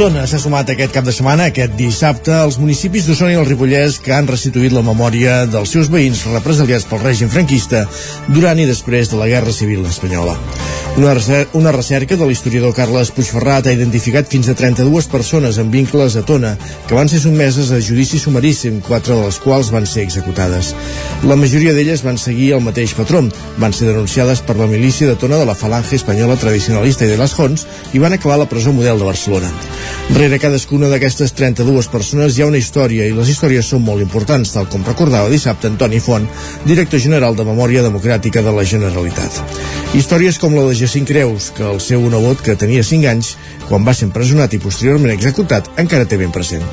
Tona s'ha sumat aquest cap de setmana, aquest dissabte, als municipis d'Osona i el Ripollès que han restituït la memòria dels seus veïns represaliats pel règim franquista durant i després de la Guerra Civil Espanyola. Una, recer una recerca de l'historiador Carles Puigferrat ha identificat fins a 32 persones amb vincles a Tona que van ser sotmeses a judici sumaríssim, quatre de les quals van ser executades. La majoria d'elles van seguir el mateix patró. Van ser denunciades per la milícia de Tona de la Falange Espanyola Tradicionalista i de les Jons i van acabar a la presó model de Barcelona. Rere cadascuna d'aquestes 32 persones hi ha una història i les històries són molt importants, tal com recordava dissabte Antoni Font, director general de Memòria Democràtica de la Generalitat. Històries com la de Jacint Creus, que el seu nebot, que tenia 5 anys, quan va ser empresonat i posteriorment executat, encara té ben present.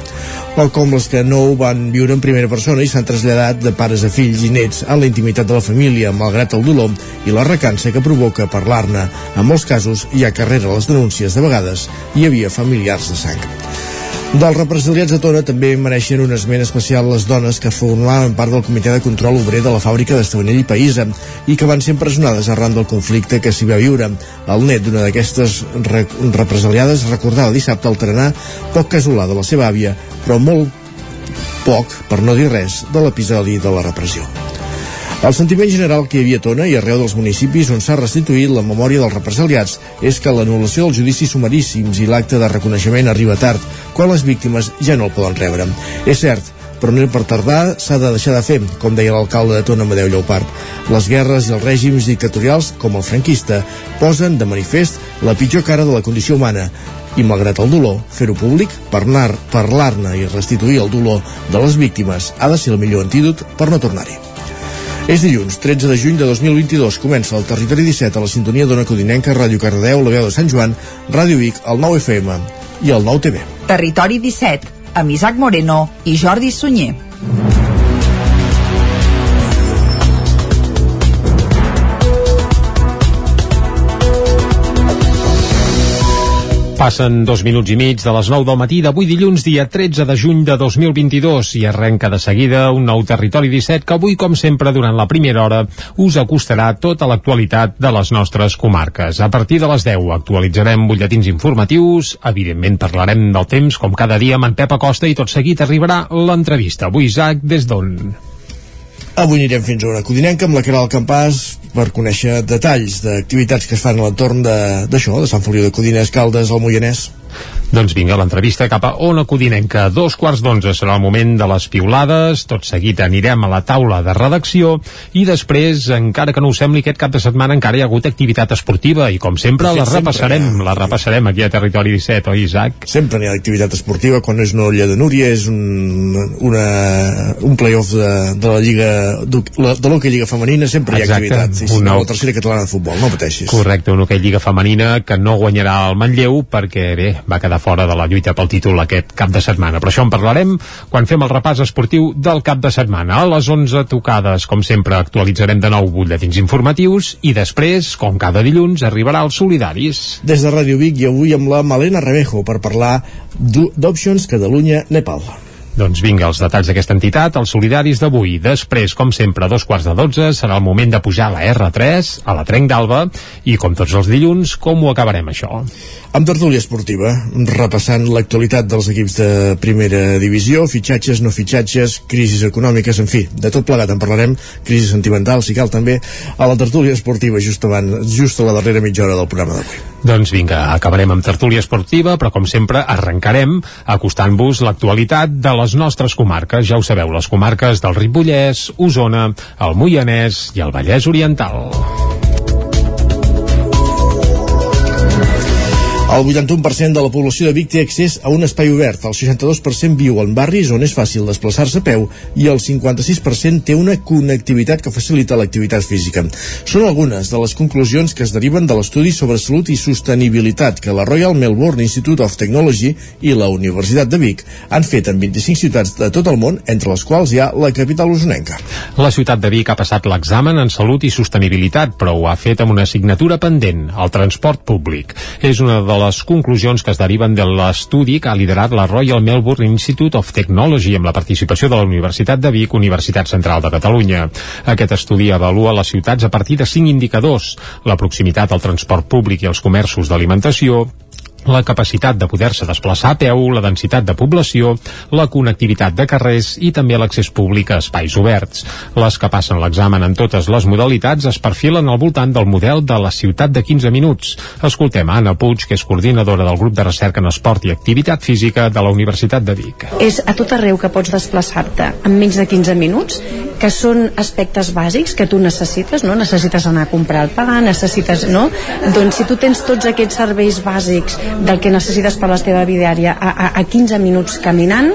O com les que no ho van viure en primera persona i s'han traslladat de pares a fills i nets en la intimitat de la família, malgrat el dolor i la recança que provoca parlar-ne. En molts casos, hi ha carrera a les denúncies, de vegades hi havia familiars de sang. Dels represaliats de Tona també mereixen un esment especial les dones que formaven part del comitè de control obrer de la fàbrica d'Estavanell i Païsa i que van ser empresonades arran del conflicte que s'hi va viure. El net d'una d'aquestes re represaliades recordava dissabte al trenar poc casolà de la seva àvia, però molt poc, per no dir res, de l'episodi de la repressió. El sentiment general que hi havia a Tona i arreu dels municipis on s'ha restituït la memòria dels represaliats és que l'anul·lació dels judicis sumaríssims i l'acte de reconeixement arriba tard, quan les víctimes ja no el poden rebre. És cert, però no per tardar s'ha de deixar de fer, com deia l'alcalde de Tona Amadeu Lleupart. Les guerres i els règims dictatorials, com el franquista, posen de manifest la pitjor cara de la condició humana, i malgrat el dolor, fer-ho públic, parlar-ne parlar i restituir el dolor de les víctimes ha de ser el millor antídot per no tornar-hi. És dilluns, 13 de juny de 2022. Comença el Territori 17 a la sintonia d'Ona Codinenca, Ràdio Cardeu, la veu de Sant Joan, Ràdio Vic, el 9 FM i el 9 TV. Territori 17, amb Isaac Moreno i Jordi Sunyer. Passen dos minuts i mig de les 9 del matí d'avui dilluns, dia 13 de juny de 2022 i arrenca de seguida un nou Territori 17 que avui, com sempre, durant la primera hora us acostarà tota l'actualitat de les nostres comarques. A partir de les 10 actualitzarem butlletins informatius, evidentment parlarem del temps com cada dia amb en Pep Acosta i tot seguit arribarà l'entrevista. Avui, Isaac, des d'on? Avui anirem fins a una codinenca amb la Caral Campàs per conèixer detalls d'activitats que es fan a l'entorn d'això, de, de Sant Feliu de Codines, Caldes, el Moianès. Doncs vinga, l'entrevista cap a Ona Codinenca. A dos quarts d'onze serà el moment de les piulades, tot seguit anirem a la taula de redacció i després, encara que no us sembli, aquest cap de setmana encara hi ha hagut activitat esportiva i com sempre la repassarem, sempre, la repassarem aquí a Territori 17, oi Isaac? Sempre n'hi ha activitat esportiva, quan no és una olla de Núria, és un, una, un playoff de, de la Lliga de l'Hockey Lliga Femenina, sempre Exacte, hi ha activitat. Sí, una... La tercera catalana de futbol, no pateixis. Correcte, una Hockey Lliga Femenina que no guanyarà el Manlleu perquè, bé, va quedar fora de la lluita pel títol aquest cap de setmana. Però això en parlarem quan fem el repàs esportiu del cap de setmana. A les 11 tocades, com sempre, actualitzarem de nou butlletins informatius i després, com cada dilluns, arribarà els solidaris. Des de Ràdio Vic i avui amb la Malena Rebejo per parlar d'Options Catalunya-Nepal. Doncs vinga, els detalls d'aquesta entitat, els solidaris d'avui. Després, com sempre, a dos quarts de dotze, serà el moment de pujar a la R3, a la Trenc d'Alba, i com tots els dilluns, com ho acabarem això? Amb tertúlia esportiva, repassant l'actualitat dels equips de primera divisió, fitxatges, no fitxatges, crisis econòmiques, en fi, de tot plegat en parlarem, crisi sentimental, si cal també, a la tertúlia esportiva just, abans, just a la darrera mitja hora del programa d'avui. Doncs vinga, acabarem amb tertúlia esportiva, però com sempre arrencarem acostant-vos l'actualitat de les nostres comarques. Ja ho sabeu, les comarques del Ripollès, Osona, el Moianès i el Vallès Oriental. El 81% de la població de Vic té accés a un espai obert, el 62% viu en barris on és fàcil desplaçar-se a peu i el 56% té una connectivitat que facilita l'activitat física. Són algunes de les conclusions que es deriven de l'estudi sobre salut i sostenibilitat que la Royal Melbourne Institute of Technology i la Universitat de Vic han fet en 25 ciutats de tot el món, entre les quals hi ha la capital usonenca. La ciutat de Vic ha passat l'examen en salut i sostenibilitat, però ho ha fet amb una assignatura pendent, el transport públic. És una de les conclusions que es deriven de l'estudi que ha liderat la Royal Melbourne Institute of Technology amb la participació de la Universitat de Vic, Universitat Central de Catalunya. Aquest estudi avalua les ciutats a partir de cinc indicadors, la proximitat al transport públic i als comerços d'alimentació, la capacitat de poder-se desplaçar a peu, la densitat de població, la connectivitat de carrers i també l'accés públic a espais oberts. Les que passen l'examen en totes les modalitats es perfilen al voltant del model de la ciutat de 15 minuts. Escoltem Anna Puig, que és coordinadora del grup de recerca en esport i activitat física de la Universitat de Vic. És a tot arreu que pots desplaçar-te en menys de 15 minuts, que són aspectes bàsics que tu necessites, no? Necessites anar a comprar el pa, necessites, no? Doncs si tu tens tots aquests serveis bàsics del que necessites per la teva vida diària a, a, a 15 minuts caminant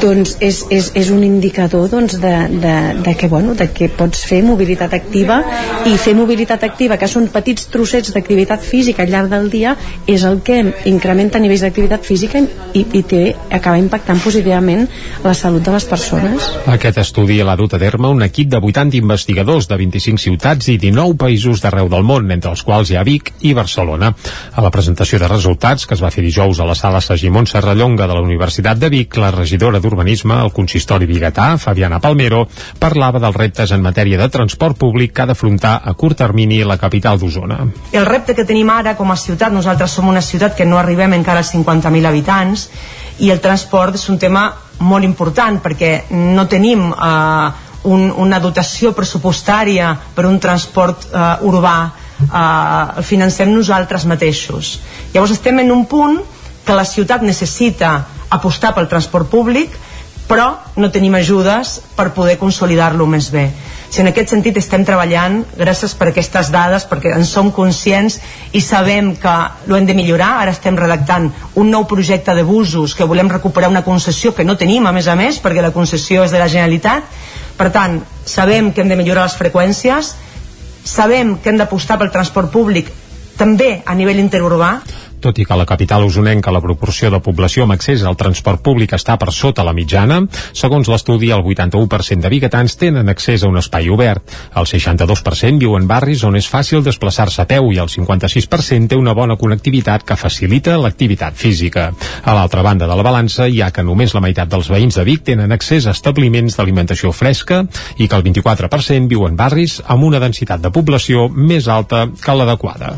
doncs és, és, és un indicador doncs, de, de, de, que, bueno, de que pots fer mobilitat activa i fer mobilitat activa, que són petits trossets d'activitat física al llarg del dia és el que incrementa nivells d'activitat física i, i té, acaba impactant positivament la salut de les persones. Aquest estudi l'ha dut a terme un equip de 80 investigadors de 25 ciutats i 19 països d'arreu del món, entre els quals hi ha Vic i Barcelona. A la presentació de resultats resultats que es va fer dijous a la sala Sagimon Serrallonga de la Universitat de Vic, la regidora d'Urbanisme al consistori biguetà, Fabiana Palmero, parlava dels reptes en matèria de transport públic que ha d'afrontar a curt termini la capital d'Osona. El repte que tenim ara com a ciutat, nosaltres som una ciutat que no arribem encara als 50.000 habitants i el transport és un tema molt important perquè no tenim eh, un, una dotació pressupostària per un transport eh, urbà eh, el financem nosaltres mateixos. Llavors estem en un punt que la ciutat necessita apostar pel transport públic però no tenim ajudes per poder consolidar-lo més bé. Si en aquest sentit estem treballant, gràcies per aquestes dades, perquè en som conscients i sabem que ho hem de millorar, ara estem redactant un nou projecte de busos que volem recuperar una concessió que no tenim, a més a més, perquè la concessió és de la Generalitat. Per tant, sabem que hem de millorar les freqüències, sabem que hem d'apostar pel transport públic també a nivell interurbà tot i que a la capital usonenca la proporció de població amb accés al transport públic està per sota la mitjana, segons l'estudi el 81% de biguetans tenen accés a un espai obert, el 62% viu en barris on és fàcil desplaçar-se a peu i el 56% té una bona connectivitat que facilita l'activitat física. A l'altra banda de la balança hi ha que només la meitat dels veïns de Vic tenen accés a establiments d'alimentació fresca i que el 24% viu en barris amb una densitat de població més alta que l'adequada.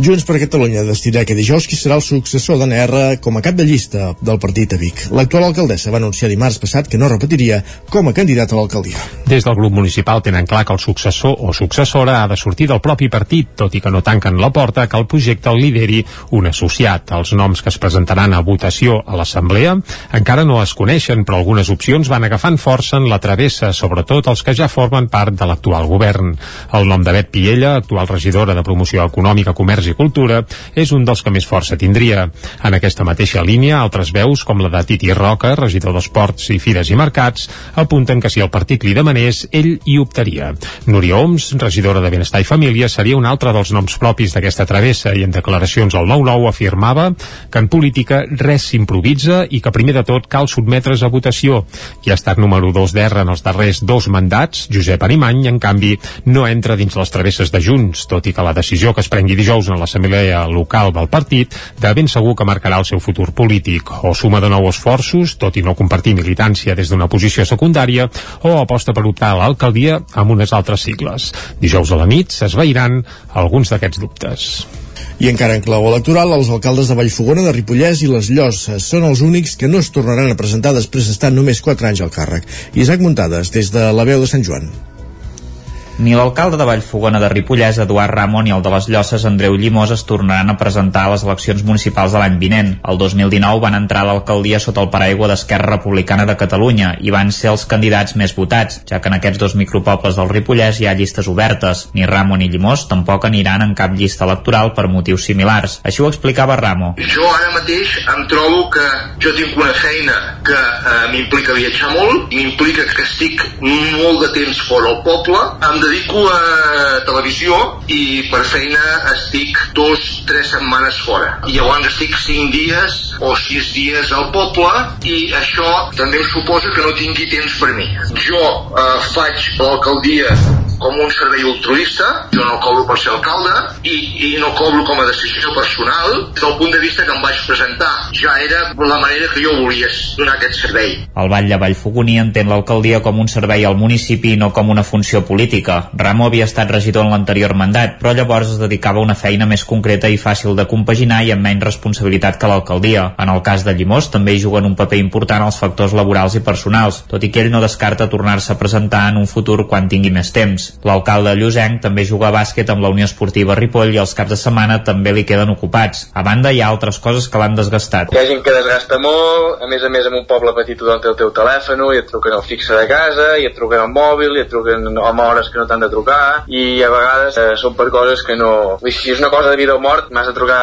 Junts per Catalunya decidirà que dijous qui serà el successor d'ANR com a cap de llista del partit a Vic. L'actual alcaldessa va anunciar dimarts passat que no repetiria com a candidat a l'alcaldia. Des del grup municipal tenen clar que el successor o successora ha de sortir del propi partit, tot i que no tanquen la porta que el projecte el lideri un associat. Els noms que es presentaran a votació a l'Assemblea encara no es coneixen, però algunes opcions van agafant força en la travessa, sobretot els que ja formen part de l'actual govern. El nom de Bet Piella, actual regidora de Promoció Econòmica, Comerç i Cultura, és un dels que més força tindria. En aquesta mateixa línia, altres veus, com la de Titi Roca, regidor d'Esports i Fires i Mercats, apunten que si el partit li demanés, ell hi optaria. Núria Oms, regidora de Benestar i Família, seria un altre dels noms propis d'aquesta travessa i en declaracions al 9-9 afirmava que en política res s'improvisa i que primer de tot cal sotmetre's a votació. Qui ha estat número 2 d'R en els darrers dos mandats, Josep Arimany, en canvi, no entra dins les travesses de Junts, tot i que la decisió que es prengui dijous en l'assemblea local del partit, de ben segur que marcarà el seu futur polític. O suma de nou esforços, tot i no compartir militància des d'una posició secundària, o aposta per optar a l'alcaldia amb unes altres sigles. Dijous a la nit s'esveiran alguns d'aquests dubtes. I encara en clau electoral, els alcaldes de Vallfogona, de Ripollès i les Llosses són els únics que no es tornaran a presentar després d'estar només 4 anys al càrrec. Isaac Muntades, des de la veu de Sant Joan. Ni l'alcalde de Vallfogona de Ripollès, Eduard Ramon, i el de les Llosses, Andreu Llimós, es tornaran a presentar a les eleccions municipals de l'any vinent. El 2019 van entrar a l'alcaldia sota el paraigua d'Esquerra Republicana de Catalunya i van ser els candidats més votats, ja que en aquests dos micropobles del Ripollès hi ha llistes obertes. Ni Ramon ni Llimós tampoc aniran en cap llista electoral per motius similars. Així ho explicava Ramo. Jo ara mateix em trobo que jo tinc una feina que eh, m'implica viatjar molt, m'implica que estic molt de temps fora al poble, em dedico a televisió i per feina estic dos, tres setmanes fora. I llavors estic cinc dies o sis dies al poble i això també em suposa que no tingui temps per mi. Jo eh, faig l'alcaldia com un servei altruista, jo no cobro per ser alcalde i, i no cobro com a decisió personal del punt de vista que em vaig presentar. Ja era la manera que jo volia donar aquest servei. El Vall de Vallfogoní entén l'alcaldia com un servei al municipi i no com una funció política. Ramo havia estat regidor en l'anterior mandat, però llavors es dedicava a una feina més concreta i fàcil de compaginar i amb menys responsabilitat que l'alcaldia. En el cas de Llimós també hi juguen un paper important els factors laborals i personals, tot i que ell no descarta tornar-se a presentar en un futur quan tingui més temps. L'alcalde Llusenc també juga a bàsquet amb la Unió Esportiva Ripoll i els caps de setmana també li queden ocupats. A banda, hi ha altres coses que l'han desgastat. Hi ha gent que desgasta molt, a més a més en un poble petit tothom té el teu telèfon, i et truquen al fixe de casa, i et truquen al mòbil, i et truquen amb hores que no t'han de trucar, i a vegades eh, són per coses que no... Vull dir, si és una cosa de vida o mort, m'has de trucar,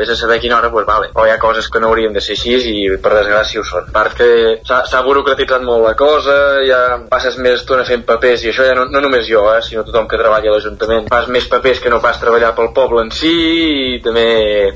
vés a saber a quina hora, pues vale. O hi ha coses que no haurien de ser així i per desgràcia ho són. A part que s'ha burocratitzat molt la cosa, ja passes més estona fent papers, i això ja no, no només jo, eh, sinó tothom que treballa a l'Ajuntament. Fas més papers que no pas treballar pel poble en si, i també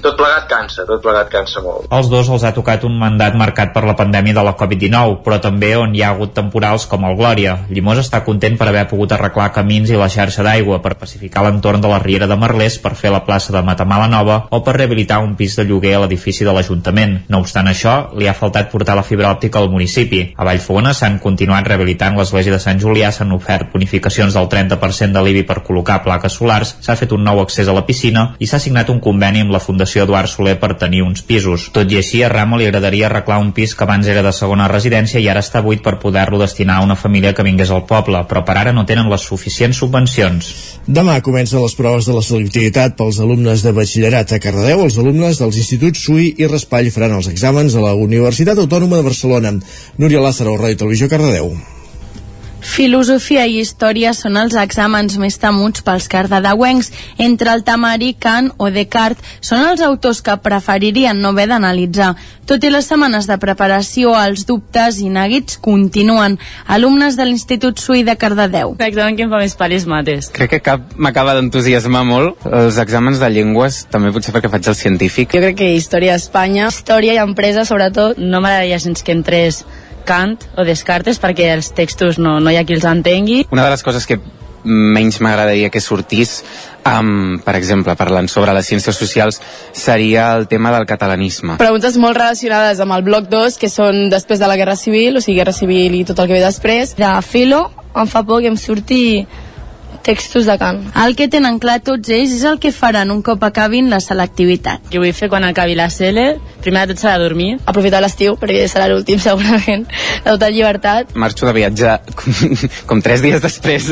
tot plegat cansa, tot plegat cansa molt. Els dos els ha tocat un mandat marcat per la pandèmia de la Covid-19, però també on hi ha hagut temporals com el Glòria. Llimós està content per haver pogut arreglar camins i la xarxa d'aigua, per pacificar l'entorn de la Riera de Merlès, per fer la plaça de Matamala Nova o per rehabilitar un pis de lloguer a l'edifici de l'Ajuntament. No obstant això, li ha faltat portar la fibra òptica al municipi. A Vallfogona s'han continuat rehabilitant l'església de Sant Julià, s'han ofert bonificacions del 30% de l'IBI per col·locar plaques solars, s'ha fet un nou accés a la piscina i s'ha signat un conveni amb la Fundació Eduard Soler per tenir uns pisos. Tot i així, a Ramo li agradaria arreglar un pis que abans era de segona residència i ara està buit per poder-lo destinar a una família que vingués al poble, però per ara no tenen les suficients subvencions. Demà comencen les proves de la selectivitat pels alumnes de batxillerat a Cardedeu. Els alumnes dels instituts Sui i Raspall faran els exàmens a la Universitat Autònoma de Barcelona. Núria Lázaro, Ràdio Televisió, Cardedeu. Filosofia i història són els exàmens més temuts pels cardedeuencs. Entre el Tamari, Kant o Descartes són els autors que preferirien no haver d'analitzar. Tot i les setmanes de preparació, els dubtes i neguits continuen. Alumnes de l'Institut Sui de Cardedeu. L'examen que em fa més paris mates. Crec que cap m'acaba d'entusiasmar molt. Els exàmens de llengües, també potser perquè faig el científic. Jo crec que història d'Espanya, història i empresa sobretot, no m'agradaria gens que entrés Kant o Descartes perquè els textos no, no hi ha qui els entengui. Una de les coses que menys m'agradaria que sortís um, per exemple, parlant sobre les ciències socials seria el tema del catalanisme. Preguntes molt relacionades amb el bloc 2 que són després de la Guerra Civil, o sigui, Guerra Civil i tot el que ve després. De filo, em fa por que em surti textos de cant. El que tenen clar tots ells és el que faran un cop acabin la selectivitat. Què vull fer quan acabi la CL? Primer de tot serà dormir. Aprofitar l'estiu, perquè serà l'últim segurament, de tota llibertat. Marxo de viatge com, com tres dies després,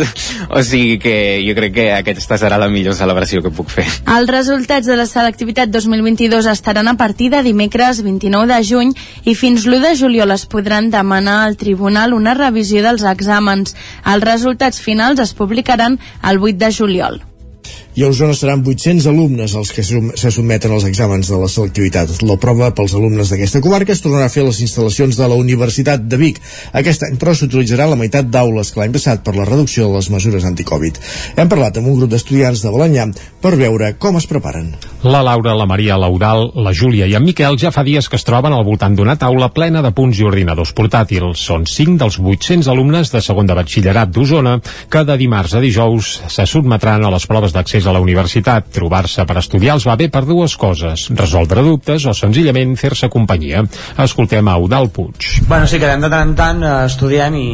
o sigui que jo crec que aquesta serà la millor celebració que puc fer. Els resultats de la selectivitat 2022 estaran a partir de dimecres 29 de juny i fins l'1 de juliol es podran demanar al tribunal una revisió dels exàmens. Els resultats finals es publicaran el 8 de juliol i a Osona seran 800 alumnes els que se sotmeten als exàmens de la selectivitat. La prova pels alumnes d'aquesta comarca es tornarà a fer a les instal·lacions de la Universitat de Vic. Aquest any, però, s'utilitzarà la meitat d'aules que l'any passat per la reducció de les mesures anticovid. Hem parlat amb un grup d'estudiants de Balanyà per veure com es preparen. La Laura, la Maria, l'Eudal, la Júlia i en Miquel ja fa dies que es troben al voltant d'una taula plena de punts i ordinadors portàtils. Són 5 dels 800 alumnes de segon de batxillerat d'Osona que de dimarts a dijous se sotmetran a les proves d'accés a la universitat. Trobar-se per estudiar els va bé per dues coses, resoldre dubtes o senzillament fer-se companyia. Escoltem a Eudal Puig. Bueno, sí, quedem de tant en tant, eh, estudiem i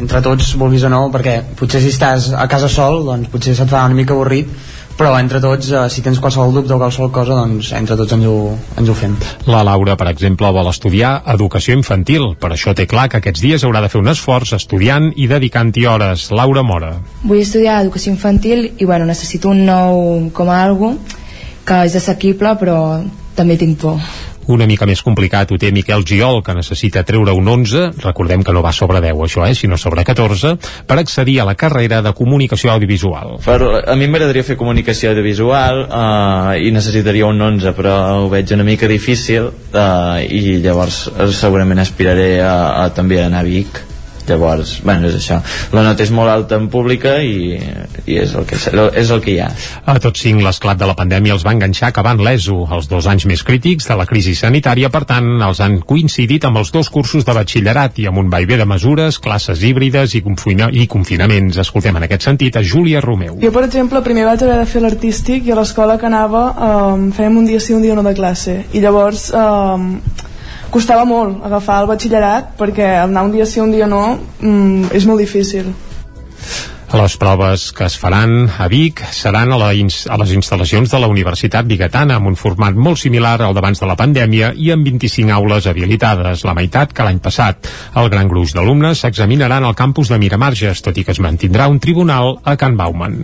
entre tots, vulguis o no, perquè potser si estàs a casa sol, doncs potser se't fa una mica avorrit, però entre tots, eh, si tens qualsevol dubte o qualsevol cosa, doncs entre tots ens ho, ens ho fem. La Laura, per exemple, vol estudiar educació infantil. Per això té clar que aquests dies haurà de fer un esforç estudiant i dedicant-hi hores. Laura Mora. Vull estudiar educació infantil i bueno, necessito un nou com a algo que és assequible però també tinc por. Una mica més complicat ho té Miquel Giol, que necessita treure un 11, recordem que no va sobre 10 això, eh, sinó sobre 14, per accedir a la carrera de comunicació audiovisual. Per, a mi m'agradaria fer comunicació audiovisual eh, i necessitaria un 11, però ho veig una mica difícil eh, i llavors segurament aspiraré a, a també anar a Vic llavors, bueno, és això la nota és molt alta en pública i, i és, el que, és el que hi ha A tots cinc l'esclat de la pandèmia els va enganxar acabant l'ESO, els dos anys més crítics de la crisi sanitària, per tant, els han coincidit amb els dos cursos de batxillerat i amb un vaivé de mesures, classes híbrides i, confina i confinaments. Escoltem en aquest sentit a Júlia Romeu. Jo, per exemple, primer vaig haver de fer l'artístic i a l'escola que anava um, fèiem un dia sí, un dia no de classe. I llavors um, costava molt agafar el batxillerat perquè anar un dia sí, un dia no mm, és molt difícil. Les proves que es faran a Vic seran a, la a les instal·lacions de la Universitat Bigatana amb un format molt similar al d'abans de la pandèmia i amb 25 aules habilitades, la meitat que l'any passat. El gran gruix d'alumnes s'examinaran al campus de Miramarges, tot i que es mantindrà un tribunal a Can Bauman.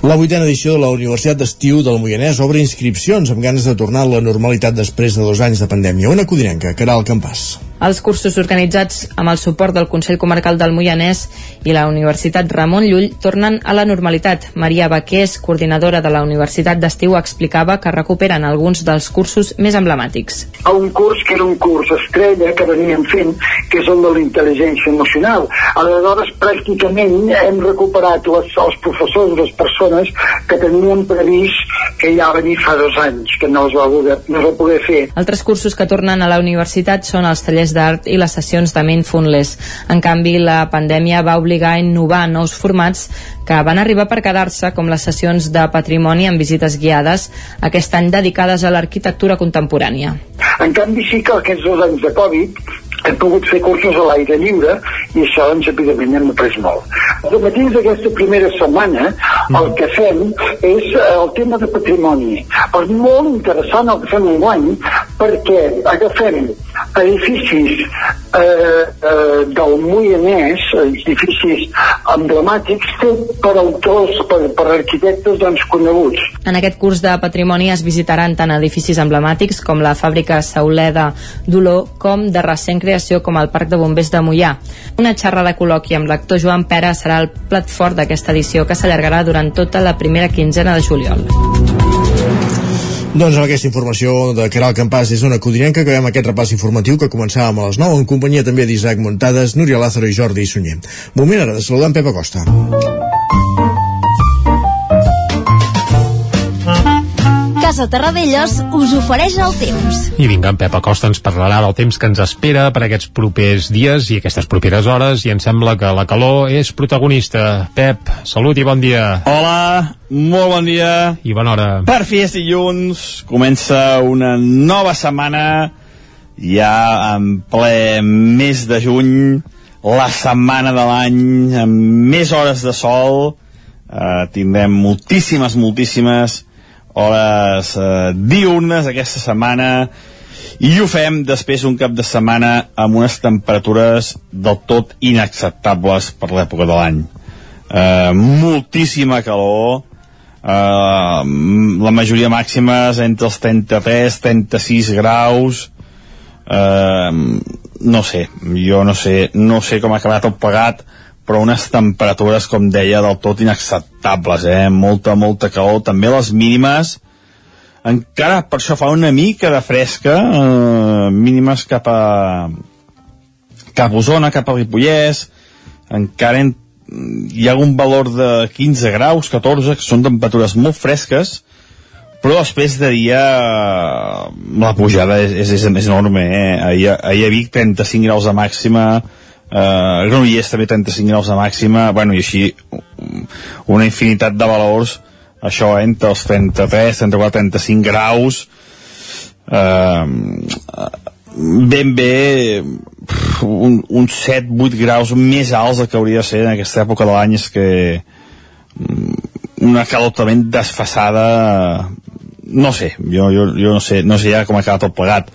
La vuitena edició de la Universitat d'Estiu del Moianès obre inscripcions amb ganes de tornar a la normalitat després de dos anys de pandèmia. Una codinenca, Caral Campàs. Els cursos organitzats amb el suport del Consell Comarcal del Moianès i la Universitat Ramon Llull tornen a la normalitat. Maria Baqués, coordinadora de la Universitat d'Estiu, explicava que recuperen alguns dels cursos més emblemàtics. A un curs que era un curs estrella que veníem fent, que és el de la intel·ligència emocional. Aleshores, pràcticament hem recuperat les, els professors, les persones que tenien previst que ja venir fa dos anys, que no es va poder, no es va poder fer. Altres cursos que tornen a la universitat són els tallers tallers d'art i les sessions de Mindfulness. En canvi, la pandèmia va obligar a innovar nous formats que van arribar per quedar-se, com les sessions de patrimoni amb visites guiades, aquest any dedicades a l'arquitectura contemporània. En canvi, sí que aquests dos anys de Covid hem pogut fer cursos a l'aire lliure i això doncs evidentment hem après molt. A matí d'aquesta primera setmana el que fem és eh, el tema de patrimoni. Però és molt interessant el que fem un any perquè agafem edificis eh, eh, del Moianès, edificis emblemàtics fets per autors, per, per arquitectes doncs, coneguts. En aquest curs de patrimoni es visitaran tant edificis emblemàtics com la fàbrica Sauleda d'Olor com de recent creació com el Parc de Bombers de Mollà. Una xerrada col·loqui amb l'actor Joan Pera serà el plat fort d'aquesta edició que s'allargarà durant tota la primera quinzena de juliol. Doncs amb aquesta informació de Caral Campàs és una codinenca veiem aquest repàs informatiu que començàvem a les 9 en companyia també d'Isaac Montades, Núria Lázaro i Jordi Sunyer. Moment ara de saludar en Pep Acosta. Casa Terradellos us ofereix el temps. I vinga, en Pep Acosta ens parlarà del temps que ens espera per aquests propers dies i aquestes properes hores i em sembla que la calor és protagonista. Pep, salut i bon dia. Hola, molt bon dia. I bona hora. Per fi és dilluns, comença una nova setmana ja en ple mes de juny, la setmana de l'any amb més hores de sol, eh, tindrem moltíssimes, moltíssimes hores eh, diurnes aquesta setmana i ho fem després d'un cap de setmana amb unes temperatures del tot inacceptables per l'època de l'any. Eh, moltíssima calor eh, la majoria màxima és entre els 33 36 graus eh, no sé jo no sé, no sé com ha acabat el pagat però unes temperatures, com deia, del tot inacceptables, eh? Molta, molta calor. També les mínimes, encara per això fa una mica de fresca, eh, mínimes cap a cap a Osona, cap a Ripollès, encara en, hi ha un valor de 15 graus, 14, que són temperatures molt fresques, però després de dia la pujada és, és, és, és enorme, eh? Ahir, ahir a Vic 35 graus de màxima, eh, Granollers també 35 graus de màxima. Bueno, i així una infinitat de valors. Això entre els 33, 34, 35 graus. Eh, ben bé un, un 7, 8 graus més alts del que hauria de ser en aquesta època de l'any. És que una calor totalment desfassada no sé, jo, jo, jo no sé no sé ja com ha quedat el plegat.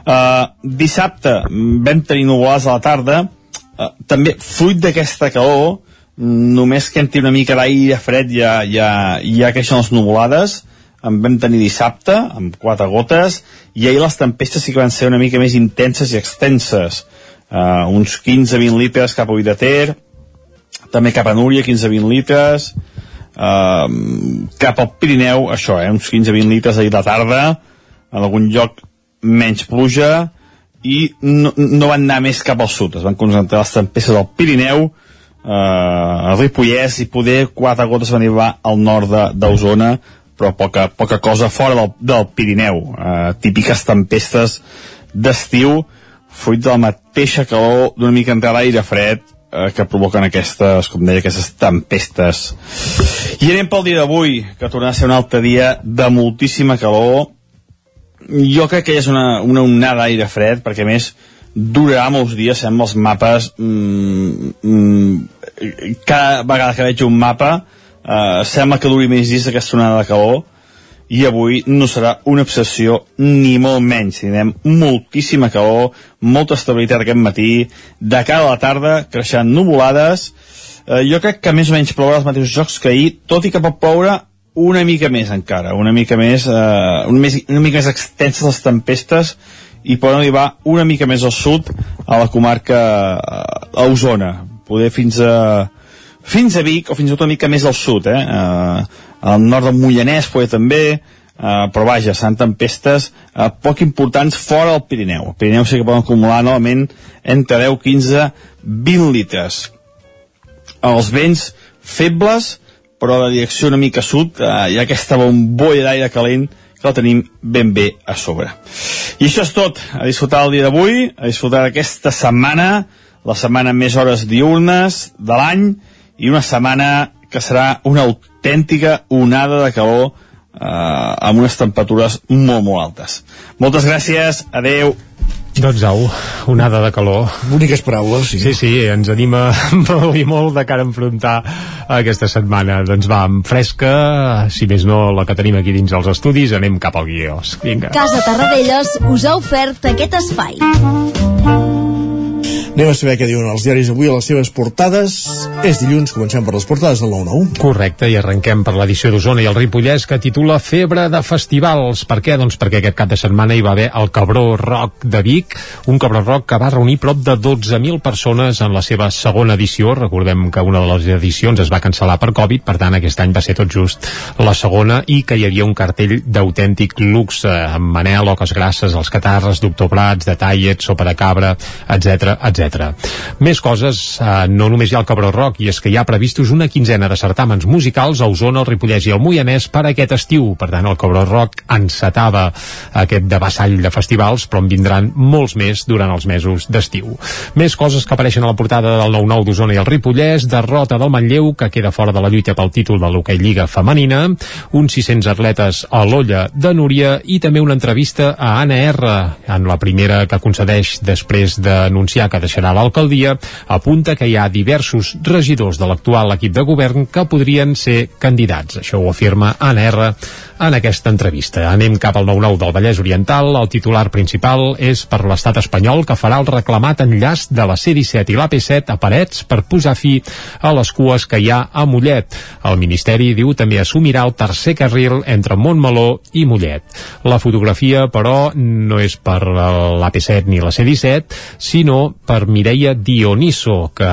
Uh, dissabte vam tenir nuvolades a la tarda uh, també fruit d'aquesta calor només que entri una mica d'aire fred ja, ja, ja creixen les nuvolades en vam tenir dissabte amb quatre gotes i ahir les tempestes sí que van ser una mica més intenses i extenses. Uh, uns 15-20 litres cap a Ter també cap a Núria 15-20 litres uh, cap al Pirineu això, eh, uns 15-20 litres ahir de tarda en algun lloc menys pluja i no, no van anar més cap al sud, es van concentrar les tempestes del Pirineu, eh, a Ripollès i poder quatre gotes van arribar al nord d'Osona, però poca, poca cosa fora del, del Pirineu, eh, típiques tempestes d'estiu, fruit de la mateixa calor d'una mica entrar l'aire fred eh, que provoquen aquestes, com deia, aquestes tempestes. I anem pel dia d'avui, que tornarà a ser un altre dia de moltíssima calor, jo crec que és una, una onada d'aire fred, perquè més durarà molts dies, sembla els mapes mm, mm, cada vegada que veig un mapa eh, sembla que duri més dies aquesta onada de calor i avui no serà una obsessió ni molt menys, tindrem moltíssima calor, molta estabilitat aquest matí, de cara a la tarda creixen nuvolades, eh, jo crec que més o menys plourà els mateixos jocs que ahir, tot i que pot ploure una mica més encara, una mica més, eh, una, més una mica més extenses les tempestes i poden arribar una mica més al sud a la comarca a Osona, poder fins a fins a Vic o fins a una mica més al sud, eh? eh al nord del Mollanès poder també, eh, però vaja, seran tempestes eh, poc importants fora del Pirineu. El Pirineu sí que poden acumular novament entre 10, 15, 20 litres. Els vents febles, però de direcció una mica sud eh, hi ha aquesta bombolla d'aire calent que la tenim ben bé a sobre. I això és tot. A disfrutar el dia d'avui, a disfrutar aquesta setmana, la setmana més hores diurnes de l'any i una setmana que serà una autèntica onada de calor eh, amb unes temperatures molt, molt altes. Moltes gràcies, adeu. Doncs au, onada de calor. Boniques paraules, sí. Sí, sí, ens anima molt i molt de cara a enfrontar aquesta setmana. Doncs va, amb fresca, si més no la que tenim aquí dins els estudis, anem cap al guió. Vinga. Casa Tarradellas us ha ofert aquest espai. Anem a saber què diuen els diaris avui a les seves portades. És dilluns, comencem per les portades del 9-9. Correcte, i arrenquem per l'edició d'Osona i el Ripollès que titula Febre de festivals. Per què? Doncs perquè aquest cap de setmana hi va haver el Cabró Rock de Vic, un Cabró Rock que va reunir prop de 12.000 persones en la seva segona edició. Recordem que una de les edicions es va cancel·lar per Covid, per tant aquest any va ser tot just la segona i que hi havia un cartell d'autèntic luxe amb Manel, Oques Grasses, els Catarres, Doctor Prats, Detallet, Sopa de Cabra, etc etc. Més coses, eh, no només hi ha el Cabró Rock, i és que hi ha previstos una quinzena de certàmens musicals a Osona, el Ripollès i el Moianès per aquest estiu. Per tant, el Cabró Rock encetava aquest de vassall de festivals, però en vindran molts més durant els mesos d'estiu. Més coses que apareixen a la portada del 9-9 d'Osona i el Ripollès, derrota del Manlleu, que queda fora de la lluita pel títol de l'Hockey Lliga femenina, uns 600 atletes a l'Olla de Núria i també una entrevista a Anna R, en la primera que concedeix després d'anunciar que deixarà l'alcaldia, apunta que hi ha diversos regidors de l'actual equip de govern que podrien ser candidats. Això ho afirma Anna R en aquesta entrevista. Anem cap al 9-9 del Vallès Oriental. El titular principal és per l'estat espanyol que farà el reclamat enllaç de la C-17 i l'AP7 a Parets per posar fi a les cues que hi ha a Mollet. El Ministeri diu també assumirà el tercer carril entre Montmeló i Mollet. La fotografia, però, no és per l'AP7 ni la C-17, sinó per Mireia Dioniso, que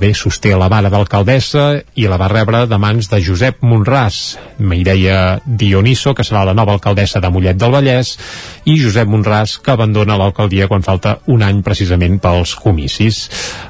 bé sosté la vara d'alcaldessa i la va rebre de mans de Josep Monràs. Mireia Dioniso, que serà la nova alcaldessa de Mollet del Vallès, i Josep Monràs, que abandona l'alcaldia quan falta un any precisament pels comicis.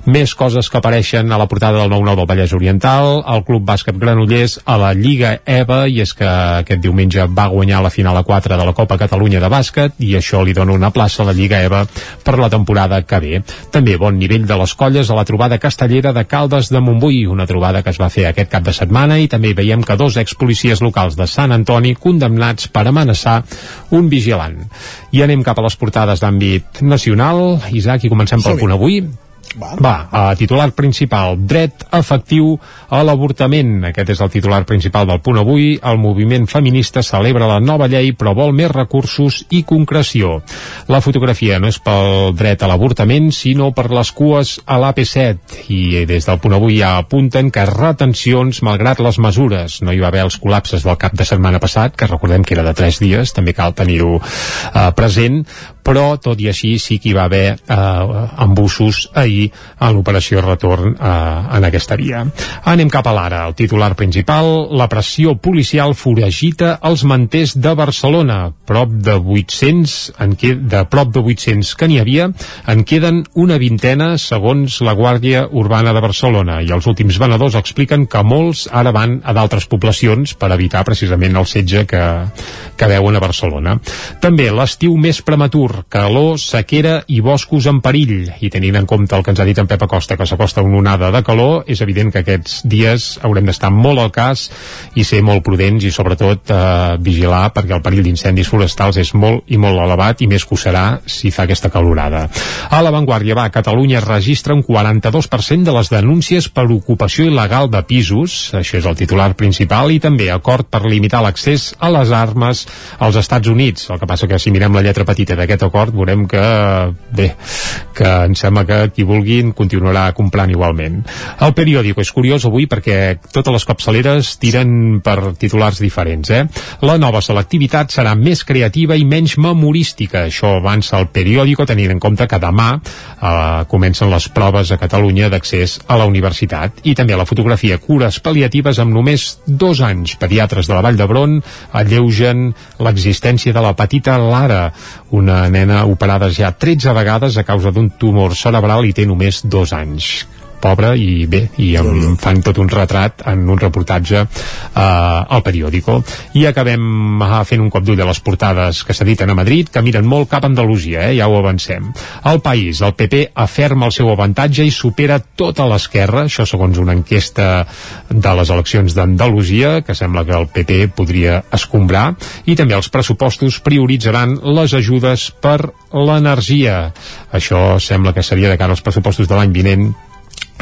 Més coses que apareixen a la portada del 9-9 del Vallès Oriental, el Club Bàsquet Granollers a la Lliga EVA, i és que aquest diumenge va guanyar la final a 4 de la Copa Catalunya de bàsquet, i això li dona una plaça a la Lliga EVA per la temporada que ve. També bon nivell de les colles a la trobada castellera de Caldes de Montbui, una trobada que es va fer aquest cap de setmana, i també veiem que dos expolicies locals de Sant Antoni condemnats per amenaçar un vigilant. I anem cap a les portades d'àmbit nacional. Isaac, i comencem pel punt avui. Va. Va, a titular principal, dret efectiu a l'avortament. Aquest és el titular principal del punt avui. El moviment feminista celebra la nova llei però vol més recursos i concreció. La fotografia no és pel dret a l'avortament, sinó per les cues a l'AP7. I des del punt avui ja apunten que retencions malgrat les mesures. No hi va haver els col·lapses del cap de setmana passat, que recordem que era de 3 dies, també cal tenir-ho eh, present, però tot i així sí que hi va haver eh, embussos ahir ahir en l'operació retorn eh, en aquesta via. Anem cap a l'ara. El titular principal, la pressió policial foragita els manters de Barcelona. Prop de 800, en que, de prop de 800 que n'hi havia, en queden una vintena segons la Guàrdia Urbana de Barcelona i els últims venedors expliquen que molts ara van a d'altres poblacions per evitar precisament el setge que, que veuen a Barcelona. També l'estiu més prematur, calor, sequera i boscos en perill. I tenint en compte el que ens ha dit en Pep Acosta, que s'acosta una onada de calor, és evident que aquests dies haurem d'estar molt al cas i ser molt prudents i sobretot eh, vigilar perquè el perill d'incendis forestals és molt i molt elevat i més que ho serà si fa aquesta calorada. A l'avantguàrdia va, Catalunya registra un 42% de les denúncies per ocupació il·legal de pisos, això és el titular principal, i també acord per limitar l'accés a les armes als Estats Units. El que passa que si mirem la lletra petita d'aquest acord veurem que, bé, que em sembla que qui vulguin continuarà comprant igualment. El periòdico és curiós avui perquè totes les capçaleres tiren per titulars diferents. Eh? La nova selectivitat serà més creativa i menys memorística. Això avança el periòdico tenint en compte que demà eh, comencen les proves a Catalunya d'accés a la universitat. I també la fotografia cures paliatives amb només dos anys. Pediatres de la Vall d'Hebron alleugen l'existència de la petita Lara, una nena operada ja 13 vegades a causa d'un tumor cerebral i té només dos anys pobra i bé, i em fan tot un retrat en un reportatge eh, al periòdico. I acabem eh, fent un cop d'ull a les portades que s'editen a Madrid, que miren molt cap a Andalusia, eh, ja ho avancem. El país, el PP aferma el seu avantatge i supera tota l'esquerra, això segons una enquesta de les eleccions d'Andalusia, que sembla que el PP podria escombrar, i també els pressupostos prioritzaran les ajudes per l'energia. Això sembla que seria de cara als pressupostos de l'any vinent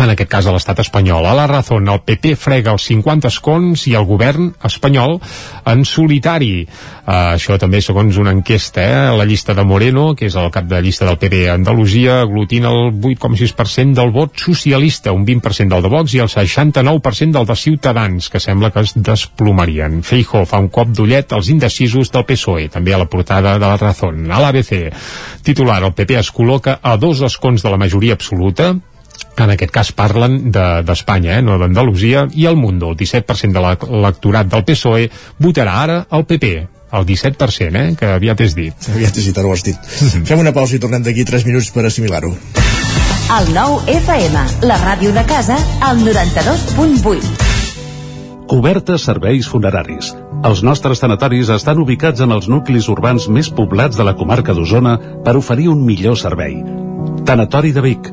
en aquest cas a l'estat espanyol. A la Razón, el PP frega els 50 escons i el govern espanyol en solitari. Uh, això també segons una enquesta, eh? la llista de Moreno, que és el cap de llista del PP a Andalusia, aglutina el 8,6% del vot socialista, un 20% del de Vox i el 69% del de Ciutadans, que sembla que es desplomarien. Feijo fa un cop d'ullet als indecisos del PSOE, també a la portada de la Razón. A l'ABC, titular, el PP es col·loca a dos escons de la majoria absoluta, en aquest cas parlen d'Espanya, de, eh, no d'Andalusia, i el Mundo, el 17% de l'electorat del PSOE, votarà ara el PP, el 17%, eh, que aviat és dit. Aviat és dit, ara ho has dit. Fem una pausa i tornem d'aquí 3 minuts per assimilar-ho. El nou FM, la ràdio de casa, al 92.8. Cobertes serveis funeraris. Els nostres tanatoris estan ubicats en els nuclis urbans més poblats de la comarca d'Osona per oferir un millor servei. Tanatori de Vic,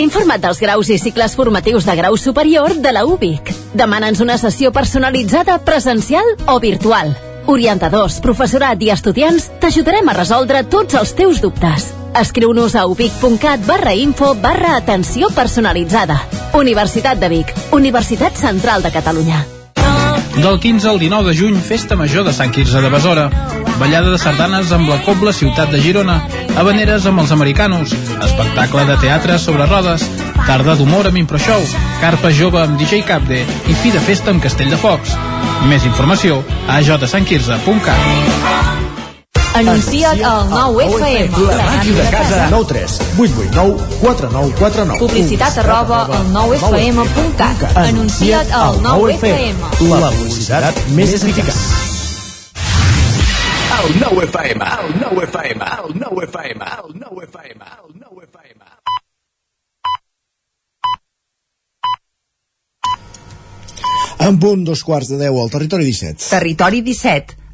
Informa't dels graus i cicles formatius de grau superior de la UBIC. Demana'ns una sessió personalitzada presencial o virtual. Orientadors, professorat i estudiants t'ajudarem a resoldre tots els teus dubtes. Escriu-nos a ubic.cat barra info barra atenció personalitzada. Universitat de Vic, Universitat Central de Catalunya. Del 15 al 19 de juny, Festa Major de Sant Quirze de Besora. Ballada de sardanes amb la Cobla Ciutat de Girona. Habaneres amb els americanos. Espectacle de teatre sobre rodes. Tarda d'humor amb Improshow. Carpa jove amb DJ Capde. I fi de festa amb Castell de Focs. Més informació a jsanquirze.cat. Anuncia't al 9FM. La màquina de casa. 9 3 8 8 9 4 9 4 9. Publicitat arroba al 9FM.cat. Anuncia't al 9FM. La publicitat més eficaç. El 9 FM, el 9 FM, el 9 FM, el 9 FM, el 9 FM. En punt, dos quarts de deu al territori 17. Territori 17,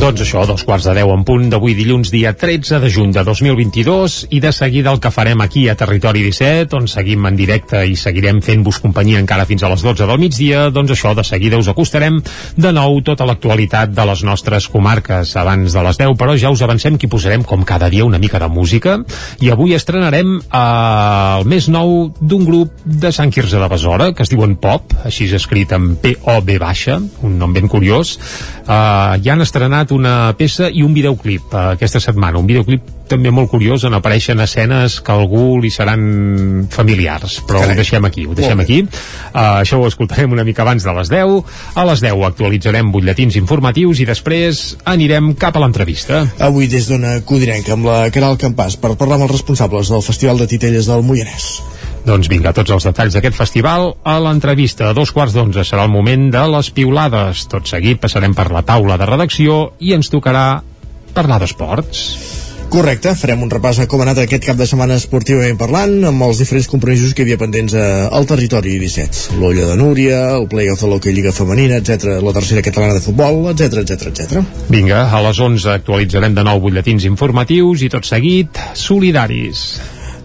Doncs això, dos quarts de deu en punt d'avui dilluns, dia 13 de juny de 2022 i de seguida el que farem aquí a Territori 17, on seguim en directe i seguirem fent-vos companyia encara fins a les 12 del migdia, doncs això, de seguida us acostarem de nou tota l'actualitat de les nostres comarques. Abans de les 10, però ja us avancem que hi posarem com cada dia una mica de música. I avui estrenarem eh, el més nou d'un grup de Sant Quirze de Besora, que es diuen Pop, així és escrit amb P-O-B baixa, un nom ben curiós, eh, ja han estrenat una peça i un videoclip eh, aquesta setmana, un videoclip també molt curiós on apareixen escenes que a algú li seran familiars, però Carai. ho deixem aquí, ho deixem aquí. Uh, això ho escoltarem una mica abans de les 10. A les 10 actualitzarem butlletins informatius i després anirem cap a l'entrevista. Avui des d'una Codinenca amb la Caral Campàs per parlar amb els responsables del Festival de Titelles del Moianès. Doncs vinga, tots els detalls d'aquest festival a l'entrevista. A dos quarts d'onze serà el moment de les piulades. Tot seguit passarem per la taula de redacció i ens tocarà parlar d'esports. Correcte, farem un repàs a com ha anat aquest cap de setmana esportivament parlant amb els diferents compromisos que hi havia pendents a, al territori 17. L'Olla de Núria, el Playoff de l'Hockey Lliga Femenina, etc, la tercera catalana de futbol, etc etc etc. Vinga, a les 11 actualitzarem de nou butlletins informatius i tot seguit, solidaris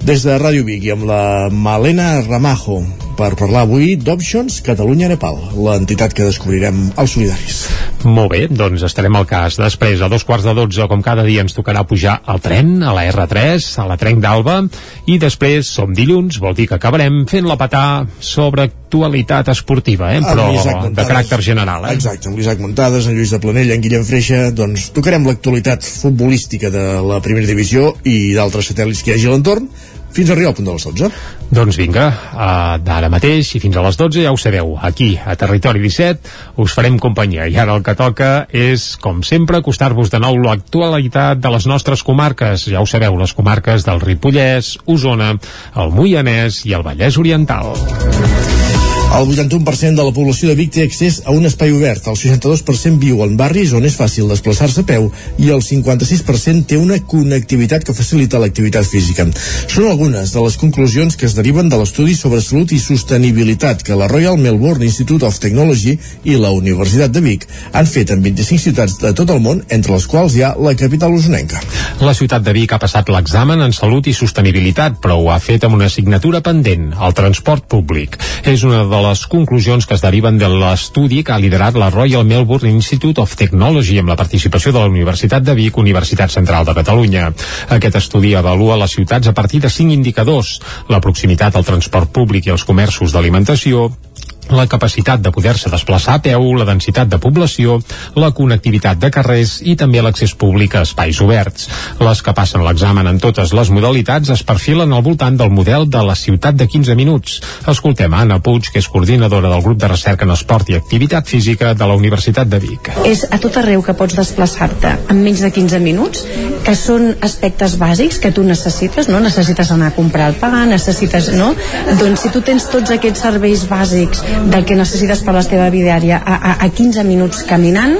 des de Ràdio Vic i amb la Malena Ramajo per parlar avui d'Options Catalunya-Nepal, l'entitat que descobrirem als solidaris. Molt bé, doncs estarem al cas. Després, a dos quarts de dotze, com cada dia, ens tocarà pujar al tren, a la R3, a la Trenc d'Alba, i després som dilluns, vol dir que acabarem fent la patà sobre actualitat esportiva, eh? però de caràcter general. Eh? Exacte, amb l'Isaac Montades, en Lluís de Planella, en Guillem Freixa, doncs tocarem l'actualitat futbolística de la primera divisió i d'altres satèl·lits que hi hagi a l'entorn, fins a arribar al punt de les 12. Doncs vinga, uh, d'ara mateix i fins a les 12 ja ho sabeu, aquí a Territori 17 us farem companyia i ara el que toca és, com sempre, acostar-vos de nou l'actualitat de les nostres comarques, ja ho sabeu, les comarques del Ripollès, Osona, el Moianès i el Vallès Oriental. El 81% de la població de Vic té accés a un espai obert, el 62% viu en barris on és fàcil desplaçar-se a peu i el 56% té una connectivitat que facilita l'activitat física. Són algunes de les conclusions que es deriven de l'estudi sobre salut i sostenibilitat que la Royal Melbourne Institute of Technology i la Universitat de Vic han fet en 25 ciutats de tot el món, entre les quals hi ha la capital usonenca. La ciutat de Vic ha passat l'examen en salut i sostenibilitat, però ho ha fet amb una assignatura pendent, el transport públic. És una de les conclusions que es deriven de l'estudi que ha liderat la Royal Melbourne Institute of Technology amb la participació de la Universitat de Vic, Universitat Central de Catalunya. Aquest estudi avalua les ciutats a partir de cinc indicadors, la proximitat al transport públic i als comerços d'alimentació, la capacitat de poder-se desplaçar a peu, la densitat de població, la connectivitat de carrers i també l'accés públic a espais oberts. Les que passen l'examen en totes les modalitats es perfilen al voltant del model de la ciutat de 15 minuts. Escoltem a Anna Puig, que és coordinadora del grup de recerca en esport i activitat física de la Universitat de Vic. És a tot arreu que pots desplaçar-te en menys de 15 minuts, que són aspectes bàsics que tu necessites, no? Necessites anar a comprar el pa, necessites, no? Doncs si tu tens tots aquests serveis bàsics del que necessites per la teva vida diària. A, a, a 15 minuts caminant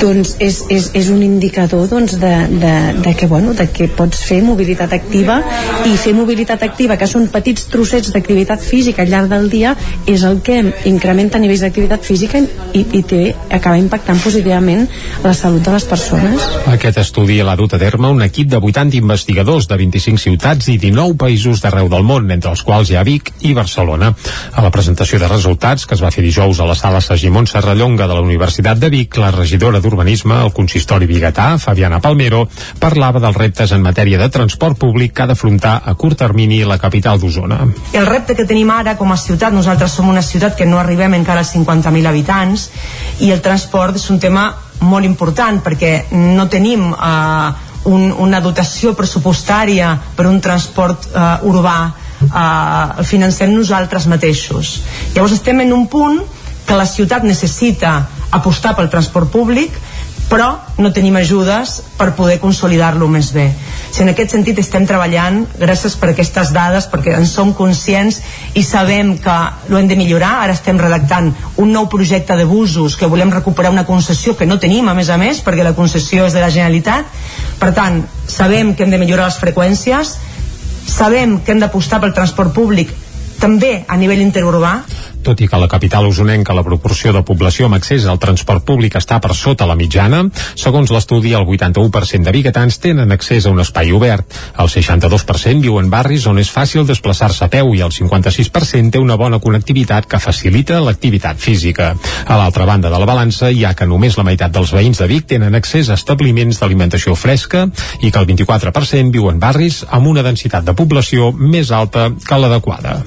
doncs és, és, és un indicador doncs, de, de, de, que, bueno, de que pots fer mobilitat activa i fer mobilitat activa, que són petits trossets d'activitat física al llarg del dia és el que incrementa nivells d'activitat física i, i té, acaba impactant positivament la salut de les persones. Aquest estudi l'ha dut a terme un equip de 80 investigadors de 25 ciutats i 19 països d'arreu del món, entre els quals hi ha Vic i Barcelona. A la presentació de resultats que es va fer dijous a la sala Sagimon Serrallonga de la Universitat de Vic, la regidora d'Urbanisme, el consistori biguetà, Fabiana Palmero, parlava dels reptes en matèria de transport públic que ha d'afrontar a curt termini la capital d'Osona. El repte que tenim ara com a ciutat, nosaltres som una ciutat que no arribem encara als 50.000 habitants i el transport és un tema molt important perquè no tenim eh, un, una dotació pressupostària per un transport eh, urbà eh, el financem nosaltres mateixos llavors estem en un punt que la ciutat necessita apostar pel transport públic però no tenim ajudes per poder consolidar-lo més bé. Si en aquest sentit estem treballant, gràcies per aquestes dades, perquè en som conscients i sabem que ho hem de millorar. Ara estem redactant un nou projecte de busos que volem recuperar una concessió que no tenim, a més a més, perquè la concessió és de la Generalitat. Per tant, sabem que hem de millorar les freqüències, sabem que hem d'apostar pel transport públic també a nivell interurbà tot i que a la capital usonenca la proporció de població amb accés al transport públic està per sota la mitjana, segons l'estudi el 81% de biguetans tenen accés a un espai obert, el 62% viu en barris on és fàcil desplaçar-se a peu i el 56% té una bona connectivitat que facilita l'activitat física. A l'altra banda de la balança hi ha que només la meitat dels veïns de Vic tenen accés a establiments d'alimentació fresca i que el 24% viu en barris amb una densitat de població més alta que l'adequada.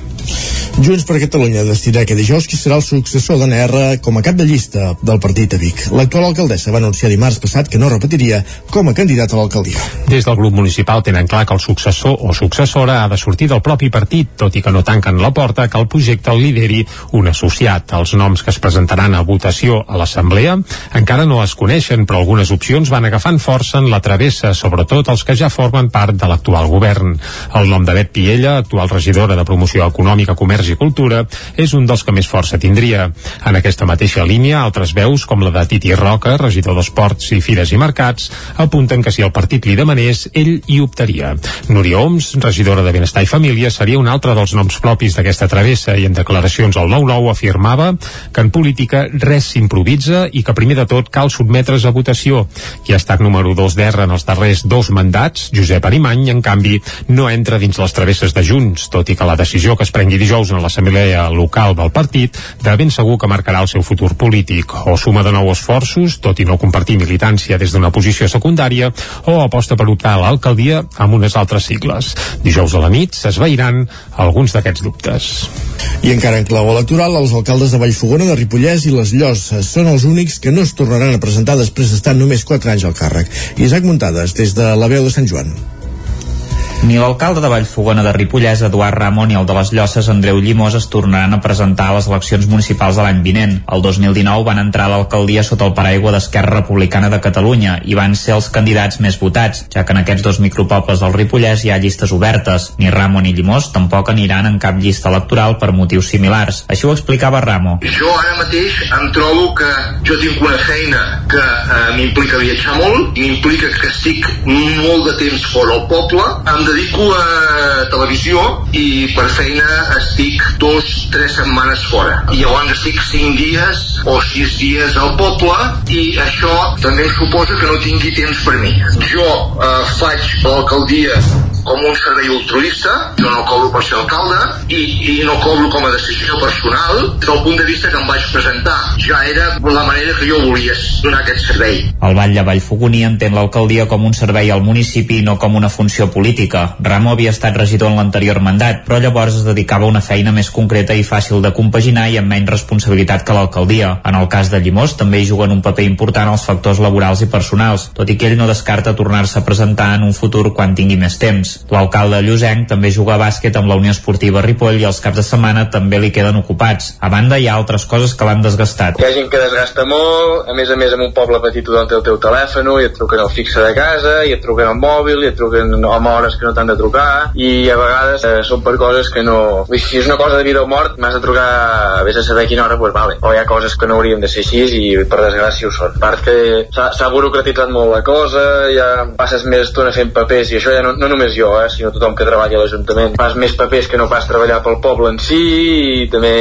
Junts per Catalunya decidirà que dijous qui serà el successor d'ANR com a cap de llista del partit a Vic. L'actual alcaldessa va anunciar dimarts passat que no repetiria com a candidat a l'alcaldia. Des del grup municipal tenen clar que el successor o successora ha de sortir del propi partit, tot i que no tanquen la porta que el projecte el lideri un associat. Els noms que es presentaran a votació a l'Assemblea encara no es coneixen, però algunes opcions van agafant força en la travessa, sobretot els que ja formen part de l'actual govern. El nom de Bet Piella, actual regidora de Promoció Econòmica, Comerç i Cultura, és un dels que més força tindria. En aquesta mateixa línia, altres veus, com la de Titi Roca, regidor d'Esports i Fires i Mercats, apunten que si el partit li demanés, ell hi optaria. Núria Oms, regidora de Benestar i Família, seria un altre dels noms propis d'aquesta travessa i en declaracions al 9-9 afirmava que en política res s'improvisa i que primer de tot cal sotmetre's a votació. Qui ha estat número 2 d'Erra en els darrers dos mandats, Josep Arimany, en canvi, no entra dins les travesses de Junts, tot i que la decisió que es prengui dijous en l'assemblea local del partit, de ben segur que marcarà el seu futur polític. O suma de nou esforços, tot i no compartir militància des d'una posició secundària, o aposta per optar a l'alcaldia amb unes altres sigles. Dijous a la nit s'esveiran alguns d'aquests dubtes. I encara en clau electoral, els alcaldes de Vallfogona, de Ripollès i les Llosses són els únics que no es tornaran a presentar després d'estar només 4 anys al càrrec. Isaac Muntades, des de la veu de Sant Joan. Ni l'alcalde de Vallfogona de Ripollès, Eduard Ramon, ni el de les Llosses, Andreu Llimós, es tornaran a presentar a les eleccions municipals de l'any vinent. El 2019 van entrar a l'alcaldia sota el paraigua d'Esquerra Republicana de Catalunya i van ser els candidats més votats, ja que en aquests dos micropobles del Ripollès hi ha llistes obertes. Ni Ramon ni Llimós tampoc aniran en cap llista electoral per motius similars. Així ho explicava Ramo. Jo ara mateix em trobo que jo tinc una feina que eh, m'implica viatjar molt, m'implica que estic molt de temps fora al poble, em dedico a televisió i per feina estic dos, tres setmanes fora. I llavors estic cinc dies o sis dies al poble i això també suposa que no tingui temps per mi. Jo eh, faig l'alcaldia com un servei altruista, jo no cobro per ser alcalde i, i no cobro com a decisió personal del punt de vista que em vaig presentar. Ja era la manera que jo volia donar aquest servei. El Vall de Vallfogoní entén l'alcaldia com un servei al municipi i no com una funció política. Ramo havia estat regidor en l'anterior mandat, però llavors es dedicava a una feina més concreta i fàcil de compaginar i amb menys responsabilitat que l'alcaldia. En el cas de Llimós també hi juguen un paper important els factors laborals i personals, tot i que ell no descarta tornar-se a presentar en un futur quan tingui més temps. L'alcalde Llusenc també juga a bàsquet amb la Unió Esportiva Ripoll i els caps de setmana també li queden ocupats. A banda, hi ha altres coses que l'han desgastat. Hi ha gent que desgasta molt, a més a més en un poble petit tothom té el teu telèfon i et truquen al fixe de casa, i et truquen al mòbil, i et truquen amb hores que t'han de trucar, i a vegades eh, són per coses que no... Si és una cosa de vida o mort, m'has de trucar, vés a saber a quina hora, doncs vale. O hi ha coses que no haurien de ser així i per desgràcia ho són. A part que s'ha burocratitzat molt la cosa, ja passes més estona fent papers i això ja no, no només jo, eh, sinó tothom que treballa a l'Ajuntament. Fas més papers que no pas treballar pel poble en si i també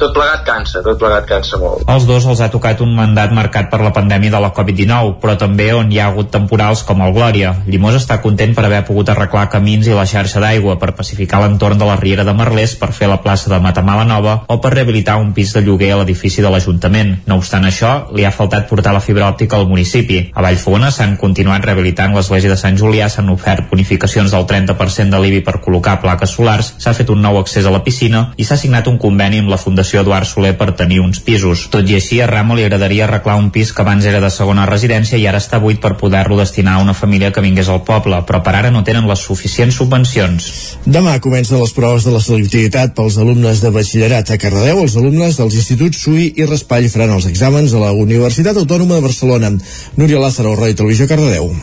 tot plegat cansa, tot plegat cansa molt. Als dos els ha tocat un mandat marcat per la pandèmia de la Covid-19, però també on hi ha hagut temporals com el Glòria. Llimós està content per haver pogut arreglar camins i la xarxa d'aigua, per pacificar l'entorn de la Riera de Merlès, per fer la plaça de Matamala Nova o per rehabilitar un pis de lloguer a l'edifici de l'Ajuntament. No obstant això, li ha faltat portar la fibra òptica al municipi. A Vallfogona s'han continuat rehabilitant l'església de Sant Julià, s'han ofert bonificacions del 30% de l'IBI per col·locar plaques solars, s'ha fet un nou accés a la piscina i s'ha signat un conveni amb la Fundació Eduard Soler per tenir uns pisos. Tot i així, a Ramo li agradaria arreglar un pis que abans era de segona residència i ara està buit per poder-lo destinar a una família que vingués al poble, però per ara no tenen les suficients subvencions. Demà comencen les proves de la selectivitat pels alumnes de batxillerat a Cardedeu. Els alumnes dels instituts Sui i Raspall faran els exàmens a la Universitat Autònoma de Barcelona. Núria Lázaro, Ràdio Televisió, Cardedeu.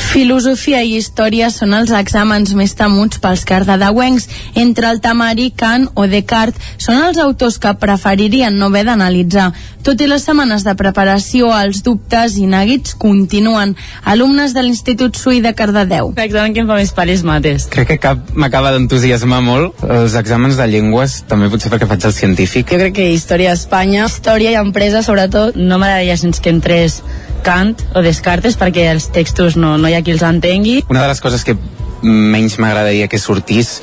Filosofia i història són els exàmens més temuts pels cardedeuencs. Entre el Tamari, Kant o Descartes són els autors que preferirien no haver d'analitzar. Tot i les setmanes de preparació, els dubtes i neguits continuen. Alumnes de l'Institut Sui de Cardedeu. L'examen que em fa més pares mates. Crec que cap m'acaba d'entusiasmar molt. Els exàmens de llengües, també potser perquè faig el científic. Jo crec que història d'Espanya, història i empresa sobretot, no m'agradaria sense que entrés Kant o Descartes perquè els textos no, no hi ha qui els entengui. Una de les coses que menys m'agradaria que sortís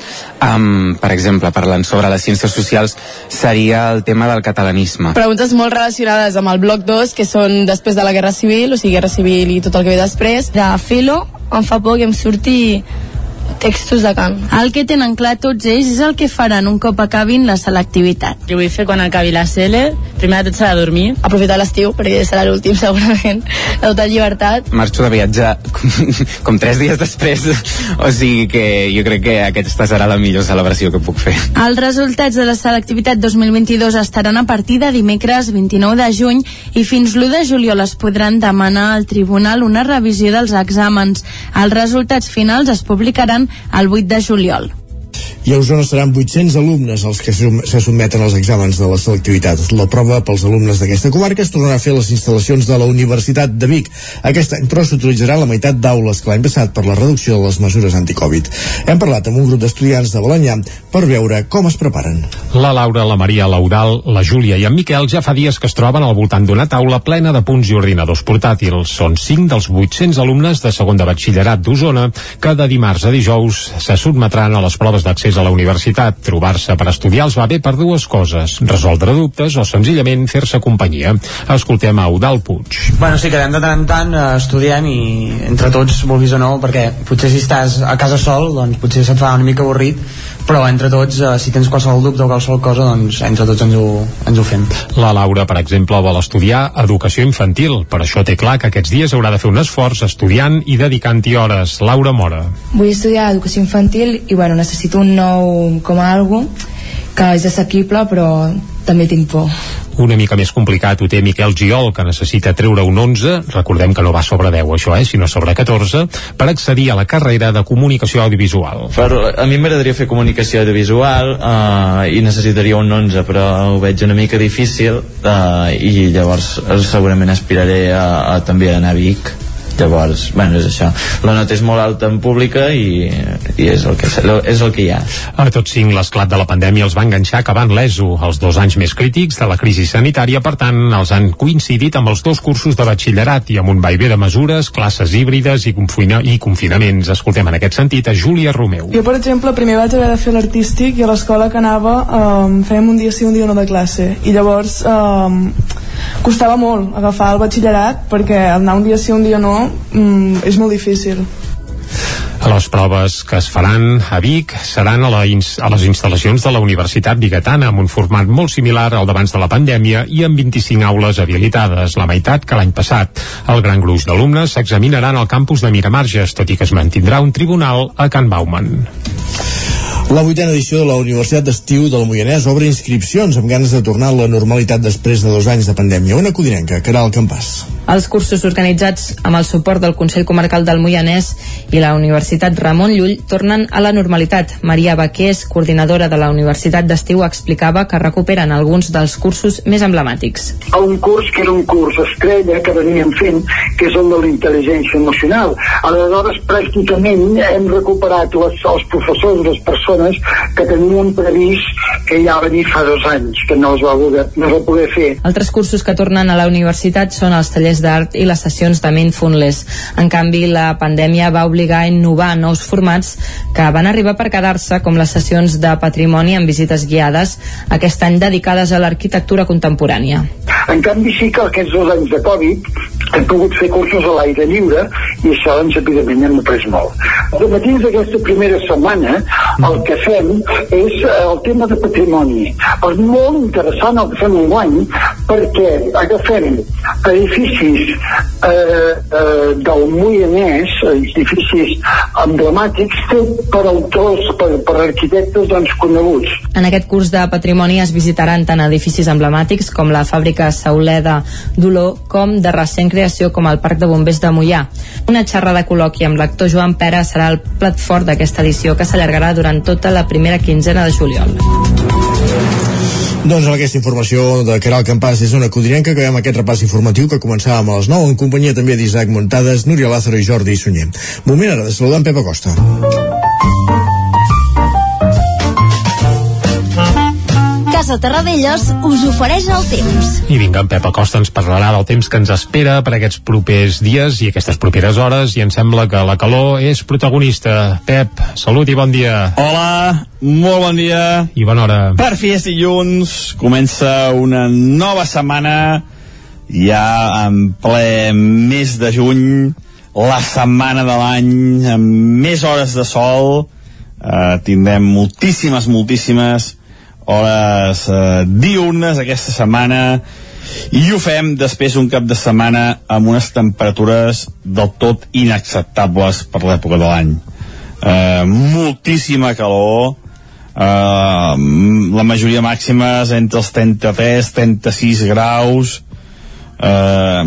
um, per exemple, parlant sobre les ciències socials seria el tema del catalanisme Preguntes molt relacionades amb el bloc 2 que són després de la Guerra Civil o sigui, Guerra Civil i tot el que ve després de Filo em fa por que em surti textos de Kant. El que tenen clar tots ells és el que faran un cop acabin la selectivitat. Jo vull fer quan acabi la CL, primer de tot serà dormir. Aprofitar l'estiu, perquè serà l'últim segurament, de tota llibertat. Marxo de viatge com, com tres dies després, o sigui que jo crec que aquesta serà la millor celebració que puc fer. Els resultats de la selectivitat 2022 estaran a partir de dimecres 29 de juny i fins l'1 de juliol es podran demanar al tribunal una revisió dels exàmens. Els resultats finals es publicaran el 8 de juliol i a Osona seran 800 alumnes els que se sotmeten als exàmens de la selectivitat. La prova pels alumnes d'aquesta comarca es tornarà a fer a les instal·lacions de la Universitat de Vic. Aquest any, però, s'utilitzaran la meitat d'aules que l'any passat per la reducció de les mesures anticovid. Hem parlat amb un grup d'estudiants de Balanyà per veure com es preparen. La Laura, la Maria, l'Eudal, la Júlia i en Miquel ja fa dies que es troben al voltant d'una taula plena de punts i ordinadors portàtils. Són 5 dels 800 alumnes de segon de batxillerat d'Osona que de dimarts a dijous se sotmetran a les proves d'accés a la universitat. Trobar-se per estudiar els va bé per dues coses, resoldre dubtes o senzillament fer-se companyia. Escoltem a Eudal Puig. Bueno, sí, quedem de tant en tant eh, estudiant i entre tots, vulguis o no, perquè potser si estàs a casa sol, doncs potser se't fa una mica avorrit, però entre tots, eh, si tens qualsevol dubte o qualsevol cosa, doncs entre tots ens ho, ens ho fem. La Laura, per exemple, vol estudiar educació infantil, per això té clar que aquests dies haurà de fer un esforç estudiant i dedicant-hi hores. Laura Mora. Vull estudiar educació infantil i bueno, necessito un nou com a algo que és assequible però també tinc por. Una mica més complicat ho té Miquel Giol, que necessita treure un 11, recordem que no va sobre 10 això, eh, sinó sobre 14, per accedir a la carrera de comunicació audiovisual. Però a mi m'agradaria fer comunicació audiovisual eh, i necessitaria un 11, però ho veig una mica difícil eh, i llavors segurament aspiraré a, a també anar a Vic llavors, bueno, és això la nota és molt alta en pública i, i és, el que, és el que hi ha a tots cinc l'esclat de la pandèmia els va enganxar acabant l'ESO, els dos anys més crítics de la crisi sanitària, per tant els han coincidit amb els dos cursos de batxillerat i amb un vaivé de mesures, classes híbrides i, confina i confinaments. Escoltem en aquest sentit a Júlia Romeu. Jo, per exemple, primer vaig haver de fer l'artístic i a l'escola que anava um, fèiem un dia sí, un dia no de classe i llavors um, costava molt agafar el batxillerat perquè anar un dia sí, un dia no mm, és molt difícil a les proves que es faran a Vic seran a, la a les instal·lacions de la Universitat Bigatana amb un format molt similar al d'abans de la pandèmia i amb 25 aules habilitades, la meitat que l'any passat. El gran gruix d'alumnes s'examinaran al campus de Miramarges, tot i que es mantindrà un tribunal a Can Bauman. La vuitena edició de la Universitat d'Estiu del Moianès obre inscripcions amb ganes de tornar a la normalitat després de dos anys de pandèmia. Una codinenca, Caral Campàs. Els cursos organitzats amb el suport del Consell Comarcal del Moianès i la Universitat Ramon Llull tornen a la normalitat. Maria Baqués, coordinadora de la Universitat d'Estiu, explicava que recuperen alguns dels cursos més emblemàtics. Un curs que era un curs estrella que veníem fent, que és el de la intel·ligència emocional. Aleshores, pràcticament hem recuperat les, els professors, les persones persones que tenien previst que ja venir fa dos anys, que no es va poder, no es va poder fer. Altres cursos que tornen a la universitat són els tallers d'art i les sessions de Mindfulness. En canvi, la pandèmia va obligar a innovar nous formats que van arribar per quedar-se, com les sessions de patrimoni amb visites guiades, aquest any dedicades a l'arquitectura contemporània. En canvi, sí que aquests dos anys de Covid hem pogut fer cursos a l'aire lliure i això, doncs, evidentment, hem après molt. De matins d'aquesta primera setmana, el que fem és eh, el tema de patrimoni. És molt interessant el que fem un guany perquè agafem edificis eh, eh, del Moianès, edificis emblemàtics fet per autors, per, per arquitectes doncs, coneguts. En aquest curs de patrimoni es visitaran tant edificis emblemàtics com la fàbrica Sauleda d'Olor com de recent creació com el Parc de Bombers de Mollà. Una xerrada col·loqui amb l'actor Joan Pera serà el plat fort d'aquesta edició que s'allargarà durant tota la primera quinzena de juliol. Doncs amb aquesta informació de Caral Campàs és una codinenca que veiem aquest repàs informatiu que començàvem a les 9 en companyia també d'Isaac Montades, Núria Lázaro i Jordi Sunyer. Moment ara de saludar en Pep Acosta. Casa Terradellos us ofereix el temps. I vinga, en Pep Acosta ens parlarà del temps que ens espera per aquests propers dies i aquestes properes hores i em sembla que la calor és protagonista. Pep, salut i bon dia. Hola, molt bon dia. I bona hora. Per fi és dilluns, comença una nova setmana ja en ple mes de juny, la setmana de l'any amb més hores de sol, eh, tindrem moltíssimes, moltíssimes hores eh, diurnes aquesta setmana i ho fem després un cap de setmana amb unes temperatures del tot inacceptables per l'època de l'any. Eh, moltíssima calor eh, la majoria màxima és entre els 33 36 graus eh,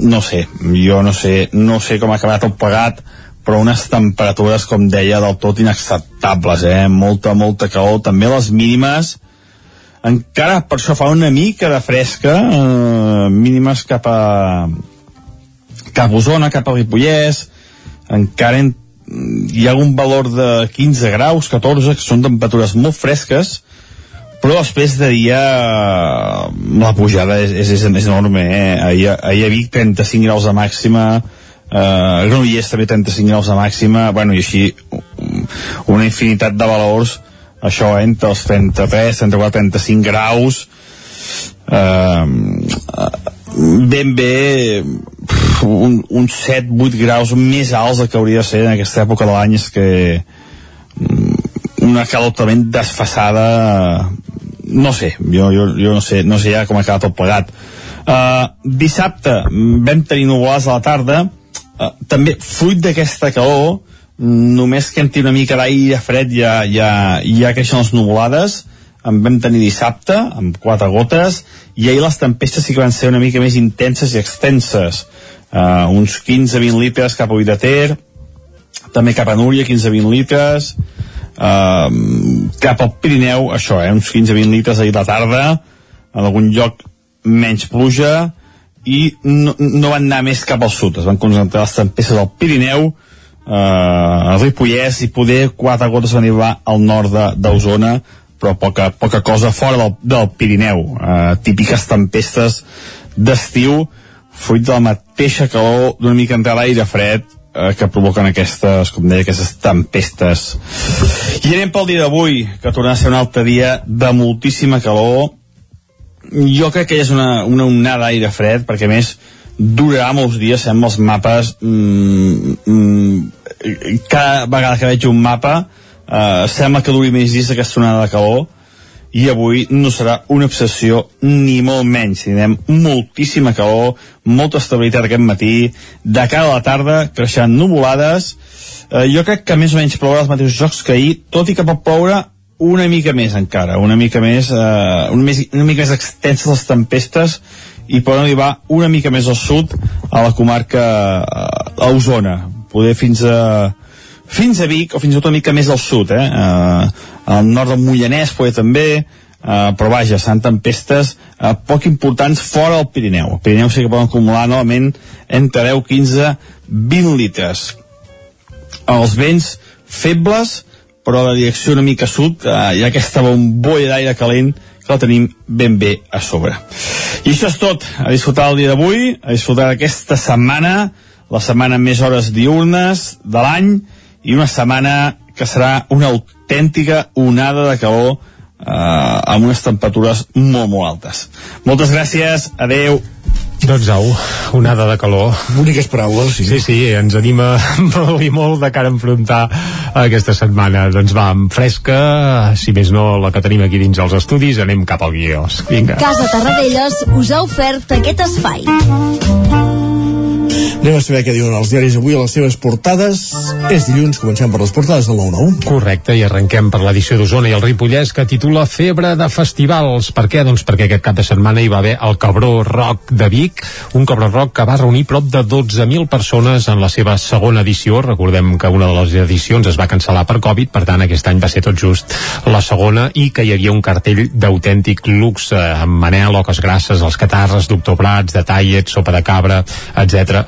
no sé jo no sé, no sé com ha acabat el plegat però unes temperatures, com deia, del tot inacceptables, eh? Molta, molta calor. També les mínimes, encara per això fa una mica de fresca, eh, mínimes cap a cap a Osona, cap a Ripollès, encara en, hi ha un valor de 15 graus, 14, que són temperatures molt fresques, però després de dia la pujada és, és, és enorme, eh? Ahir, ahir a Vic 35 graus de màxima, eh, Granollers també 35 graus de màxima. Bueno, i així una infinitat de valors. Això entre els 33, 34, 35 graus. Eh, ben bé un, un 7, 8 graus més alts del que hauria de ser en aquesta època de l'any. És que una calor totalment desfassada no sé, jo, jo, jo no sé no sé ja com ha quedat tot plegat. Uh, dissabte vam tenir nuvolades a la tarda uh, també fruit d'aquesta calor només que entri una mica d'aire fred ja, ja, ja creixen les nuvolades en vam tenir dissabte amb quatre gotes i ahir les tempestes sí que van ser una mica més intenses i extenses. Uh, uns 15-20 litres cap a Ull de Ter també cap a Núria 15-20 litres uh, cap al Pirineu això, eh, uns 15-20 litres ahir la tarda en algun lloc menys pluja i no, no van anar més cap al sud es van concentrar les tempestes al Pirineu eh, al Ripollès i poder quatre gotes van arribar al nord d'Osona però poca, poca cosa fora del, del Pirineu eh, típiques tempestes d'estiu fruit de la mateixa calor d'una mica entrar l'aire fred eh, que provoquen aquestes, com deia, aquestes tempestes. I anem pel dia d'avui, que tornarà a ser un altre dia de moltíssima calor. Jo crec que és una, una onada d'aire fred, perquè més durarà molts dies, sembla els mapes mm, mm, cada vegada que veig un mapa eh, sembla que duri més dies aquesta onada de calor i avui no serà una obsessió ni molt menys. Tindrem moltíssima calor, molta estabilitat aquest matí, de cara a la tarda creixen nuvolades, eh, jo crec que més o menys plourà els mateixos jocs que ahir, tot i que pot ploure una mica més encara, una mica més, eh, una, més una mica més extenses les tempestes i poden arribar una mica més al sud a la comarca eh, a Osona, poder fins a fins a Vic o fins a tot una mica més al sud eh? eh al nord del Mollanès poder també eh, però vaja, seran tempestes eh, poc importants fora del Pirineu el Pirineu sí que poden acumular novament entre 10, 15, 20 litres els vents febles però de direcció una mica sud eh, hi ha aquesta bombolla d'aire calent que la tenim ben bé a sobre. I això és tot. A disfrutar el dia d'avui, a disfrutar aquesta setmana, la setmana amb més hores diurnes de l'any i una setmana que serà una autèntica onada de calor eh, amb unes temperatures molt, molt altes. Moltes gràcies, adeu. Doncs au, onada de calor. Boniques paraules, sí. Sí, sí, ens anima molt i molt de cara a enfrontar aquesta setmana. Doncs va, amb fresca, si més no la que tenim aquí dins els estudis, anem cap al guió. Vinga. Casa Tarradellas us ha ofert aquest espai. Anem a saber què diuen els diaris avui a les seves portades. És dilluns, comencem per les portades del 9-9. Correcte, i arrenquem per l'edició d'Osona i el Ripollès que titula Febre de festivals. Per què? Doncs perquè aquest cap de setmana hi va haver el Cabró Rock de Vic, un Cabró Rock que va reunir prop de 12.000 persones en la seva segona edició. Recordem que una de les edicions es va cancel·lar per Covid, per tant aquest any va ser tot just la segona i que hi havia un cartell d'autèntic luxe amb Manel, Oques Grasses, els Catarres, Doctor Prats, Detallet, Sopa de Cabra, etc etc.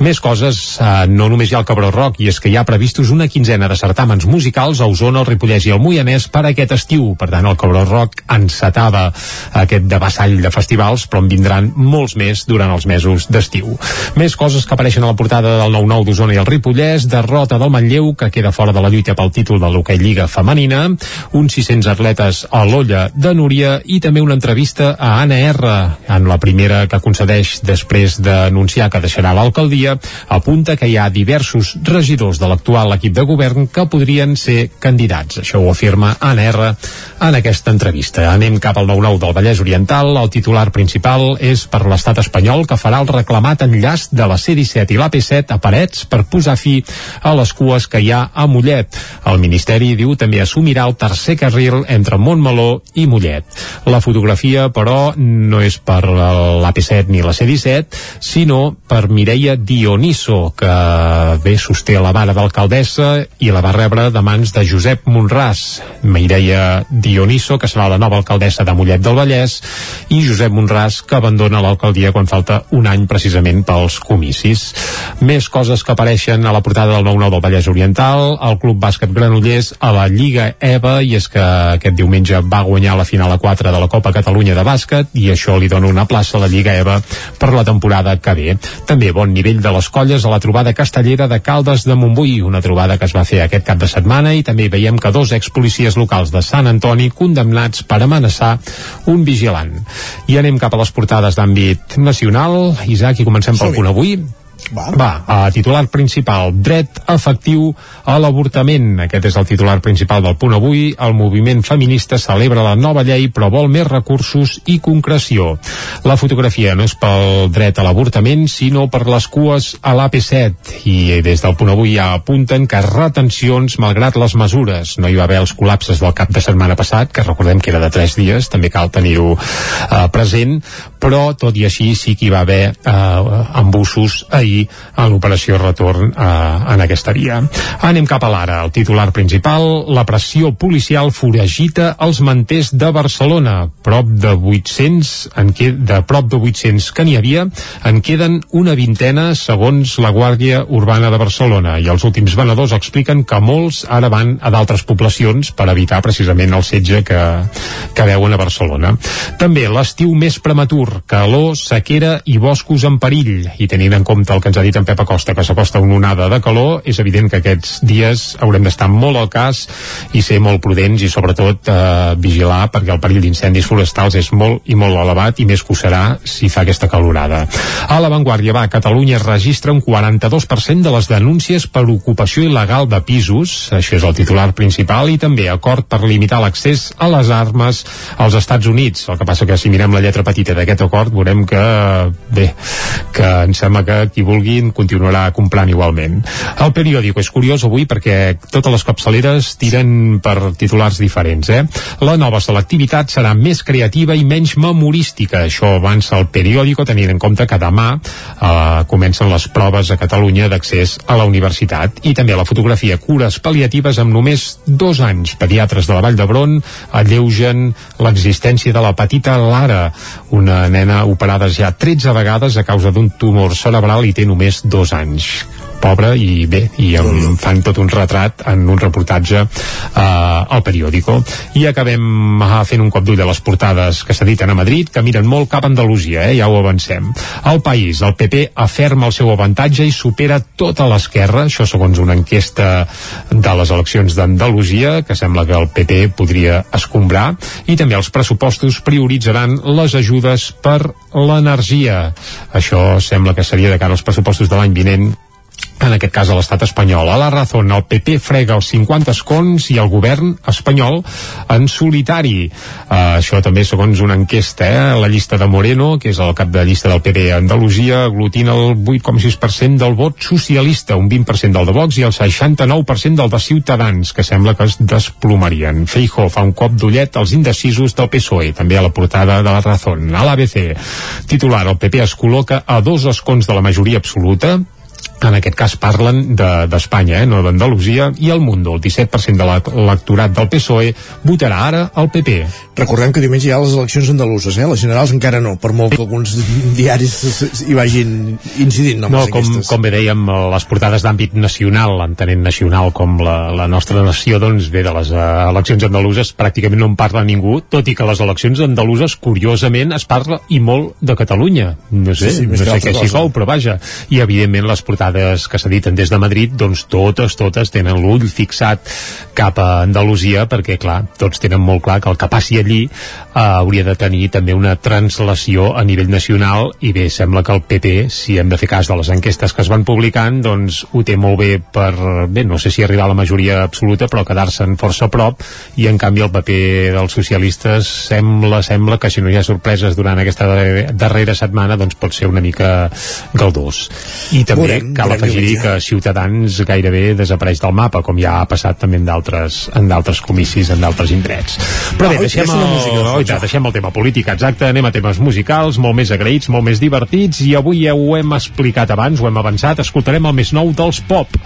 Més coses, eh, no només hi ha el Cabró Rock, i és que hi ha previstos una quinzena de certàmens musicals a Osona, el Ripollès i el Moianès per aquest estiu. Per tant, el Cabró Rock encetava aquest devassall de festivals, però en vindran molts més durant els mesos d'estiu. Més coses que apareixen a la portada del 9-9 d'Osona i el Ripollès, derrota del Manlleu, que queda fora de la lluita pel títol de l'Hockey Lliga femenina, uns 600 atletes a l'olla de Núria i també una entrevista a Anna R, en la primera que concedeix després d'anunciar que deixarà l'alcaldia, apunta que hi ha diversos regidors de l'actual equip de govern que podrien ser candidats. Això ho afirma Anna R en aquesta entrevista. Anem cap al 9-9 del Vallès Oriental. El titular principal és per l'estat espanyol que farà el reclamat enllaç de la C-17 i l'AP7 a Parets per posar fi a les cues que hi ha a Mollet. El Ministeri diu també assumirà el tercer carril entre Montmeló i Mollet. La fotografia, però, no és per l'AP7 ni la C-17, sinó per Mireia Dioniso, que bé sosté la vara d'alcaldessa i la va rebre de mans de Josep Monràs. Mireia Dioniso, que serà la nova alcaldessa de Mollet del Vallès, i Josep Monràs, que abandona l'alcaldia quan falta un any precisament pels comicis. Més coses que apareixen a la portada del 9-9 del Vallès Oriental, el Club Bàsquet Granollers a la Lliga EVA, i és que aquest diumenge va guanyar la final a 4 de la Copa Catalunya de bàsquet, i això li dona una plaça a la Lliga EVA per la temporada que ve. També bon nivell de les colles a la trobada castellera de Caldes de Montbui, una trobada que es va fer aquest cap de setmana i també veiem que dos expolicies locals de Sant Antoni condemnats per amenaçar un vigilant. I anem cap a les portades d'àmbit nacional. Isaac, i comencem pel punt avui. Va. Va, a titular principal, dret efectiu a l'avortament. Aquest és el titular principal del punt avui. El moviment feminista celebra la nova llei però vol més recursos i concreció. La fotografia no és pel dret a l'avortament, sinó per les cues a l'AP7. I des del punt avui ja apunten que retencions malgrat les mesures. No hi va haver els col·lapses del cap de setmana passat, que recordem que era de 3 dies, també cal tenir-ho eh, present, però tot i així sí que hi va haver eh, embussos ahir en l'operació retorn eh, en aquesta via. Anem cap a l'ara. El titular principal, la pressió policial foragita els manters de Barcelona. Prop de 800, en que, de prop de 800 que n'hi havia, en queden una vintena segons la Guàrdia Urbana de Barcelona. I els últims venedors expliquen que molts ara van a d'altres poblacions per evitar precisament el setge que, que veuen a Barcelona. També l'estiu més prematur, calor, sequera i boscos en perill. I tenint en compte el que ens ha dit en Pep Acosta, que s'acosta una onada de calor, és evident que aquests dies haurem d'estar molt al cas i ser molt prudents i sobretot eh, vigilar perquè el perill d'incendis forestals és molt i molt elevat i més que ho serà si fa aquesta calorada. A l'avantguàrdia va, Catalunya registra un 42% de les denúncies per ocupació il·legal de pisos, això és el titular principal, i també acord per limitar l'accés a les armes als Estats Units. El que passa que si mirem la lletra petita d'aquest acord veurem que, bé, que em sembla que qui vulgui vulguin continuarà comprant igualment. El periòdico és curiós avui perquè totes les capçaleres tiren per titulars diferents. Eh? La nova selectivitat serà més creativa i menys memorística. Això avança el periòdico tenint en compte que demà eh, comencen les proves a Catalunya d'accés a la universitat i també la fotografia cures pal·liatives amb només dos anys. Pediatres de la Vall d'Hebron alleugen l'existència de la petita Lara, una nena operada ja 13 vegades a causa d'un tumor cerebral i té només dos anys pobra i bé, i em fan tot un retrat en un reportatge uh, al periòdico. I acabem uh, fent un cop d'ull a les portades que s'editen a Madrid, que miren molt cap a Andalusia, eh? ja ho avancem. El país, el PP, aferma el seu avantatge i supera tota l'esquerra, això segons una enquesta de les eleccions d'Andalusia, que sembla que el PP podria escombrar, i també els pressupostos prioritzaran les ajudes per l'energia. Això sembla que seria de cara als pressupostos de l'any vinent en aquest cas a l'estat espanyol. A la Razón, el PP frega els 50 escons i el govern espanyol en solitari. Uh, això també segons una enquesta, eh? la llista de Moreno, que és el cap de llista del PP a Andalusia, aglutina el 8,6% del vot socialista, un 20% del de Vox i el 69% del de Ciutadans, que sembla que es desplomarien. Feijo fa un cop d'ullet als indecisos del PSOE, també a la portada de la Razón. A l'ABC, titular, el PP es col·loca a dos escons de la majoria absoluta, en aquest cas parlen d'Espanya, de, eh, no d'Andalusia, i el Mundo, el 17% de l'electorat del PSOE, votarà ara el PP. Recordem que diumenge hi ha les eleccions andaluses, eh? les generals encara no, per molt que alguns diaris hi vagin incidint. No, com, com bé dèiem, les portades d'àmbit nacional, entenent nacional com la, la nostra nació, doncs bé, de les uh, eleccions andaluses pràcticament no en parla ningú, tot i que les eleccions andaluses, curiosament, es parla i molt de Catalunya. No sé, sí, sí, no sé què s'hi cou, però vaja. I evidentment les portades que s'editen des de Madrid, doncs totes, totes tenen l'ull fixat cap a Andalusia, perquè clar, tots tenen molt clar que el que passi allí eh, hauria de tenir també una translació a nivell nacional i bé, sembla que el PP, si hem de fer cas de les enquestes que es van publicant, doncs ho té molt bé per, bé, no sé si arribar a la majoria absoluta, però quedar-se'n força a prop i en canvi el paper dels socialistes sembla, sembla que si no hi ha sorpreses durant aquesta darrera setmana doncs pot ser una mica galdós. I també veurem, cal afegir que Ciutadans gairebé desapareix del mapa, com ja ha passat també en d'altres en d'altres comicis, en d'altres indrets. Però bé, deixem el, oh, ja, deixem el tema polític, exacte, anem a temes musicals, molt més agraïts, molt més divertits, i avui ja ho hem explicat abans, ho hem avançat, escoltarem el més nou dels pop,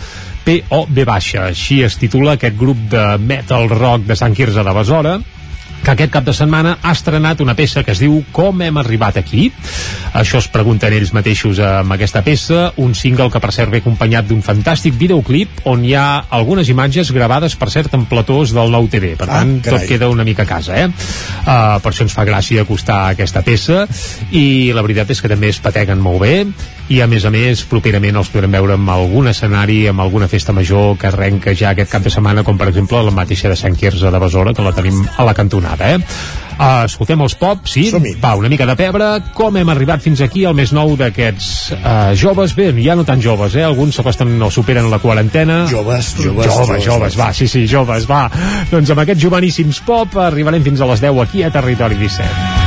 P.O.B. baixa, així es titula aquest grup de metal rock de Sant Quirze de Besora, que aquest cap de setmana ha estrenat una peça que es diu Com hem arribat aquí. Això es pregunten ells mateixos amb aquesta peça, un single que per cert ve acompanyat d'un fantàstic videoclip on hi ha algunes imatges gravades per cert en platós del nou TV. Per ah, tant, carai. tot queda una mica a casa, eh? Uh, per això ens fa gràcia acostar aquesta peça i la veritat és que també es pateguen molt bé i a més a més properament els podrem veure en algun escenari, amb alguna festa major que arrenca ja aquest cap de setmana, com per exemple la mateixa de Sant Quirze de Besora, que la tenim a la cantonada, eh? Uh, escoltem els pop, sí? Va, una mica de pebre. Com hem arribat fins aquí al més nou d'aquests uh, joves? Bé, ja no tan joves, eh? Alguns s'acosten o superen la quarantena. Joves, joves, joves, joves, joves, va, sí, sí, joves, va. Doncs amb aquests joveníssims pop arribarem fins a les 10 aquí a Territori 17.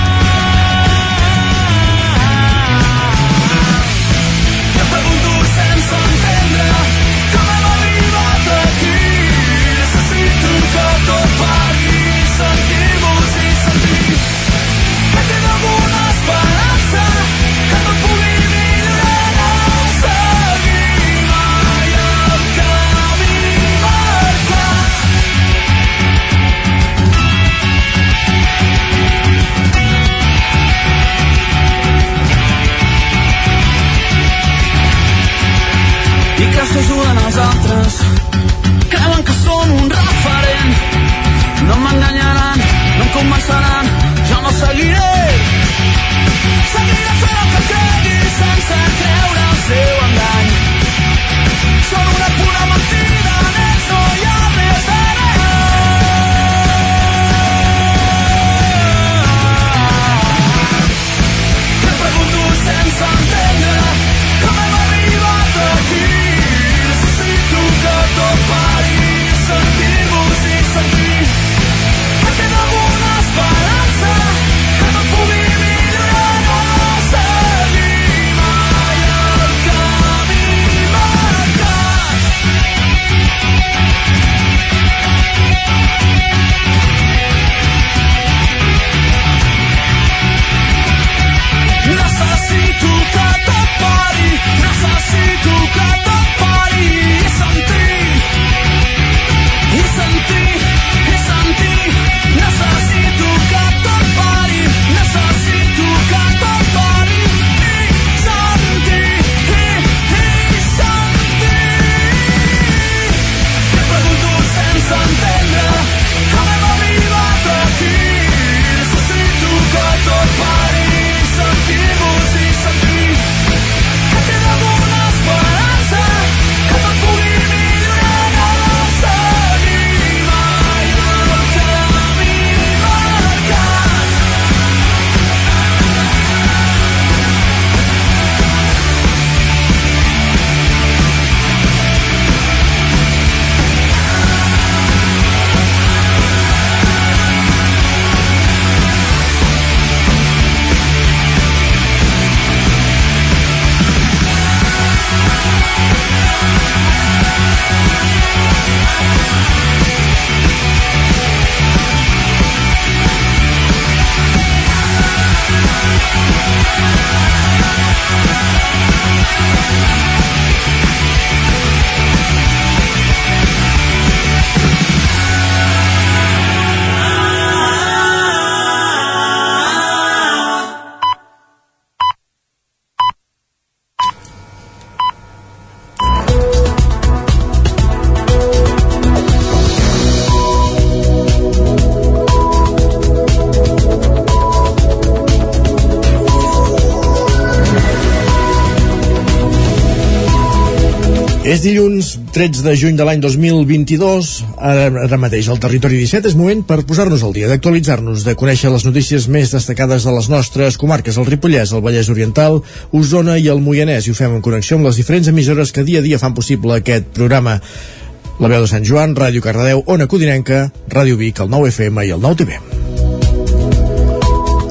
13 de juny de l'any 2022. Ara, ara mateix al Territori 17 és moment per posar-nos al dia, d'actualitzar-nos, de conèixer les notícies més destacades de les nostres comarques, el Ripollès, el Vallès Oriental, Osona i el Moianès. I ho fem en connexió amb les diferents emissores que dia a dia fan possible aquest programa. La veu de Sant Joan, Ràdio Cardedeu, Ona Codinenca, Ràdio Vic, el 9 FM i el 9 TV.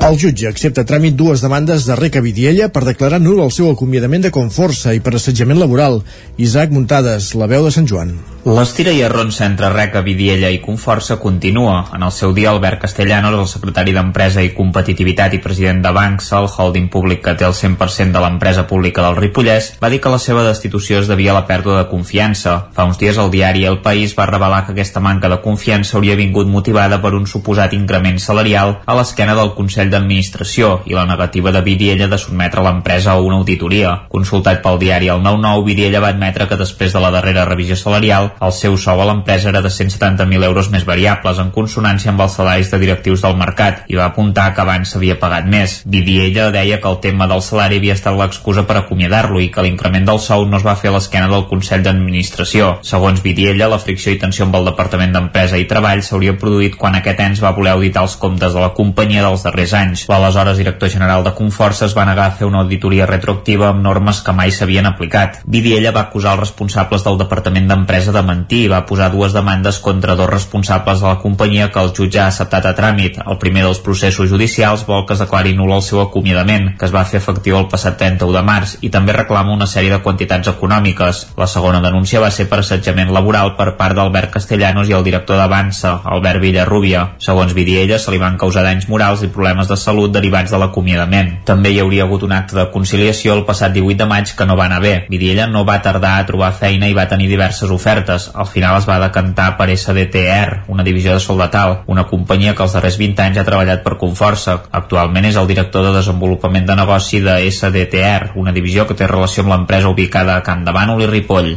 El jutge accepta tràmit dues demandes de Reca Vidiella per declarar nul el seu acomiadament de Conforça i per assetjament laboral. Isaac Muntades, la veu de Sant Joan. L'estira i arronsa entre Reca, Vidiella i Conforça continua. En el seu dia, Albert Castellanos, el secretari d'Empresa i Competitivitat i president de Bancs, el holding públic que té el 100% de l'empresa pública del Ripollès, va dir que la seva destitució es devia a la pèrdua de confiança. Fa uns dies el diari El País va revelar que aquesta manca de confiança hauria vingut motivada per un suposat increment salarial a l'esquena del Consell d'Administració i la negativa de Vidiella de sotmetre l'empresa a una auditoria. Consultat pel diari El 9-9, Vidiella va admetre que després de la darrera revisió salarial el seu sou a l'empresa era de 170.000 euros més variables, en consonància amb els salaris de directius del mercat, i va apuntar que abans s'havia pagat més. Vidiella deia que el tema del salari havia estat l'excusa per acomiadar-lo i que l'increment del sou no es va fer a l'esquena del Consell d'Administració. Segons Vidiella, la fricció i tensió amb el Departament d'Empresa i Treball s'hauria produït quan aquest ens va voler auditar els comptes de la companyia dels darrers anys. L'aleshores director general de Conforça es va negar a fer una auditoria retroactiva amb normes que mai s'havien aplicat. Vidiella va acusar els responsables del Departament d'Empresa de de mentir i va posar dues demandes contra dos responsables de la companyia que el jutge ha acceptat a tràmit. El primer dels processos judicials vol que es declari nul el seu acomiadament, que es va fer efectiu el passat 31 de març, i també reclama una sèrie de quantitats econòmiques. La segona denúncia va ser per assetjament laboral per part d'Albert Castellanos i el director d'Avança, Albert Villarrubia. Segons Vidiella, se li van causar danys morals i problemes de salut derivats de l'acomiadament. També hi hauria hagut un acte de conciliació el passat 18 de maig que no va anar bé. Vidiella no va tardar a trobar feina i va tenir diverses ofertes ofertes. Al final es va decantar per SDTR, una divisió de Soldatal, una companyia que els darrers 20 anys ha treballat per Conforça. Actualment és el director de desenvolupament de negoci de SDTR, una divisió que té relació amb l'empresa ubicada a Can de Bànol i Ripoll.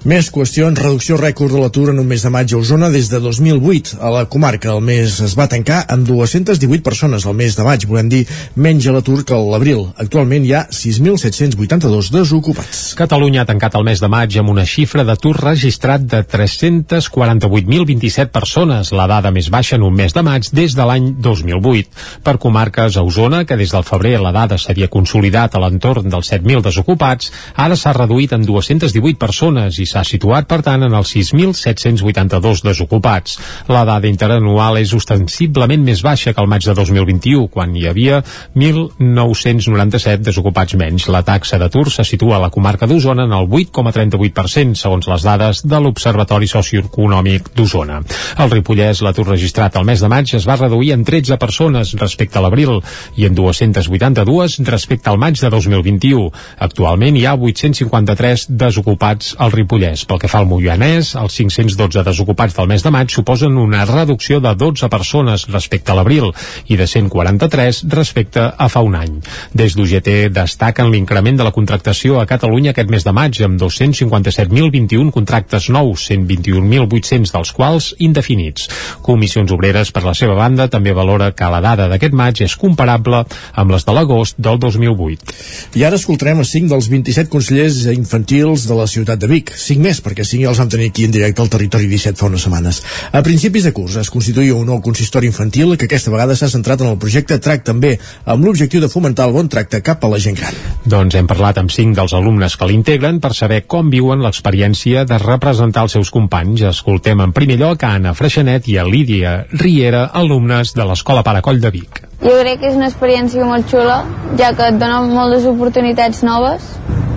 Més qüestions, reducció rècord de l'atur en un mes de maig a Osona des de 2008. A la comarca el mes es va tancar amb 218 persones al mes de maig, volem dir menys a l'atur que a l'abril. Actualment hi ha 6.782 desocupats. Catalunya ha tancat el mes de maig amb una xifra d'atur registrat de 348.027 persones, la dada més baixa en un mes de maig des de l'any 2008. Per comarques a Osona, que des del febrer la dada s'havia consolidat a l'entorn dels 7.000 desocupats, ara s'ha reduït en 218 persones i s'ha situat, per tant, en els 6.782 desocupats. La dada interanual és ostensiblement més baixa que el maig de 2021, quan hi havia 1.997 desocupats menys. La taxa d'atur se situa a la comarca d'Osona en el 8,38%, segons les dades de l'Observatori Socioeconòmic d'Osona. Al Ripollès, l'atur registrat al mes de maig es va reduir en 13 persones respecte a l'abril i en 282 respecte al maig de 2021. Actualment hi ha 853 desocupats al Ripollès Ripollès. Pel que fa al Moianès, els 512 desocupats del mes de maig suposen una reducció de 12 persones respecte a l'abril i de 143 respecte a fa un any. Des d'UGT destaquen l'increment de la contractació a Catalunya aquest mes de maig amb 257.021 contractes nous, 121.800 dels quals indefinits. Comissions Obreres, per la seva banda, també valora que la dada d'aquest maig és comparable amb les de l'agost del 2008. I ara escoltarem a 5 dels 27 consellers infantils de la ciutat de Vic. 5 més, perquè 5 ja els vam tenir aquí en directe al Territori 17 fa unes setmanes. A principis de curs es constituïa un nou consistori infantil que aquesta vegada s'ha centrat en el projecte TRAC també, amb l'objectiu de fomentar el bon tracte cap a la gent gran. Doncs hem parlat amb 5 dels alumnes que l'integren per saber com viuen l'experiència de representar els seus companys. Escoltem en primer lloc a Anna Freixanet i a Lídia Riera, alumnes de l'Escola Paracoll de Vic. Jo crec que és una experiència molt xula, ja que et dona moltes oportunitats noves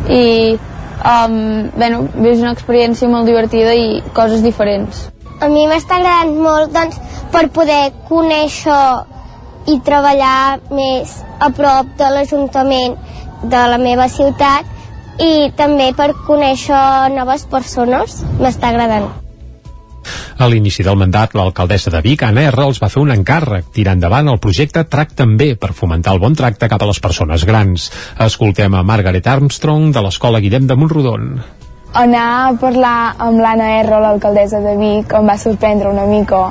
i um, bueno, és una experiència molt divertida i coses diferents. A mi m'està agradant molt doncs, per poder conèixer i treballar més a prop de l'Ajuntament de la meva ciutat i també per conèixer noves persones. M'està agradant. A l'inici del mandat, l'alcaldessa de Vic, Anna R, els va fer un encàrrec, tirar endavant el projecte TRAC també, per fomentar el bon tracte cap a les persones grans. Escoltem a Margaret Armstrong, de l'Escola Guillem de Montrodon. Anar a parlar amb l'Anna R, l'alcaldessa de Vic, em va sorprendre una mica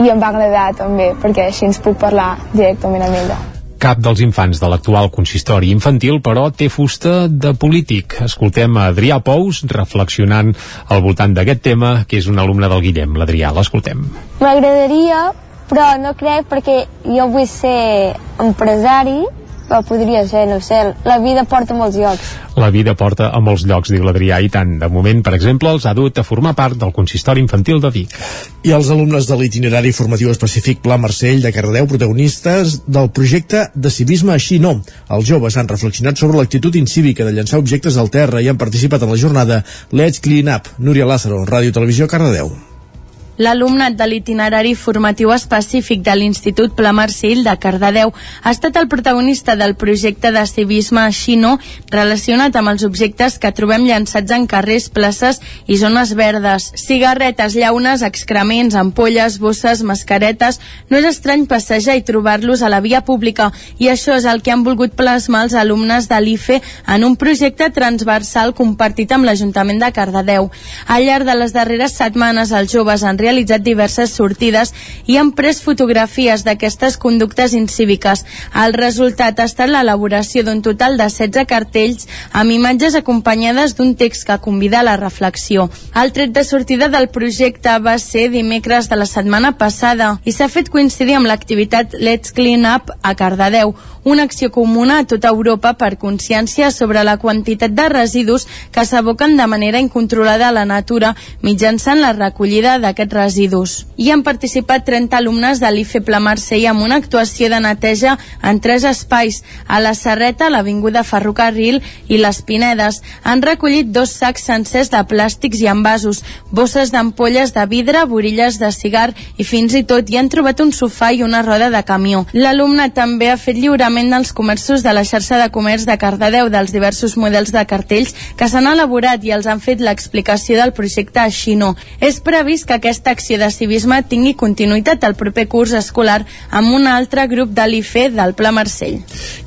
i em va agradar també, perquè així ens puc parlar directament amb ella. Cap dels infants de l'actual consistori infantil, però, té fusta de polític. Escoltem a Adrià Pous reflexionant al voltant d'aquest tema, que és un alumne del Guillem. L'Adrià, l'escoltem. M'agradaria, però no crec perquè jo vull ser empresari però podria ser, no sé, la vida porta molts llocs. La vida porta a molts llocs, diu l'Adrià, i tant. De moment, per exemple, els ha dut a formar part del consistori infantil de Vic. I els alumnes de l'itinerari formatiu específic Pla Marcell de Cardedeu, protagonistes del projecte de civisme així no. Els joves han reflexionat sobre l'actitud incívica de llançar objectes al terra i han participat en la jornada Let's Clean Up. Núria Lázaro, Ràdio Televisió, Cardedeu. L'alumnat de l'itinerari formatiu específic de l'Institut Pla Marcell de Cardedeu ha estat el protagonista del projecte de civisme xino relacionat amb els objectes que trobem llançats en carrers, places i zones verdes. Cigarretes, llaunes, excrements, ampolles, bosses, mascaretes... No és estrany passejar i trobar-los a la via pública i això és el que han volgut plasmar els alumnes de l'IFE en un projecte transversal compartit amb l'Ajuntament de Cardedeu. Al llarg de les darreres setmanes, els joves han realitzat diverses sortides i han pres fotografies d'aquestes conductes incíviques. El resultat ha estat l'elaboració d'un total de 16 cartells amb imatges acompanyades d'un text que convida a la reflexió. El tret de sortida del projecte va ser dimecres de la setmana passada i s'ha fet coincidir amb l'activitat Let's Clean Up a Cardedeu, una acció comuna a tota Europa per consciència sobre la quantitat de residus que s'aboquen de manera incontrolada a la natura mitjançant la recollida d'aquests residus. Hi han participat 30 alumnes de l'IFE Pla Marcell amb una actuació de neteja en tres espais, a la Serreta, l'Avinguda Ferrocarril i les Pinedes. Han recollit dos sacs sencers de plàstics i envasos, bosses d'ampolles de vidre, borilles de cigar i fins i tot hi han trobat un sofà i una roda de camió. L'alumne també ha fet lliurament dels comerços de la xarxa de comerç de Cardedeu dels diversos models de cartells que s'han elaborat i els han fet l'explicació del projecte Així no. És previst que aquesta acció de civisme tingui continuïtat al proper curs escolar amb un altre grup de l'IFE del Pla Marcell.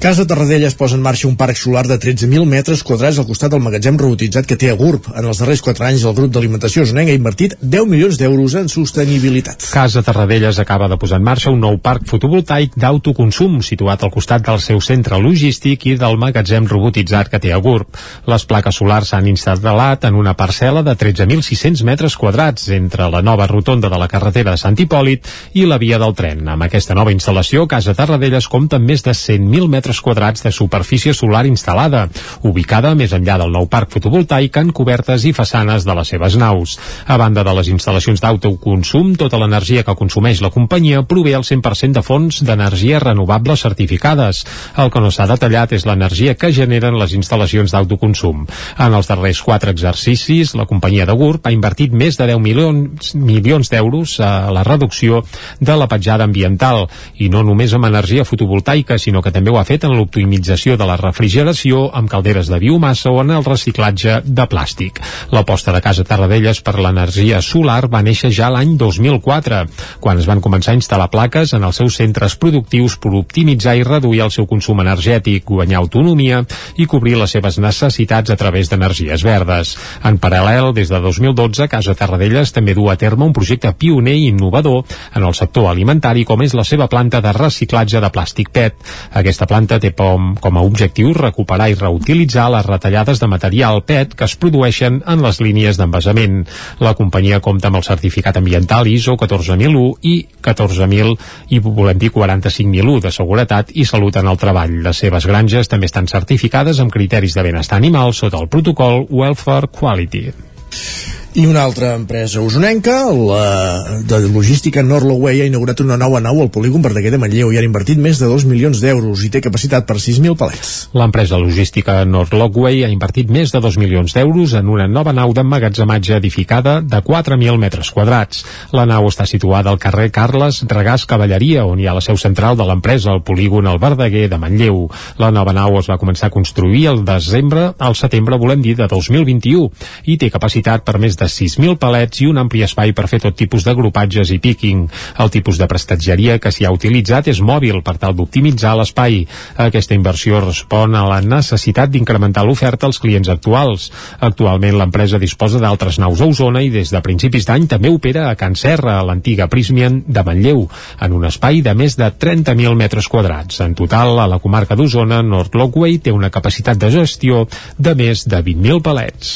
Casa Tarradellas posa en marxa un parc solar de 13.000 metres quadrats al costat del magatzem robotitzat que té a GURB. En els darrers 4 anys el grup d'alimentació Zonenc ha invertit 10 milions d'euros en sostenibilitat. Casa Tarradellas acaba de posar en marxa un nou parc fotovoltaic d'autoconsum situat al costat del seu centre logístic i del magatzem robotitzat que té a GURB. Les plaques solars s'han instal·lat en una parcel·la de 13.600 metres quadrats entre la nova rotonda de la carretera de Sant Hipòlit i la via del tren. Amb aquesta nova instal·lació, Casa Tarradellas compta amb més de 100.000 metres quadrats de superfície solar instal·lada, ubicada més enllà del nou parc fotovoltaic en cobertes i façanes de les seves naus. A banda de les instal·lacions d'autoconsum, tota l'energia que consumeix la companyia prové al 100% de fonts d'energia renovable certificades. El que no s'ha detallat és l'energia que generen les instal·lacions d'autoconsum. En els darrers quatre exercicis, la companyia de GURB ha invertit més de 10 milions, milions d'euros a la reducció de la petjada ambiental i no només amb energia fotovoltaica, sinó que també ho ha fet en l'optimització de la refrigeració amb calderes de biomassa o en el reciclatge de plàstic. L'aposta de Casa Tarradellas per l'energia solar va néixer ja l'any 2004, quan es van començar a instal·lar plaques en els seus centres productius per optimitzar i reduir el seu consum energètic, guanyar autonomia i cobrir les seves necessitats a través d'energies verdes. En paral·lel, des de 2012, Casa Tarradellas també du a terme un projecte pioner i innovador en el sector alimentari com és la seva planta de reciclatge de plàstic PET. Aquesta planta té com, com a objectiu recuperar i reutilitzar les retallades de material PET que es produeixen en les línies d'envasament. La companyia compta amb el certificat ambiental ISO 14001 i 14.000 i volem dir 45.001 de seguretat i salut en el treball. Les seves granges també estan certificades amb criteris de benestar animal sota el protocol Welfare Quality. I una altra empresa usonenca, la de logística Norloway, ha inaugurat una nova nau al polígon Verdaguer de Manlleu i ha invertit més de 2 milions d'euros i té capacitat per 6.000 palets. L'empresa logística Norlogway ha invertit més de 2 milions d'euros en una nova nau d'emmagatzematge edificada de 4.000 metres quadrats. La nau està situada al carrer Carles Regàs Cavalleria, on hi ha la seu central de l'empresa, al polígon El Verdaguer de Manlleu. La nova nau es va començar a construir el desembre, al setembre, volem dir, de 2021, i té capacitat per més de de 6.000 palets i un ampli espai per fer tot tipus d'agrupatges i píquing. El tipus de prestatgeria que s'hi ha utilitzat és mòbil per tal d'optimitzar l'espai. Aquesta inversió respon a la necessitat d'incrementar l'oferta als clients actuals. Actualment l'empresa disposa d'altres naus a Osona i des de principis d'any també opera a Can Serra, a l'antiga Prismian de Manlleu, en un espai de més de 30.000 metres quadrats. En total, a la comarca d'Osona, North Lockway té una capacitat de gestió de més de 20.000 palets.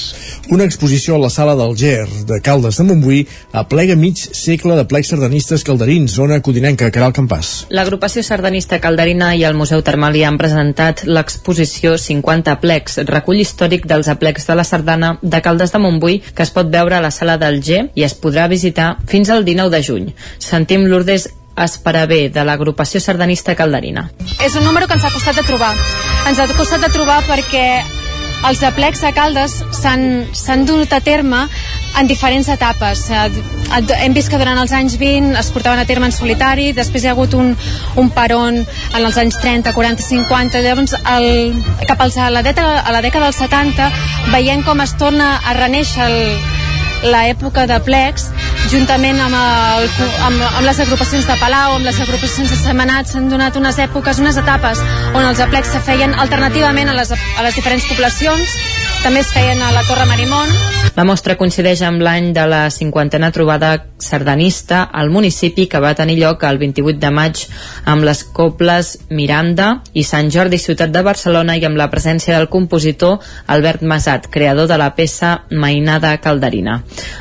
Una exposició a la sala del GER de Caldes de Montbui aplega mig segle de plecs sardanistes calderins, zona codinenca, Caral Campàs. L'agrupació sardanista calderina i el Museu Termali han presentat l'exposició 50 plecs, recull històric dels aplecs de la sardana de Caldes de Montbui, que es pot veure a la sala del G i es podrà visitar fins al 19 de juny. Sentim Lourdes Esperabé, de l'agrupació sardanista calderina. És un número que ens ha costat de trobar. Ens ha costat de trobar perquè els aplecs a Caldes s'han dut a terme en diferents etapes. Hem vist que durant els anys 20 es portaven a terme en solitari, després hi ha hagut un, un peron en els anys 30, 40, 50, llavors el, cap als, a, la dècada, a la dècada dels 70 veiem com es torna a reneixer el, l'època de plecs juntament amb, el, amb, amb les agrupacions de Palau, amb les agrupacions de Semanat s'han donat unes èpoques, unes etapes on els aplecs se feien alternativament a les, a les diferents poblacions també es feien a la Torre Marimón la mostra coincideix amb l'any de la cinquantena trobada sardanista al municipi que va tenir lloc el 28 de maig amb les cobles Miranda i Sant Jordi Ciutat de Barcelona i amb la presència del compositor Albert Masat, creador de la peça Mainada Calderina.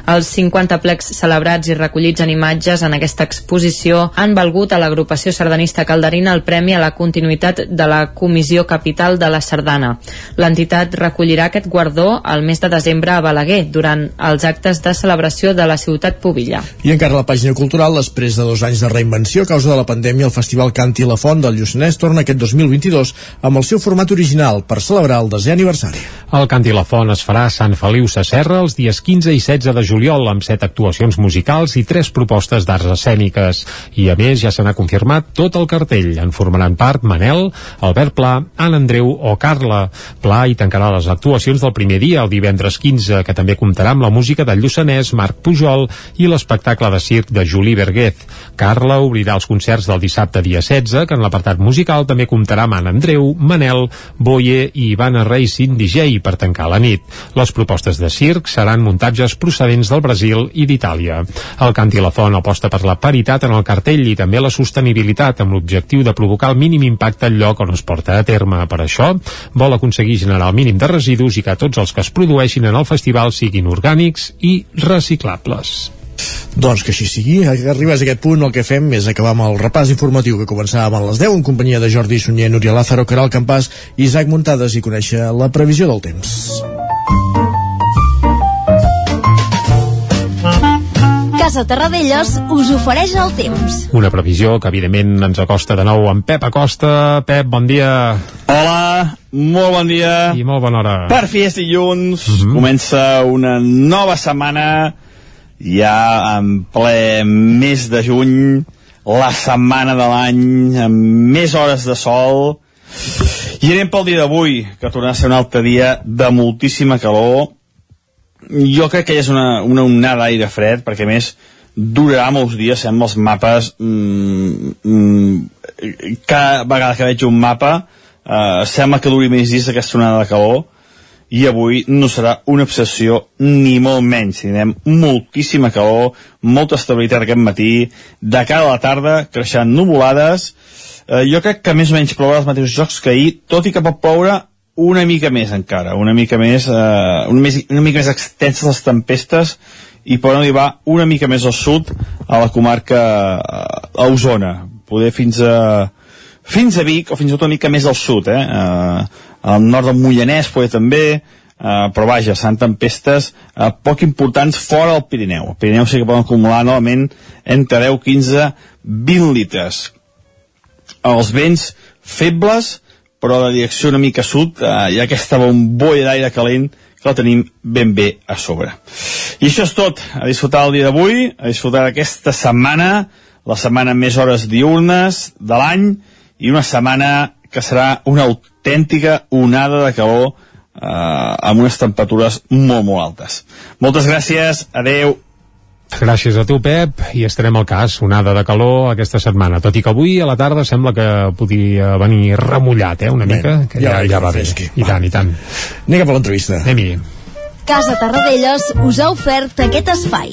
Els 50 plecs celebrats i recollits en imatges en aquesta exposició han valgut a l'agrupació sardanista calderina el premi a la continuïtat de la Comissió Capital de la Sardana. L'entitat recollirà aquest guardó al mes de desembre a Balaguer, durant els actes de celebració de la ciutat Pobilla. I encara a la pàgina cultural, després de dos anys de reinvenció a causa de la pandèmia, el Festival Canti la Font del Lluçanès torna aquest 2022 amb el seu format original per celebrar el desè aniversari. El Canti la Font es farà a Sant Feliu Sacerra els dies 15 i 16 de juliol amb set actuacions musicals i tres propostes d'arts escèniques. I a més ja se n'ha confirmat tot el cartell. En formaran part Manel, Albert Pla, Anna Andreu o Carla. Pla i tancarà les actuacions del primer dia, el divendres 15, que també comptarà amb la música del Lluçanès Marc Pujol i l'espectacle de circ de Juli Berguet. Carla obrirà els concerts del dissabte dia 16, que en l'apartat musical també comptarà amb Anna Andreu, Manel, Boye i Ivana Racing DJ per tancar la nit. Les propostes de circ seran muntatges procedents del Brasil i d'Itàlia. El Canti la Font aposta per la paritat en el cartell i també la sostenibilitat amb l'objectiu de provocar el mínim impacte al lloc on es porta a terme. Per això, vol aconseguir generar el mínim de residus i que tots els que es produeixin en el festival siguin orgànics i reciclables. Doncs que així sigui, arribes a aquest punt el que fem és acabar amb el repàs informatiu que començàvem a les 10 en companyia de Jordi Sunyer, Núria Lázaro, Caral Campàs i Isaac Muntades i conèixer la previsió del temps. Casa Terradellos us ofereix el temps. Una previsió que evidentment ens acosta de nou amb Pep Acosta. Pep, bon dia. Hola, molt bon dia. I molt bona hora. Per fi és dilluns, uh -huh. comença una nova setmana, ja en ple mes de juny, la setmana de l'any, amb més hores de sol, i anem pel dia d'avui, que tornarà a ser un altre dia de moltíssima calor. Jo crec que és una, una onada d'aire fred, perquè més durarà molts dies, sembla els mapes... Mm, mm, cada vegada que veig un mapa eh, sembla que duri més dies aquesta onada de calor i avui no serà una obsessió ni molt menys. Tindrem moltíssima calor, molta estabilitat aquest matí, de cara a la tarda creixen nuvolades, eh, jo crec que més o menys plourà els mateixos jocs que ahir, tot i que pot ploure una mica més encara, una mica més, eh, una, més una mica més extenses les tempestes i poden arribar una mica més al sud a la comarca eh, a Osona, poder fins a fins a Vic o fins a una mica més al sud eh? eh al nord del Mollanès poder també eh, però vaja, seran tempestes eh, poc importants fora del Pirineu el Pirineu sí que poden acumular novament entre 10, 15, 20 litres els vents febles però de direcció una mica sud eh, hi ha aquesta bombolla d'aire calent que la tenim ben bé a sobre i això és tot, a disfrutar el dia d'avui a disfrutar aquesta setmana la setmana amb més hores diurnes de l'any i una setmana que serà una autèntica onada de calor amb unes temperatures molt, molt altes. Moltes gràcies, adeu. Gràcies a tu, Pep, i estarem al cas. Onada de calor aquesta setmana, tot i que avui a la tarda sembla que podria venir remullat, eh, una Bé, mica, que ja- ja, ja, va bé. I tant, i tant. Anem cap a l'entrevista. Anem-hi. Casa Tarradellas us ha ofert aquest espai.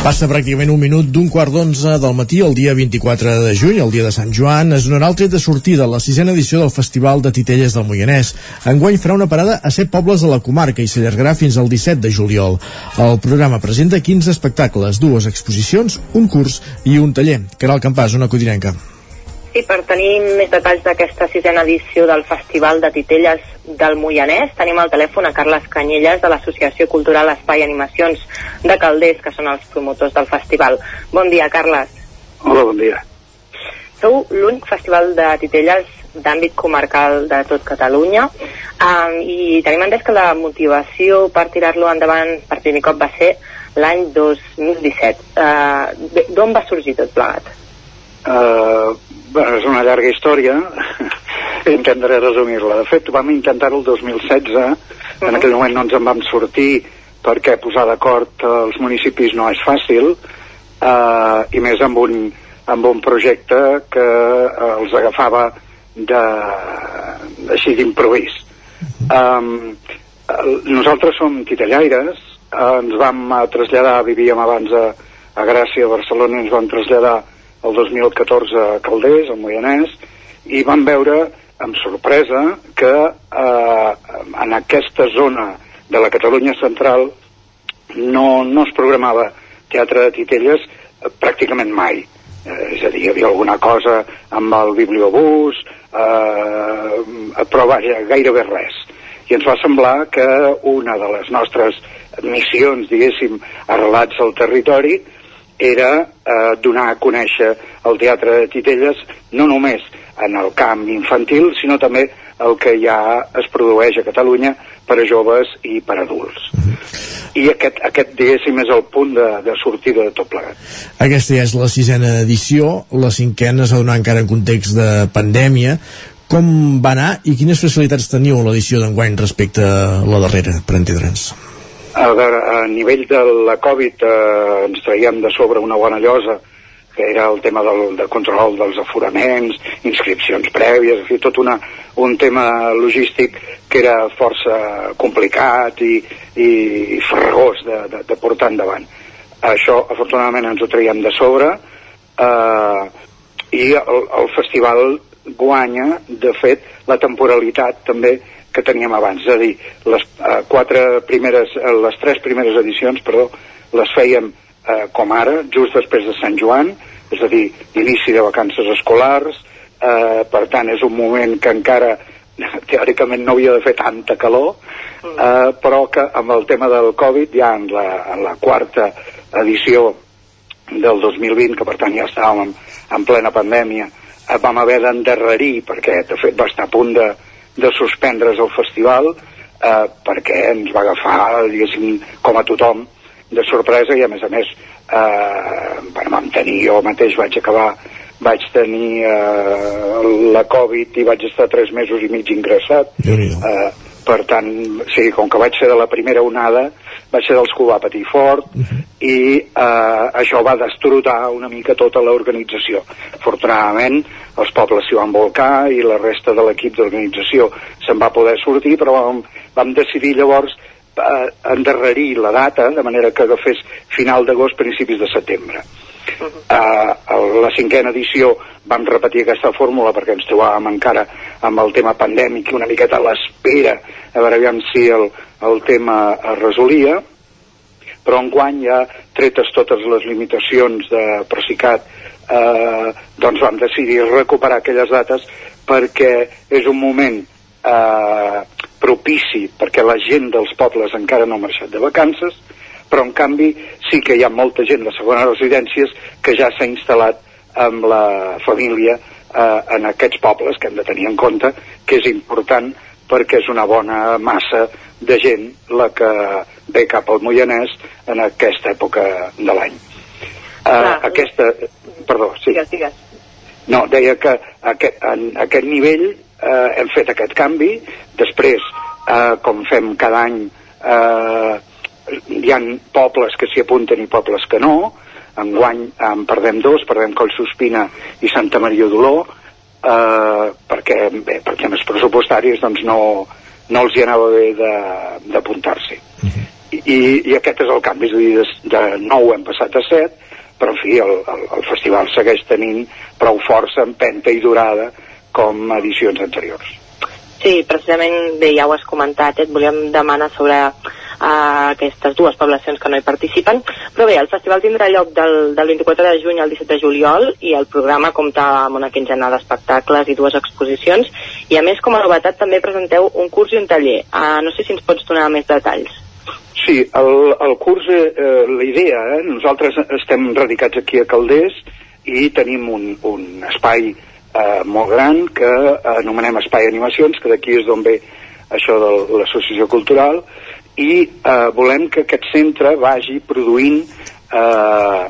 Passa pràcticament un minut d'un quart d'onze del matí el dia 24 de juny, el dia de Sant Joan, es donarà el tret de sortida a la sisena edició del Festival de Titelles del Moianès. Enguany farà una parada a set pobles de la comarca i s'allargarà fins al 17 de juliol. El programa presenta 15 espectacles, dues exposicions, un curs i un taller. Caral Campàs, una codinenca. Sí, per tenir més detalls d'aquesta sisena edició del Festival de Titelles del Moianès, tenim al telèfon a Carles Canyelles de l'Associació Cultural Espai Animacions de Calders, que són els promotors del festival. Bon dia, Carles. Hola, bon dia. Sou l'únic festival de titelles d'àmbit comarcal de tot Catalunya um, i tenim entès que la motivació per tirar-lo endavant per primer cop va ser l'any 2017. Uh, D'on va sorgir tot plegat? Uh, bueno, és una llarga història, intentaré resumir-la. De fet, vam intentar-ho el 2016, en aquell moment no ens en vam sortir perquè posar d'acord els municipis no és fàcil, uh, i més amb un, amb un projecte que uh, els agafava de, així d'improvís. Um, nosaltres som titellaires, uh, ens vam uh, traslladar, vivíem abans a, a Gràcia, a Barcelona, ens vam traslladar el 2014 a Calders, al Moianès, i vam veure amb sorpresa que eh, en aquesta zona de la Catalunya central no, no es programava teatre de titelles eh, pràcticament mai. Eh, és a dir, hi havia alguna cosa amb el bibliobús, eh, però vaja, gairebé res. I ens va semblar que una de les nostres missions, diguéssim, arrelats al territori, era eh, donar a conèixer el teatre de Titelles no només en el camp infantil, sinó també el que ja es produeix a Catalunya per a joves i per a adults. I aquest, aquest diguéssim, és el punt de, de sortida de tot plegat. Aquesta ja és la sisena edició, la cinquena s'ha donat encara en context de pandèmia. Com va anar i quines facilitats teniu l'edició d'enguany respecte a la darrera, per entendre'ns? A, veure, a nivell de la Covid eh, ens traiem de sobre una bona llosa que era el tema del, del control dels aforaments, inscripcions prèvies, fi, tot una, un tema logístic que era força complicat i, i farragós de, de, de portar endavant. Això, afortunadament, ens ho traiem de sobre eh, i el, el festival guanya, de fet, la temporalitat també que teníem abans, és a dir, les eh, quatre primeres, eh, les tres primeres edicions, perdó, les fèiem eh, com ara, just després de Sant Joan, és a dir, inici de vacances escolars, eh, per tant és un moment que encara teòricament no havia de fer tanta calor, eh, però que amb el tema del Covid ja en la, en la quarta edició del 2020, que per tant ja estàvem en, en plena pandèmia, eh, vam haver d'endarrerir, perquè de fet va estar a punt de, de suspendre's el festival, eh, perquè ens va agafar, diguéssim, com a tothom, de sorpresa i a més a més eh, bueno, vam tenir, jo mateix vaig acabar vaig tenir eh, la Covid i vaig estar tres mesos i mig ingressat. Eh, per tant, sí, com que vaig ser de la primera onada vaig ser dels que ho va patir fort uh -huh. i eh, això va destrotar una mica tota l'organització afortunadament els pobles s'hi van volcar i la resta de l'equip d'organització se'n va poder sortir però vam, vam decidir llavors eh, endarrerir la data de manera que agafés final d'agost, principis de setembre. Uh -huh. uh, la cinquena edició vam repetir aquesta fórmula perquè ens trobàvem encara amb el tema pandèmic i una miqueta a l'espera a veure aviam si el, el tema es resolia però enguany ja tretes totes les limitacions de Procicat eh, doncs vam decidir recuperar aquelles dates perquè és un moment eh, propici perquè la gent dels pobles encara no ha marxat de vacances, però en canvi sí que hi ha molta gent de segones residències que ja s'ha instal·lat amb la família eh, en aquests pobles que hem de tenir en compte que és important perquè és una bona massa de gent la que ve cap al Moianès en aquesta època de l'any. Uh, aquesta... Perdó, sí. Digues, digues. No, deia que aquest, en aquest nivell eh, hem fet aquest canvi, després, eh, com fem cada any, eh, hi han pobles que s'hi apunten i pobles que no, enguany en perdem dos, perdem Collsospina i Santa Maria d'Oló, eh, perquè bé, per temes pressupostaris doncs no, no els hi anava bé d'apuntar-s'hi. I, I aquest és el canvi, és a dir, de, de 9 hem passat a 7, però en fi, el, el, el festival segueix tenint prou força, empenta i durada com edicions anteriors. Sí, precisament, bé, ja ho has comentat, eh? et volíem demanar sobre uh, aquestes dues poblacions que no hi participen, però bé, el festival tindrà lloc del, del 24 de juny al 17 de juliol i el programa compta amb una quinzena d'espectacles i dues exposicions i a més, com a novetat, també presenteu un curs i un taller. Uh, no sé si ens pots donar més detalls. Sí, el, el curs, eh, la idea, eh, nosaltres estem radicats aquí a Calders i tenim un, un espai eh, molt gran que anomenem Espai Animacions, que d'aquí és d'on ve això de l'associació cultural, i eh, volem que aquest centre vagi produint eh,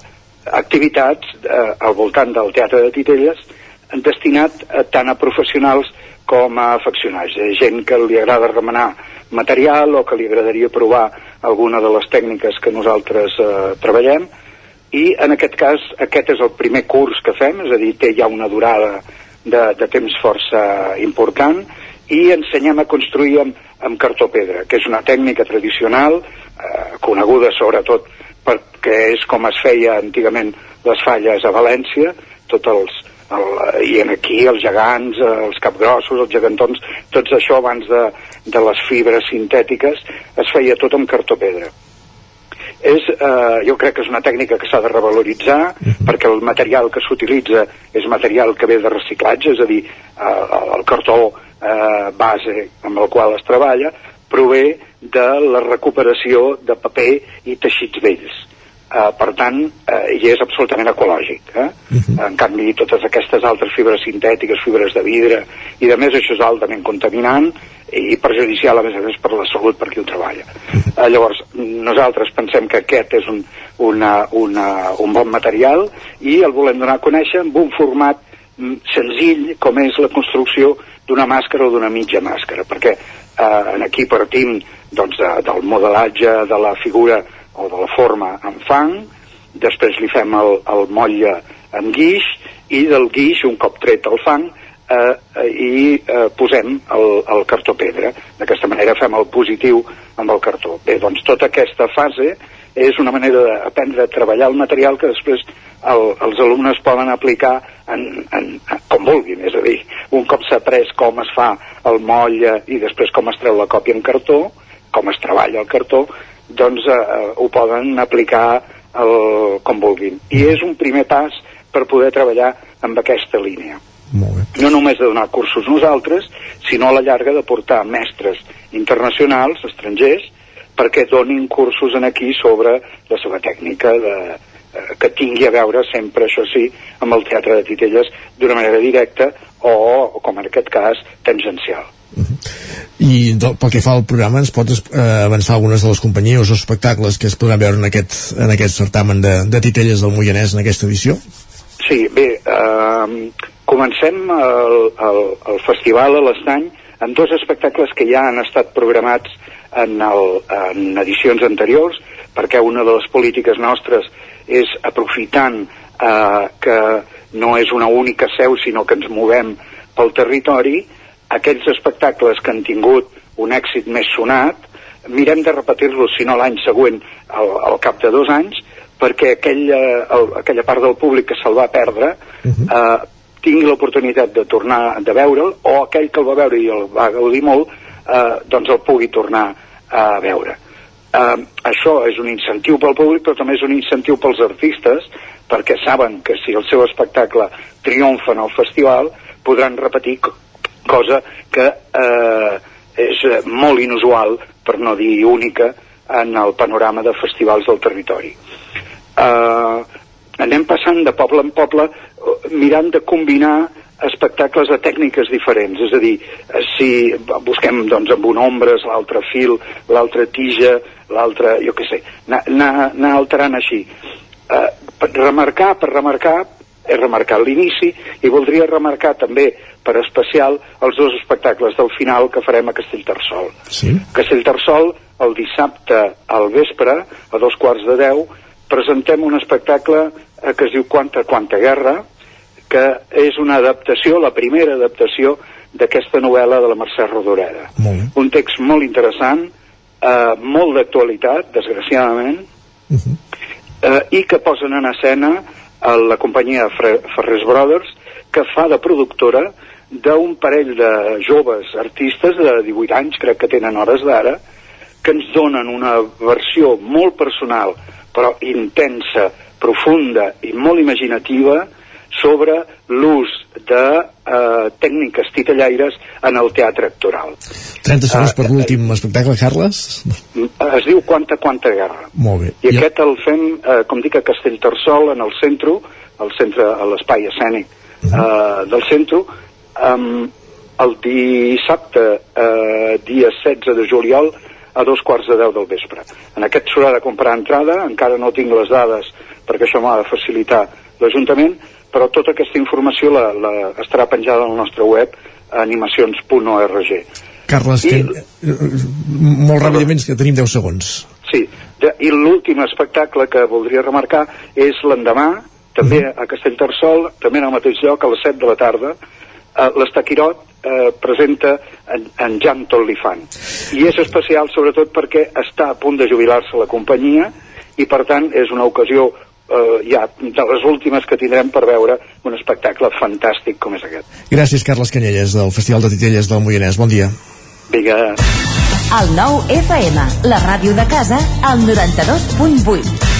activitats eh, al voltant del Teatre de Titelles destinat eh, tant a professionals com a afeccionats, eh, gent que li agrada remenar material o que li agradaria provar alguna de les tècniques que nosaltres eh, treballem. I en aquest cas aquest és el primer curs que fem, és a dir, té ja una durada de, de temps força important i ensenyem a construir amb, amb cartó pedra, que és una tècnica tradicional eh, coneguda sobretot perquè és com es feia antigament les falles a València, tots els, el, i en aquí els gegants, els capgrossos, els gegantons, tot això abans de, de les fibres sintètiques es feia tot amb cartó pedra és, eh, jo crec que és una tècnica que s'ha de revaloritzar uh -huh. perquè el material que s'utilitza és material que ve de reciclatge, és a dir, eh, el cartó eh, base amb el qual es treballa prové de la recuperació de paper i teixits vells Uh, per tant, uh, i és absolutament ecològic. Eh? Uh -huh. En canvi, totes aquestes altres fibres sintètiques, fibres de vidre i de més, això és altament contaminant i perjudicial a més a més per la salut per qui ho treballa. Uh, llavors, nosaltres pensem que aquest és un, una, una, un bon material i el volem donar a conèixer amb un format mm, senzill com és la construcció d'una màscara o d'una mitja màscara, perquè eh, aquí partim doncs, de, del modelatge de la figura o de la forma en fang, després li fem el, el motlle amb guix i del guix, un cop tret el fang, eh, eh, i eh, posem el, el cartó pedra. D'aquesta manera fem el positiu amb el cartó. Bé, doncs tota aquesta fase és una manera d'aprendre a treballar el material que després el, els alumnes poden aplicar en, en, en, com vulguin, és a dir, un cop s'ha après com es fa el moll i després com es treu la còpia en cartó, com es treballa el cartó, doncs eh, ho poden aplicar el, com vulguin. I és un primer pas per poder treballar amb aquesta línia. No només de donar cursos nosaltres, sinó a la llarga de portar mestres internacionals, estrangers, perquè donin cursos en aquí sobre la seva tècnica de, eh, que tingui a veure sempre, això sí, amb el teatre de Titelles d'una manera directa o, com en aquest cas, tangencial. I do, pel que fa al programa ens pots eh, avançar algunes de les companyies o espectacles que es podran veure en aquest, en aquest certamen de, de titelles del Moianès en aquesta edició? Sí, bé, eh, comencem el, el, el festival a l'estany amb dos espectacles que ja han estat programats en, el, en edicions anteriors, perquè una de les polítiques nostres és aprofitant eh, que no és una única seu, sinó que ens movem pel territori, aquells espectacles que han tingut un èxit més sonat, mirem de repetir-los, si no l'any següent, al, al cap de dos anys, perquè aquella, el, aquella part del públic que se'l va perdre uh -huh. eh, tingui l'oportunitat de tornar de veure'l, o aquell que el va veure i el va gaudir molt, eh, doncs el pugui tornar a veure. eh, això és un incentiu pel públic però també és un incentiu pels artistes perquè saben que si el seu espectacle triomfa en el festival podran repetir cosa que eh, és molt inusual per no dir única en el panorama de festivals del territori eh, anem passant de poble en poble mirant de combinar espectacles de tècniques diferents, és a dir, si busquem doncs amb un ombres, l'altre fil, l'altre tija, l'altre, jo què sé, anar, anar alterant així. Eh, per remarcar, per remarcar, he remarcat l'inici i voldria remarcar també per especial els dos espectacles del final que farem a Castellterçol. Sí. Castellterçol, el dissabte al vespre, a dos quarts de deu, presentem un espectacle eh, que es diu Quanta, Quanta Guerra, que és una adaptació, la primera adaptació d'aquesta novel·la de la Mercè Rodoreda. Un text molt interessant, eh, molt d'actualitat, desgraciadament, uh -huh. eh, i que posen en escena a la companyia Ferrés Brothers, que fa de productora d'un parell de joves artistes de 18 anys, crec que tenen hores d'ara, que ens donen una versió molt personal, però intensa, profunda i molt imaginativa sobre l'ús de eh, tècniques titellaires en el teatre actoral. 30 segons per l'últim uh, espectacle, Carles. Es diu Quanta, Quanta Guerra. Molt bé. I, I aquest el fem, eh, com dic, a Castellterçol, en el centre, al centre, a l'espai escènic uh -huh. eh, del centre, um, el dissabte, eh, dia 16 de juliol, a dos quarts de deu del vespre. En aquest s'haurà de comprar entrada, encara no tinc les dades perquè això m'ha de facilitar l'Ajuntament, però tota aquesta informació la, la estarà penjada al nostre web animacions.org. Carles, I, que, molt ràpidament, que tenim 10 segons. Sí, i l'últim espectacle que voldria remarcar és l'endemà, també uh mhm. -huh. a Castellterçol, també en el mateix lloc, a les 7 de la tarda, eh, l'Estaquirot eh, presenta en, en Jan Tollifant. I és especial sobretot perquè està a punt de jubilar-se la companyia i per tant és una ocasió eh, ja de les últimes que tindrem per veure un espectacle fantàstic com és aquest. Gràcies, Carles Canyelles, del Festival de Titelles del Moianès. Bon dia. Vinga. El nou FM, la ràdio de casa, al 92.8.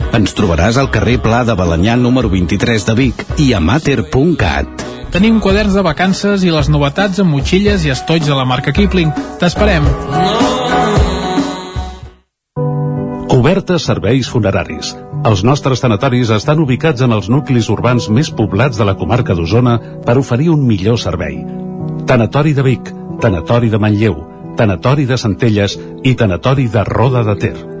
Ens trobaràs al carrer Pla de Balanyà número 23 de Vic i a mater.cat. Tenim quaderns de vacances i les novetats amb motxilles i estoig de la marca Kipling. T'esperem. Cobertes serveis funeraris els nostres tanatoris estan ubicats en els nuclis urbans més poblats de la comarca d'Osona per oferir un millor servei. Tanatori de Vic, Tanatori de Manlleu, Tanatori de Centelles i Tanatori de Roda de Ter.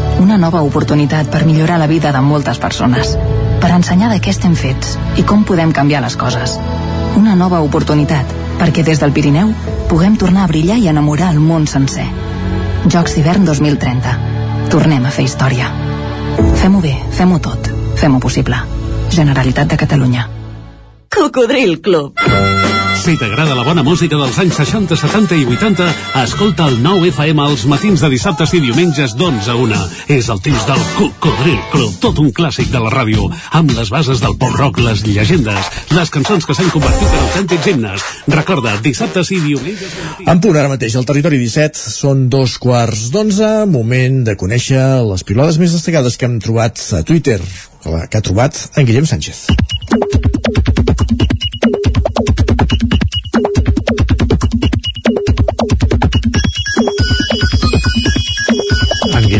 una nova oportunitat per millorar la vida de moltes persones, per ensenyar de què estem fets i com podem canviar les coses. Una nova oportunitat perquè des del Pirineu puguem tornar a brillar i enamorar el món sencer. Jocs d'hivern 2030. Tornem a fer història. Fem-ho bé, fem-ho tot. Fem-ho possible. Generalitat de Catalunya. Cocodril Club. Si t'agrada la bona música dels anys 60, 70 i 80, escolta el 9 FM als matins de dissabtes i diumenges d'11 a 1. És el temps del Cocodril Club, tot un clàssic de la ràdio, amb les bases del pop-rock, les llegendes, les cançons que s'han convertit en autèntics himnes. Recorda, dissabtes i diumenges... En punt ara mateix, al territori 17 són dos quarts d'onze, moment de conèixer les pilades més destacades que hem trobat a Twitter, que ha trobat en Guillem Sánchez.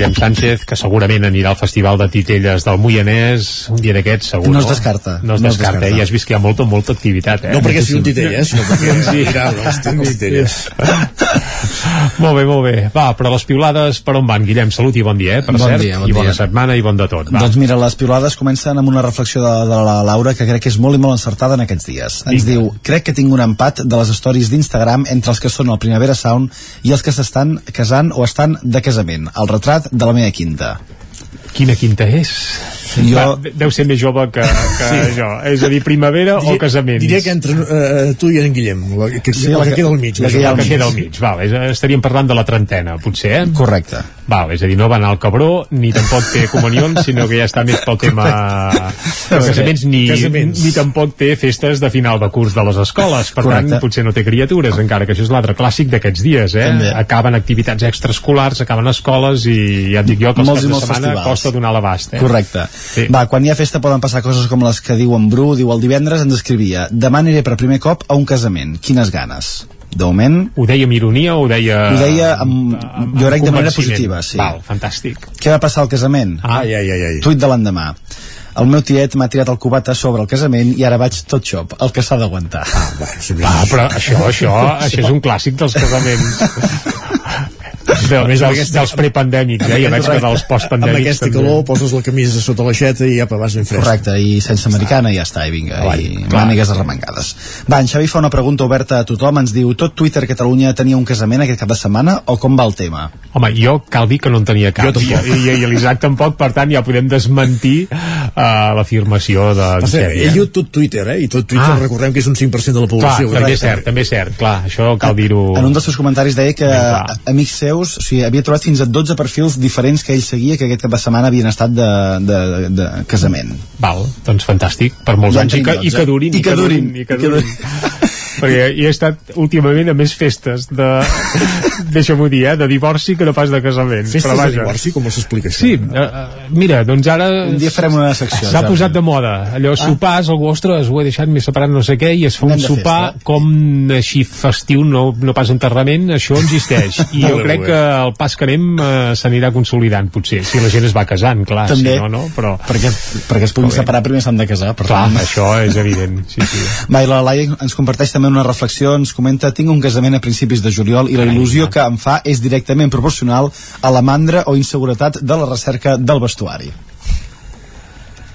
Guillem Sánchez, que segurament anirà al Festival de Titelles del Moianès un dia d'aquests, segur, No es descarta. No es No es descarta, descarta. eh? ja has vist que hi ha molta, molta activitat, eh? No perquè sigui un titell, eh, sinó perquè anirà als als titelles. molt bé, molt bé. Va, però les piulades per on van, Guillem? Salut i bon dia, eh? Per Bon cert, dia, bon i bona dia. setmana i bon de tot. Va. Doncs mira, les piulades comencen amb una reflexió de, de la Laura que crec que és molt i molt encertada en aquests dies. Ens Vinga. diu, crec que tinc un empat de les stories d'Instagram entre els que són el Primavera Sound i els que s'estan casant o estan de casament. El retrat de la meva quinta. Quina quinta és? Jo- Va, de- deu ser més jove que, que Sí. això. És a dir, primavera o casaments. Diria que entre uh, tu i en Guillem, la, que, Sí, la la que, que- queda al mig. la més que que queda al mig, val, és, estaríem parlant de la trentena, potser, eh? Correcte. Val, és a dir, no va anar al cabró, ni tampoc té comunions, sinó que ja està més pel tema de casaments, ni, Casaments. ni tampoc té festes de final de curs de les escoles. Per Correcte. tant, potser no té criatures, encara que això és l'altre clàssic d'aquests dies, eh? També. Acaben activitats extraescolars, acaben escoles i ja et dic jo que els Molts caps de setmana festivals. costa donar l'abast, eh? Correcte. Sí. Va, quan hi ha festa poden passar coses com les que diu en Bru, diu el divendres ens escrivia demà aniré per primer cop a un casament. Quines ganes. De moment, Ho deia amb ironia o ho deia... ho deia amb, jo crec de manera positiva, sí. Val, fantàstic. Què va passar al casament? Ai, ai, ai, ai. Tuit de l'endemà. El meu tiet m'ha tirat el cubata sobre el casament i ara vaig tot xop, el que s'ha d'aguantar. Ah, Va, però això, això, això és un clàssic dels casaments. De, A més, amb dels, aquesta- dels prepandèmics, eh? Ja veig que dels Amb postpandèmics aquesta també. calor poses la camisa sota l'aixeta i apa, vas ben fresc. Correcte, i sense americana i ja està, i vinga, Avall, i clar. mànigues arremangades. Va, en Xavi fa una pregunta oberta a tothom, ens diu, tot Twitter Catalunya tenia un casament aquest cap de setmana o com va el tema? Home, jo cal dir que no en tenia cap. Jo I, tampoc. i, i l'Isaac tampoc, per tant ja podem desmentir uh, l'afirmació de Per cert, Xavi, ell eh? diu tot Twitter, eh? I tot Twitter, Ah. recordem que és un 5% de la Clar, població. també correcte? és cert, també és cert, clar, això cal dir-ho... En un dels seus comentaris deia que Ben clar. Seus, o sigui, havia trobat fins a 12 perfils diferents que ell seguia que aquest cap de setmana havien estat de, de, de casament. Val, doncs fantàstic, per molts Ja anys, i que, tenim i que 12. durin, I que durin, i que durin. Perquè hi he estat últimament a més festes de, deixa-m'ho dir, eh, de divorci que no pas de casament. Festes però de vaja. divorci, com s'explica això? Sí, uh, uh, mira, doncs ara... Un dia farem una secció. S'ha posat de moda, allò sopars, algú, ostres, ho he deixat més separat no sé què, i es fa un Anem de sopar festa. com així festiu, no, no pas enterrament, això existeix. I jo crec que el pas que anem eh, s'anirà consolidant, potser, si la gent es va casant, clar, També, si no, no, però... perquè, perquè es puguin separar primer s'han de casar. Per Clar, tant. això és evident, sí, sí. Va, i la Laia ens comparteix també una reflexió, ens comenta tinc un casament a principis de juliol i la il·lusió que em fa és directament proporcional a la mandra o inseguretat de la recerca del vestuari.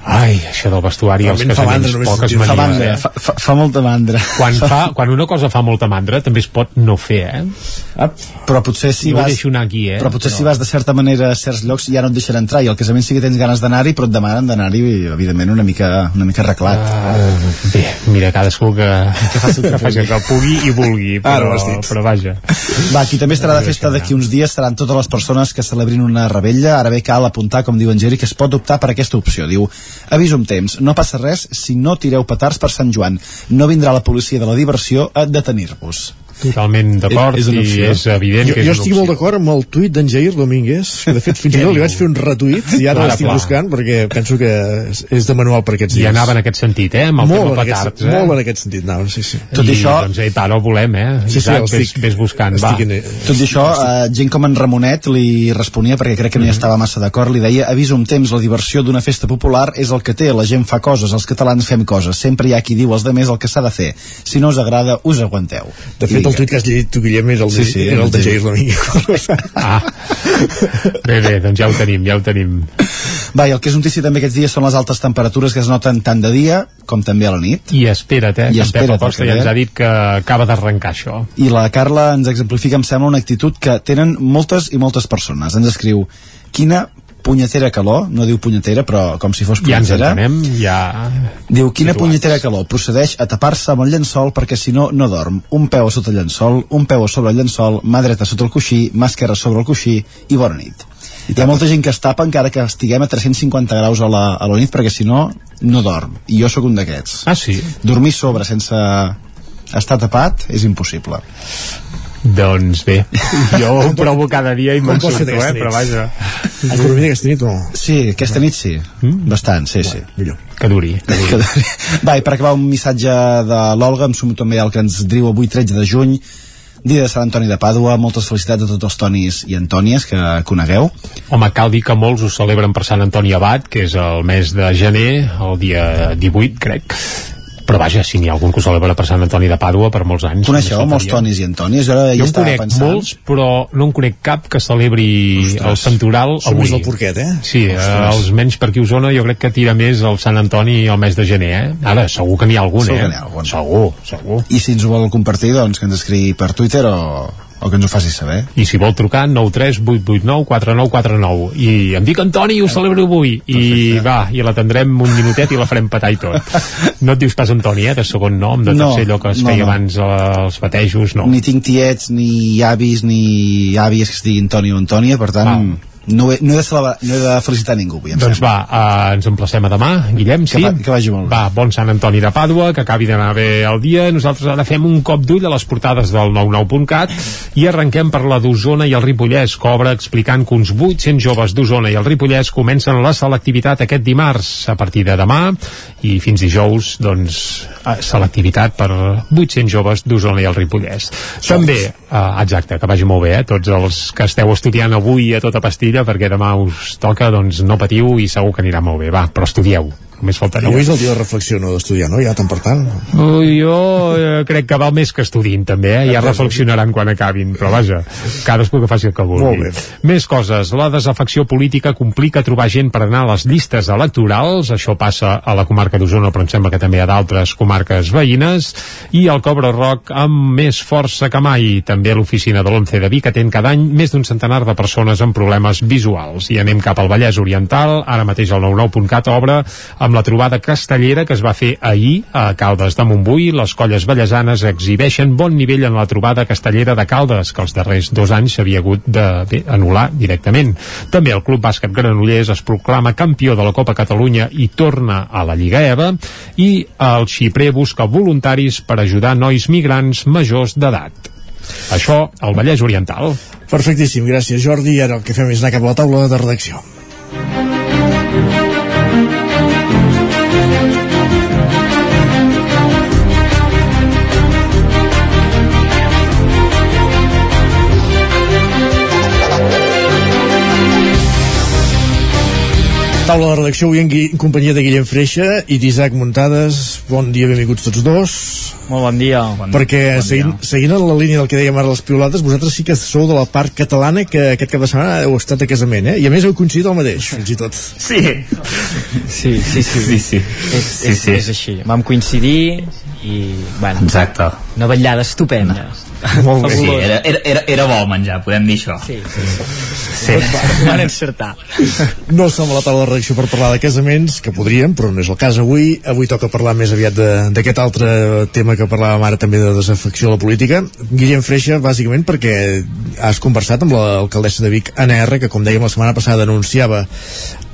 Ai, això del vestuari als Realment fa casaments, mandra, poques sentir-ho. Fa, manies, mandra, eh? fa, fa, fa molta mandra. Quan, fa, quan una cosa fa molta mandra, també es pot no fer, eh? Però potser si no vas... deixo anar aquí, eh? Però potser si vas de certa manera a certs llocs ja no et deixarà entrar i al casament sí que tens ganes d'anar-hi però et demanen d'anar-hi evidentment una mica, una mica arreglat Uh, bé, mira, cadascú que, que faci el que que, faci el que pugui i vulgui, però, has dit. però vaja. Va, qui també estarà de festa d'aquí uns dies seran totes les persones que celebrin una rebella. Ara bé cal apuntar, com diu en Geri, que es pot optar per aquesta opció. Diu, aviso amb temps, no passa res si no tireu petards per Sant Joan. No vindrà la policia de la diversió a detenir-vos. Totalment d'acord i és evident Jo, que és jo estic molt d'acord amb el tuit d'en Jair Domínguez, que de fet fins i tot li vaig fer un retuit i ara l'estic buscant perquè penso que és, és de manual per aquests I dies. anava en aquest sentit, eh? Amb el molt, tema en aquest, petards, eh? molt en aquest sentit anava, sí, sí. Tot i I, això- Doncs, eh, ara ho volem, eh? Sí, sí, Isaac, el ves, estic- ves buscant, va. estic en- Tot i això, eh, gent com en Ramonet li responia, perquè crec que no hi estava massa d'acord, li deia, aviso amb temps, la diversió d'una festa popular és el que té, la gent fa coses, els catalans fem coses, sempre hi ha qui diu als demés el que s'ha de fer. Si no us agrada, us aguanteu. De I fet, el tuit que has llegit tu, Guillem, era el de, Sí, sí, era el de Jair Domínguez. Ah. Bé, bé, doncs ja ho tenim, ja ho tenim. Va, i el que és notícia també aquests dies són les altes temperatures que es noten tant de dia com també a la nit. I espera't, eh? I Pep espera't, Acosta perquè ja ens ha dit que acaba d'arrencar això. I la Carla ens exemplifica, em sembla, una actitud que tenen moltes i moltes persones. Ens escriu, quina punyetera calor, no diu punyetera, però com si fos Ja ens punyetera. entenem, ja... Diu, quina situats. punyetera calor. Procedeix a tapar-se amb el llençol perquè si no, no dorm. Un peu a sota el llençol, un peu a sobre el llençol, mà dreta sota el coixí, mà esquerra sobre el coixí i bona nit. Hi ha molta gent que es tapa encara que estiguem a 350 graus a la, a la nit perquè si no, no dorm. I jo sóc un d'aquests. Ah, sí? Dormir sobre sense estar tapat és impossible. Doncs bé, jo ho provo cada dia i me'n surto, eh, però vaja. Has dormit aquesta nit o no? Sí, aquesta nit sí. Mm? Bastant, sí, sí. Millor. Que duri. Que Que duri. Va, i per acabar un missatge de l'Olga, em sumo també al que ens diu avui 13 de juny, dia de Sant Antoni de Pàdua, moltes felicitats a tots els Tonis i Antònies que conegueu. Home, cal dir que molts ho celebren per Sant Antoni Abat, que és el mes de gener, el dia 18, crec. Però vaja, si n'hi ha algun que ho celebra per Sant Antoni de Pàdua per molts anys. Coneixeu molts. Tonis i Antònies? Jo ara Jo ja en conec pensant... molts, però no en conec cap que celebri el santoral Som avui. més del porquet, eh? Sí, eh, Ostres. els menys per aquí a Osona jo crec que tira més el Sant Antoni el mes de gener, eh? Ara, segur que n'hi ha algun, Segur eh? que n'hi ha algun. Segur, segur. I si ens ho vol compartir, doncs que ens escrigui per Twitter o, o que ens ho faci saber. I si vol trucar, 9 4949 i em dic Antoni i ho celebro avui. I va, i l'atendrem un minutet i la farem petar i tot. No et dius pas Antoni, eh, de segon nom de No, tercer allò que es no, feia no. abans els batejos, no. Ni tinc tiets, ni avis, ni àvies que es diguin Toni o Antònia, per tant, no, he, no, he de celebrar, no he de felicitar ningú avui, doncs sembla. va, uh, ens emplacem a demà Guillem, sí? Que va- que vagi molt bé. va, bon Sant Antoni de Pàdua, que acabi d'anar bé el dia nosaltres ara fem un cop d'ull a les portades del 99.cat i arrenquem per la d'Osona i el Ripollès que obre explicant que uns 800 joves d'Osona i el Ripollès comencen la selectivitat aquest dimarts a partir de demà i fins dijous doncs eh, selectivitat per 800 joves d'Osona i el Ripollès també, eh, exacte, que vagi molt bé eh, tots els que esteu estudiant avui a tota pastilla perquè demà us toca doncs no patiu i segur que anirà molt bé, va, però estudieu només faltaria. Avui és el dia de reflexió, no d'estudiar, no? Ja tant per tant. Ui, jo eh, crec que val més que estudin també, eh? ja reflexionaran quan acabin però vaja, cadascú que faci el que vulgui. Molt bé. més coses, la desafecció política complica trobar gent per anar a les llistes electorals, això passa a la comarca d'Osona però em sembla que també a d'altres comarques veïnes. I el Cobra Roc amb més força que mai. També l'oficina de l'ONCE de Vic atén cada any més d'un centenar de persones amb problemes visuals. I anem cap al Vallès Oriental. Ara mateix el 99.cat obre amb la trobada castellera que es va fer ahir a Caldes de Montbui. Les colles ballesanes exhibeixen bon nivell en la trobada castellera de Caldes, que els darrers dos anys s'havia hagut de directament. També el Club Bàsquet Granollers es proclama campió de la Copa Catalunya i torna a la Lliga EVA i el Xiprer busca voluntaris per ajudar nois migrants majors d'edat. Això al Vallès Oriental. Perfectíssim, gràcies Jordi. Ara el que fem és anar cap a la taula de redacció. Taula de redacció avui en, Gui, en companyia de Guillem Freixa i d'Isaac Muntades. Bon dia, benvinguts tots dos. Molt bon dia. Bon, Perquè bon seguint, seguint en la línia del que dèiem ara les piolates, vosaltres sí que sou de la part catalana que aquest cap de setmana heu estat a casament, eh? I a més heu coincidit el mateix, fins i tot. Sí. Sí, sí, sí. sí, sí. És, Sí, és, sí. és així. Vam coincidir i, bueno, Exacte. una vetllada estupenda. Molt bé. Sí, era, era, era, era bo menjar, podem dir això. Sí, sí. Sí. Van encertar. No som a la taula de redacció per parlar de casaments, que podríem, però no és el cas avui. Avui toca parlar més aviat de- d'aquest altre tema que parlàvem ara també de desafecció a la política. Guillem Freixa, bàsicament perquè has conversat amb l'alcaldessa de Vic, Anna R, que com dèiem la setmana passada anunciava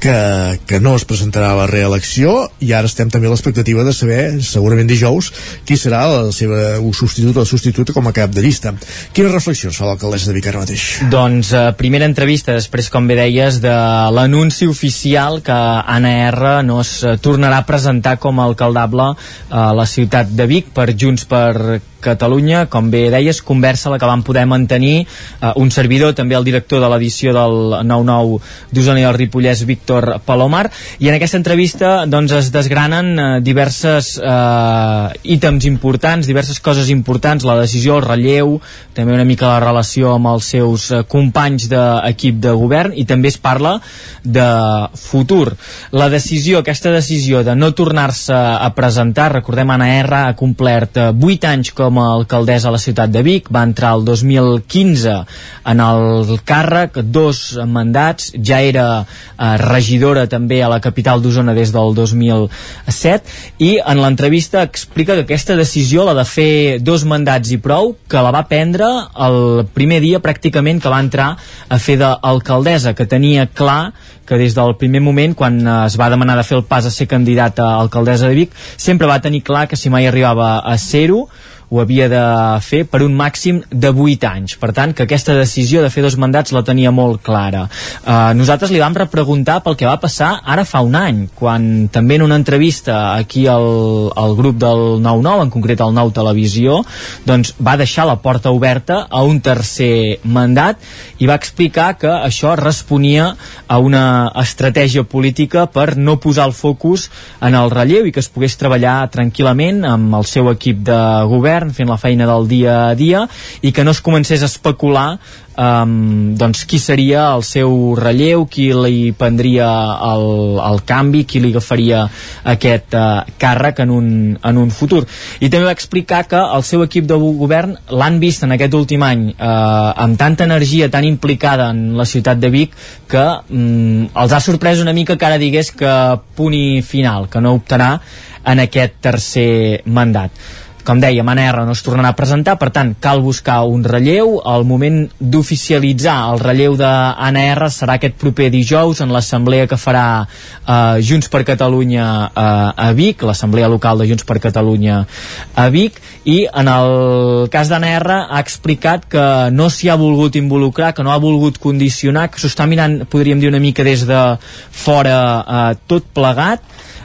que, que no es presentarà a la reelecció i ara estem també a l'expectativa de saber, segurament dijous, qui serà la seva substitut o substituta com a cap de llista. Quines reflexions fa l'alcaldessa de Vic ara mateix? Doncs eh, primera entrevista, després, com bé deies, de l'anunci oficial que Anna R no es tornarà a presentar com a alcaldable a la ciutat de Vic per Junts per Catalunya, com bé deies, conversa la que vam poder mantenir eh, un servidor, també el director de l'edició del 9-9 d'Osona i el Ripollès, Víctor Palomar, i en aquesta entrevista doncs, es desgranen eh, diverses eh, ítems importants, diverses coses importants, la decisió, el relleu, també una mica la relació amb els seus eh, companys d'equip de govern i també es parla de futur. La decisió, aquesta decisió de no tornar-se a presentar, recordem Anna R ha complert eh, 8 anys com com a alcaldessa a la ciutat de Vic, va entrar el 2015 en el càrrec, dos mandats, ja era eh, regidora també a la capital d'Osona des del 2007 i en l'entrevista explica que aquesta decisió, la de fer dos mandats i prou, que la va prendre el primer dia pràcticament que va entrar a fer d'alcaldessa, que tenia clar que des del primer moment, quan es va demanar de fer el pas a ser candidat a alcaldessa de Vic, sempre va tenir clar que si mai arribava a ser-ho, ho havia de fer per un màxim de 8 anys. Per tant, que aquesta decisió de fer dos mandats la tenia molt clara. Uh, nosaltres li vam repreguntar pel que va passar ara fa un any, quan també en una entrevista aquí al, al grup del 9-9, en concret al 9 Televisió, doncs va deixar la porta oberta a un tercer mandat i va explicar que això responia a una estratègia política per no posar el focus en el relleu i que es pogués treballar tranquil·lament amb el seu equip de govern govern fent la feina del dia a dia i que no es comencés a especular um, doncs qui seria el seu relleu, qui li prendria el, el canvi, qui li agafaria aquest uh, càrrec en un, en un futur. I també va explicar que el seu equip de govern l'han vist en aquest últim any uh, amb tanta energia tan implicada en la ciutat de Vic que um, els ha sorprès una mica que ara digués que punt i final, que no optarà en aquest tercer mandat com Anna R no es tornarà a presentar, per tant, cal buscar un relleu. El moment d'oficialitzar el relleu d'Anna R serà aquest proper dijous en l'assemblea que farà eh, Junts per Catalunya eh, a Vic, l'assemblea local de Junts per Catalunya a Vic, i en el cas d'Anna R ha explicat que no s'hi ha volgut involucrar, que no ha volgut condicionar, que s'ho està mirant, podríem dir, una mica des de fora eh, tot plegat,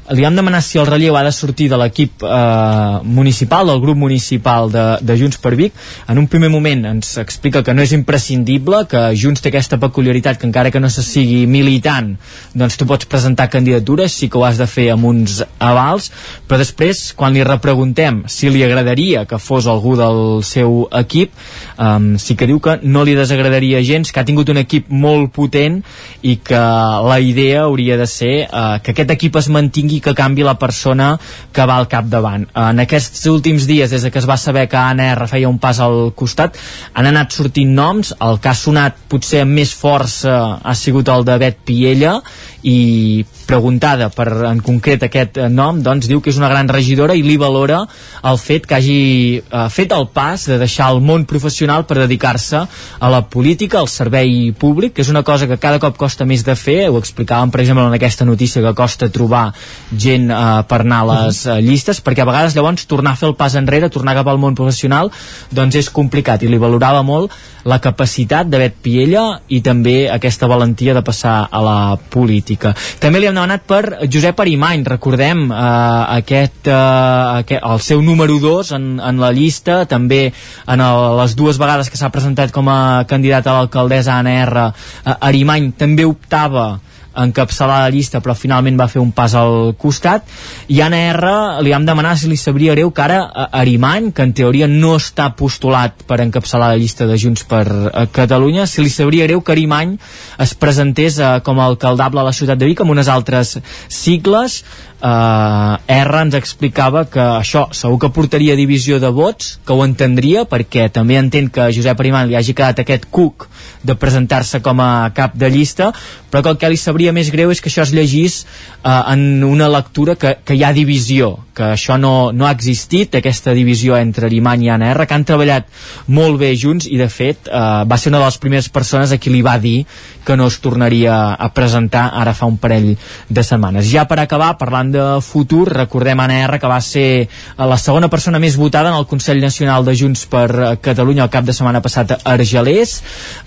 li vam demanar si el relleu ha de sortir de l'equip eh, municipal, del grup municipal de, de Junts per Vic. En un primer moment ens explica que no és imprescindible, que Junts té aquesta peculiaritat que encara que no se sigui militant, doncs tu pots presentar candidatures, sí que ho has de fer amb uns avals, però després, quan li repreguntem si li agradaria que fos algú del seu equip, eh, sí que diu que no li desagradaria gens, que ha tingut un equip molt potent i que la idea hauria de ser eh, que aquest equip es mantingui i que canvi la persona que va al capdavant. En aquests últims dies, des que es va saber que Anna R feia un pas al costat, han anat sortint noms, el que ha sonat potser amb més força ha sigut el de Bet Piella i preguntada per en concret aquest nom, doncs diu que és una gran regidora i li valora el fet que hagi eh, fet el pas de deixar el món professional per dedicar-se a la política, al servei públic, que és una cosa que cada cop costa més de fer, ho explicàvem per exemple en aquesta notícia que costa trobar gent eh, per anar a les eh, llistes, perquè a vegades llavors tornar a fer el pas enrere, tornar cap al món professional, doncs és complicat i li valorava molt la capacitat de Bet Piella i també aquesta valentia de passar a la política. També li hem demanat per Josep Arimany, recordem eh, aquest, eh, aquest, el seu número 2 en, en la llista, també en el, les dues vegades que s'ha presentat com a candidat a l'alcaldessa Anna R, eh, Arimany també optava encapçalar la llista però finalment va fer un pas al costat. I Anna R li vam demanar si li sabria greu que ara Arimany, que en teoria no està postulat per encapçalar la llista de Junts per eh, Catalunya, si li sabria greu que Arimany es presentés eh, com a alcaldable a la ciutat de Vic amb unes altres sigles. Eh, R ens explicava que això segur que portaria divisió de vots, que ho entendria perquè també entén que Josep Arimany li hagi quedat aquest cuc de presentar-se com a cap de llista, però que el que li sabria més greu és que això es llegís eh, en una lectura que, que hi ha divisió, que això no, no ha existit, aquesta divisió entre Arimany i Anna R, que han treballat molt bé junts i de fet eh, va ser una de les primeres persones a qui li va dir que no es tornaria a presentar ara fa un parell de setmanes. Ja per acabar, parlant de futur, recordem Anna R que va ser la segona persona més votada en el Consell Nacional de Junts per Catalunya el cap de setmana passat a Argelers.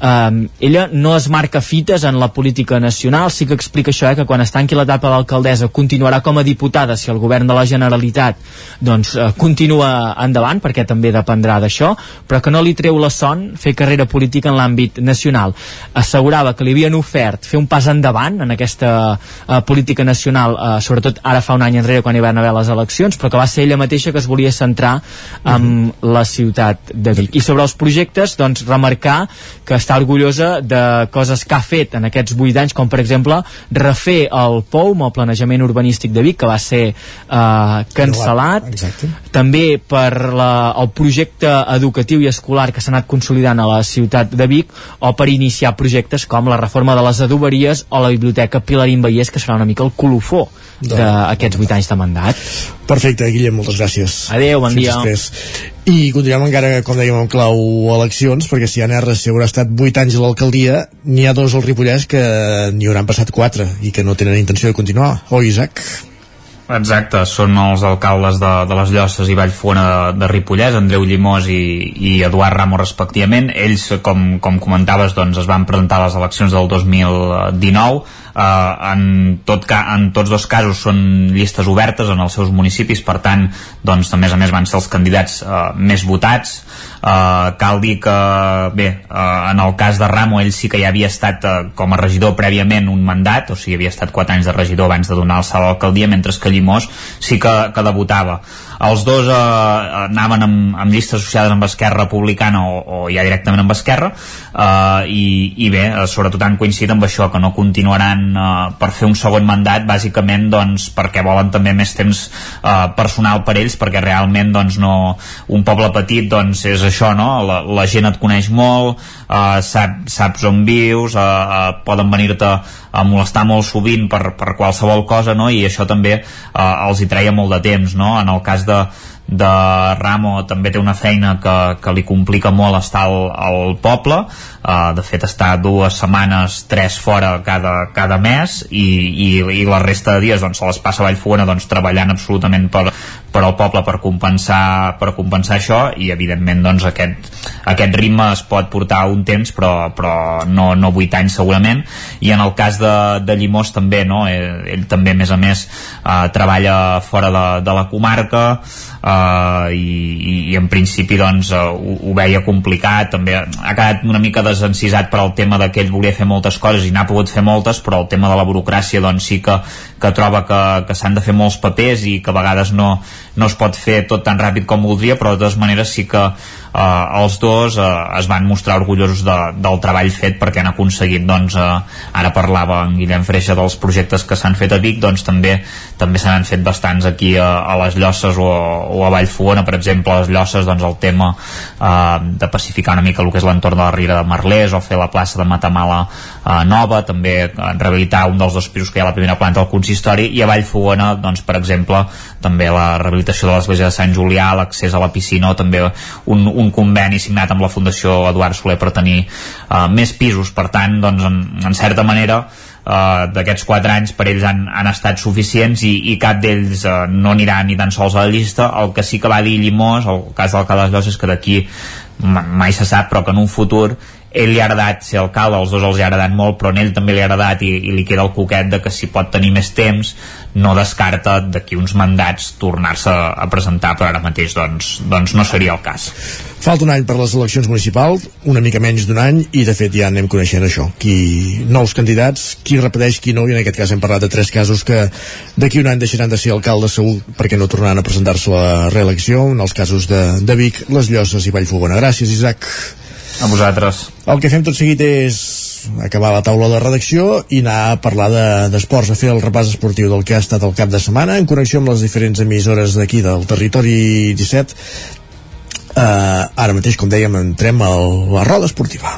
Um, ella no es marca fites en la política nacional, sí que explica això, eh, que quan es tanqui l'etapa d'alcaldessa continuarà com a diputada si el govern de la Generalitat doncs, uh, continua endavant, perquè també dependrà d'això, però que no li treu la son fer carrera política en l'àmbit nacional. Assegurava que li havien ofert fer un pas endavant en aquesta uh, política nacional, uh, sobretot ara fa un any enrere quan hi van haver les eleccions, però que va ser ella mateixa que es volia centrar en mm -hmm. la ciutat de Vic. I sobre els projectes, doncs, remarcar que està orgullosa de coses que ha fet en aquests vuit anys, com per exemple exemple, refer el POUM, el Planejament Urbanístic de Vic, que va ser eh, cancel·lat. Exacte. També per la, el projecte educatiu i escolar que s'ha anat consolidant a la ciutat de Vic, o per iniciar projectes com la reforma de les adoberies o la biblioteca Pilarín Vallès, que serà una mica el colofó d'aquests vuit anys de mandat. Perfecte, Guillem, moltes gràcies. Adéu, bon Fins dia. després. I continuem encara, com dèiem, amb clau eleccions, perquè si en R haurà estat 8 anys a l'alcaldia, n'hi ha dos al Ripollès que n'hi hauran passat 4 i que no tenen intenció de continuar. O Isaac? Exacte, són els alcaldes de, de les Llosses i Vallfona de, de Ripollès, Andreu Llimós i, i Eduard Ramos respectivament. Ells, com, com comentaves, doncs, es van presentar a les eleccions del 2019. Uh, en, tot ca, en tots dos casos són llistes obertes en els seus municipis, per tant, doncs, a més a més van ser els candidats uh, més votats. Uh, cal dir que, bé, uh, en el cas de Ramo, ell sí que ja havia estat uh, com a regidor prèviament un mandat, o sigui, havia estat 4 anys de regidor abans de donar el salt a l'alcaldia, mentre que Llimós sí que, que debutava. Els dos eh, anaven amb, amb llistes associades amb Esquerra Republicana o, o ja directament amb Esquerra eh, i, i bé, eh, sobretot han coincidit amb això, que no continuaran eh, per fer un segon mandat, bàsicament doncs, perquè volen també més temps eh, personal per ells, perquè realment doncs, no, un poble petit doncs, és això, no? la, la gent et coneix molt, eh, sap, saps on vius, eh, eh, poden venir-te a molestar molt sovint per, per qualsevol cosa, no? i això també eh, els hi treia molt de temps, no? en el cas de, de Ramo també té una feina que, que li complica molt estar al, al poble uh, de fet està dues setmanes tres fora cada, cada mes i, i, i la resta de dies doncs, se les passa a Vallfogona doncs, treballant absolutament per, per al poble per compensar, per compensar això i evidentment doncs, aquest, aquest ritme es pot portar un temps però, però no, no 8 anys segurament i en el cas de, de Llimós també no? ell, ell també a més a més uh, treballa fora de, de la comarca uh, i, i, en principi doncs uh, ho, ho veia complicat també ha quedat una mica desencisat per al tema que ell volia fer moltes coses i n'ha pogut fer moltes però el tema de la burocràcia doncs sí que, que troba que, que s'han de fer molts papers i que a vegades no, no es pot fer tot tan ràpid com voldria però de totes maneres sí que eh, els dos eh, es van mostrar orgullosos de, del treball fet perquè han aconseguit doncs, eh, ara parlava en Guillem Freixa dels projectes que s'han fet a Vic doncs també també se n'han fet bastants aquí a, a les Llosses o, o a Vallfogona per exemple a les Llosses doncs el tema eh, de pacificar una mica el que és l'entorn de la Riera de Merlès o fer la plaça de Matamala eh, nova, també eh, rehabilitar un dels dos pisos que hi ha a la primera planta del consistori i a Vallfogona, doncs, per exemple també la rehabilitació de l'església de Sant Julià l'accés a la piscina o també un, un conveni signat amb la Fundació Eduard Soler per tenir uh, més pisos. Per tant, doncs, en, en certa manera Uh, d'aquests 4 anys per ells han, han estat suficients i, i cap d'ells uh, no anirà ni tan sols a la llista. El que sí que va dir Llimós el cas del Cala Llos és que d'aquí mai se sap però que en un futur ell li ha agradat ser alcalde, els dos els ha agradat molt però a ell també li ha agradat i, i li queda el coquet de que si pot tenir més temps no descarta d'aquí uns mandats tornar-se a presentar però ara mateix doncs, doncs no seria el cas Falta un any per les eleccions municipals, una mica menys d'un any, i de fet ja anem coneixent això. Qui, nous candidats, qui repeteix, qui no, i en aquest cas hem parlat de tres casos que d'aquí un any deixaran de ser alcaldes segur perquè no tornaran a presentar-se a la reelecció, en els casos de, de Vic, Les Llosses i Vallfogona. Gràcies, Isaac. A vosaltres. El que fem tot seguit és acabar la taula de redacció i anar a parlar d'esports, de, a fer el repàs esportiu del que ha estat el cap de setmana en connexió amb les diferents emissores d'aquí del territori 17 Uh, ara mateix, com dèiem, entrem a la roda esportiva.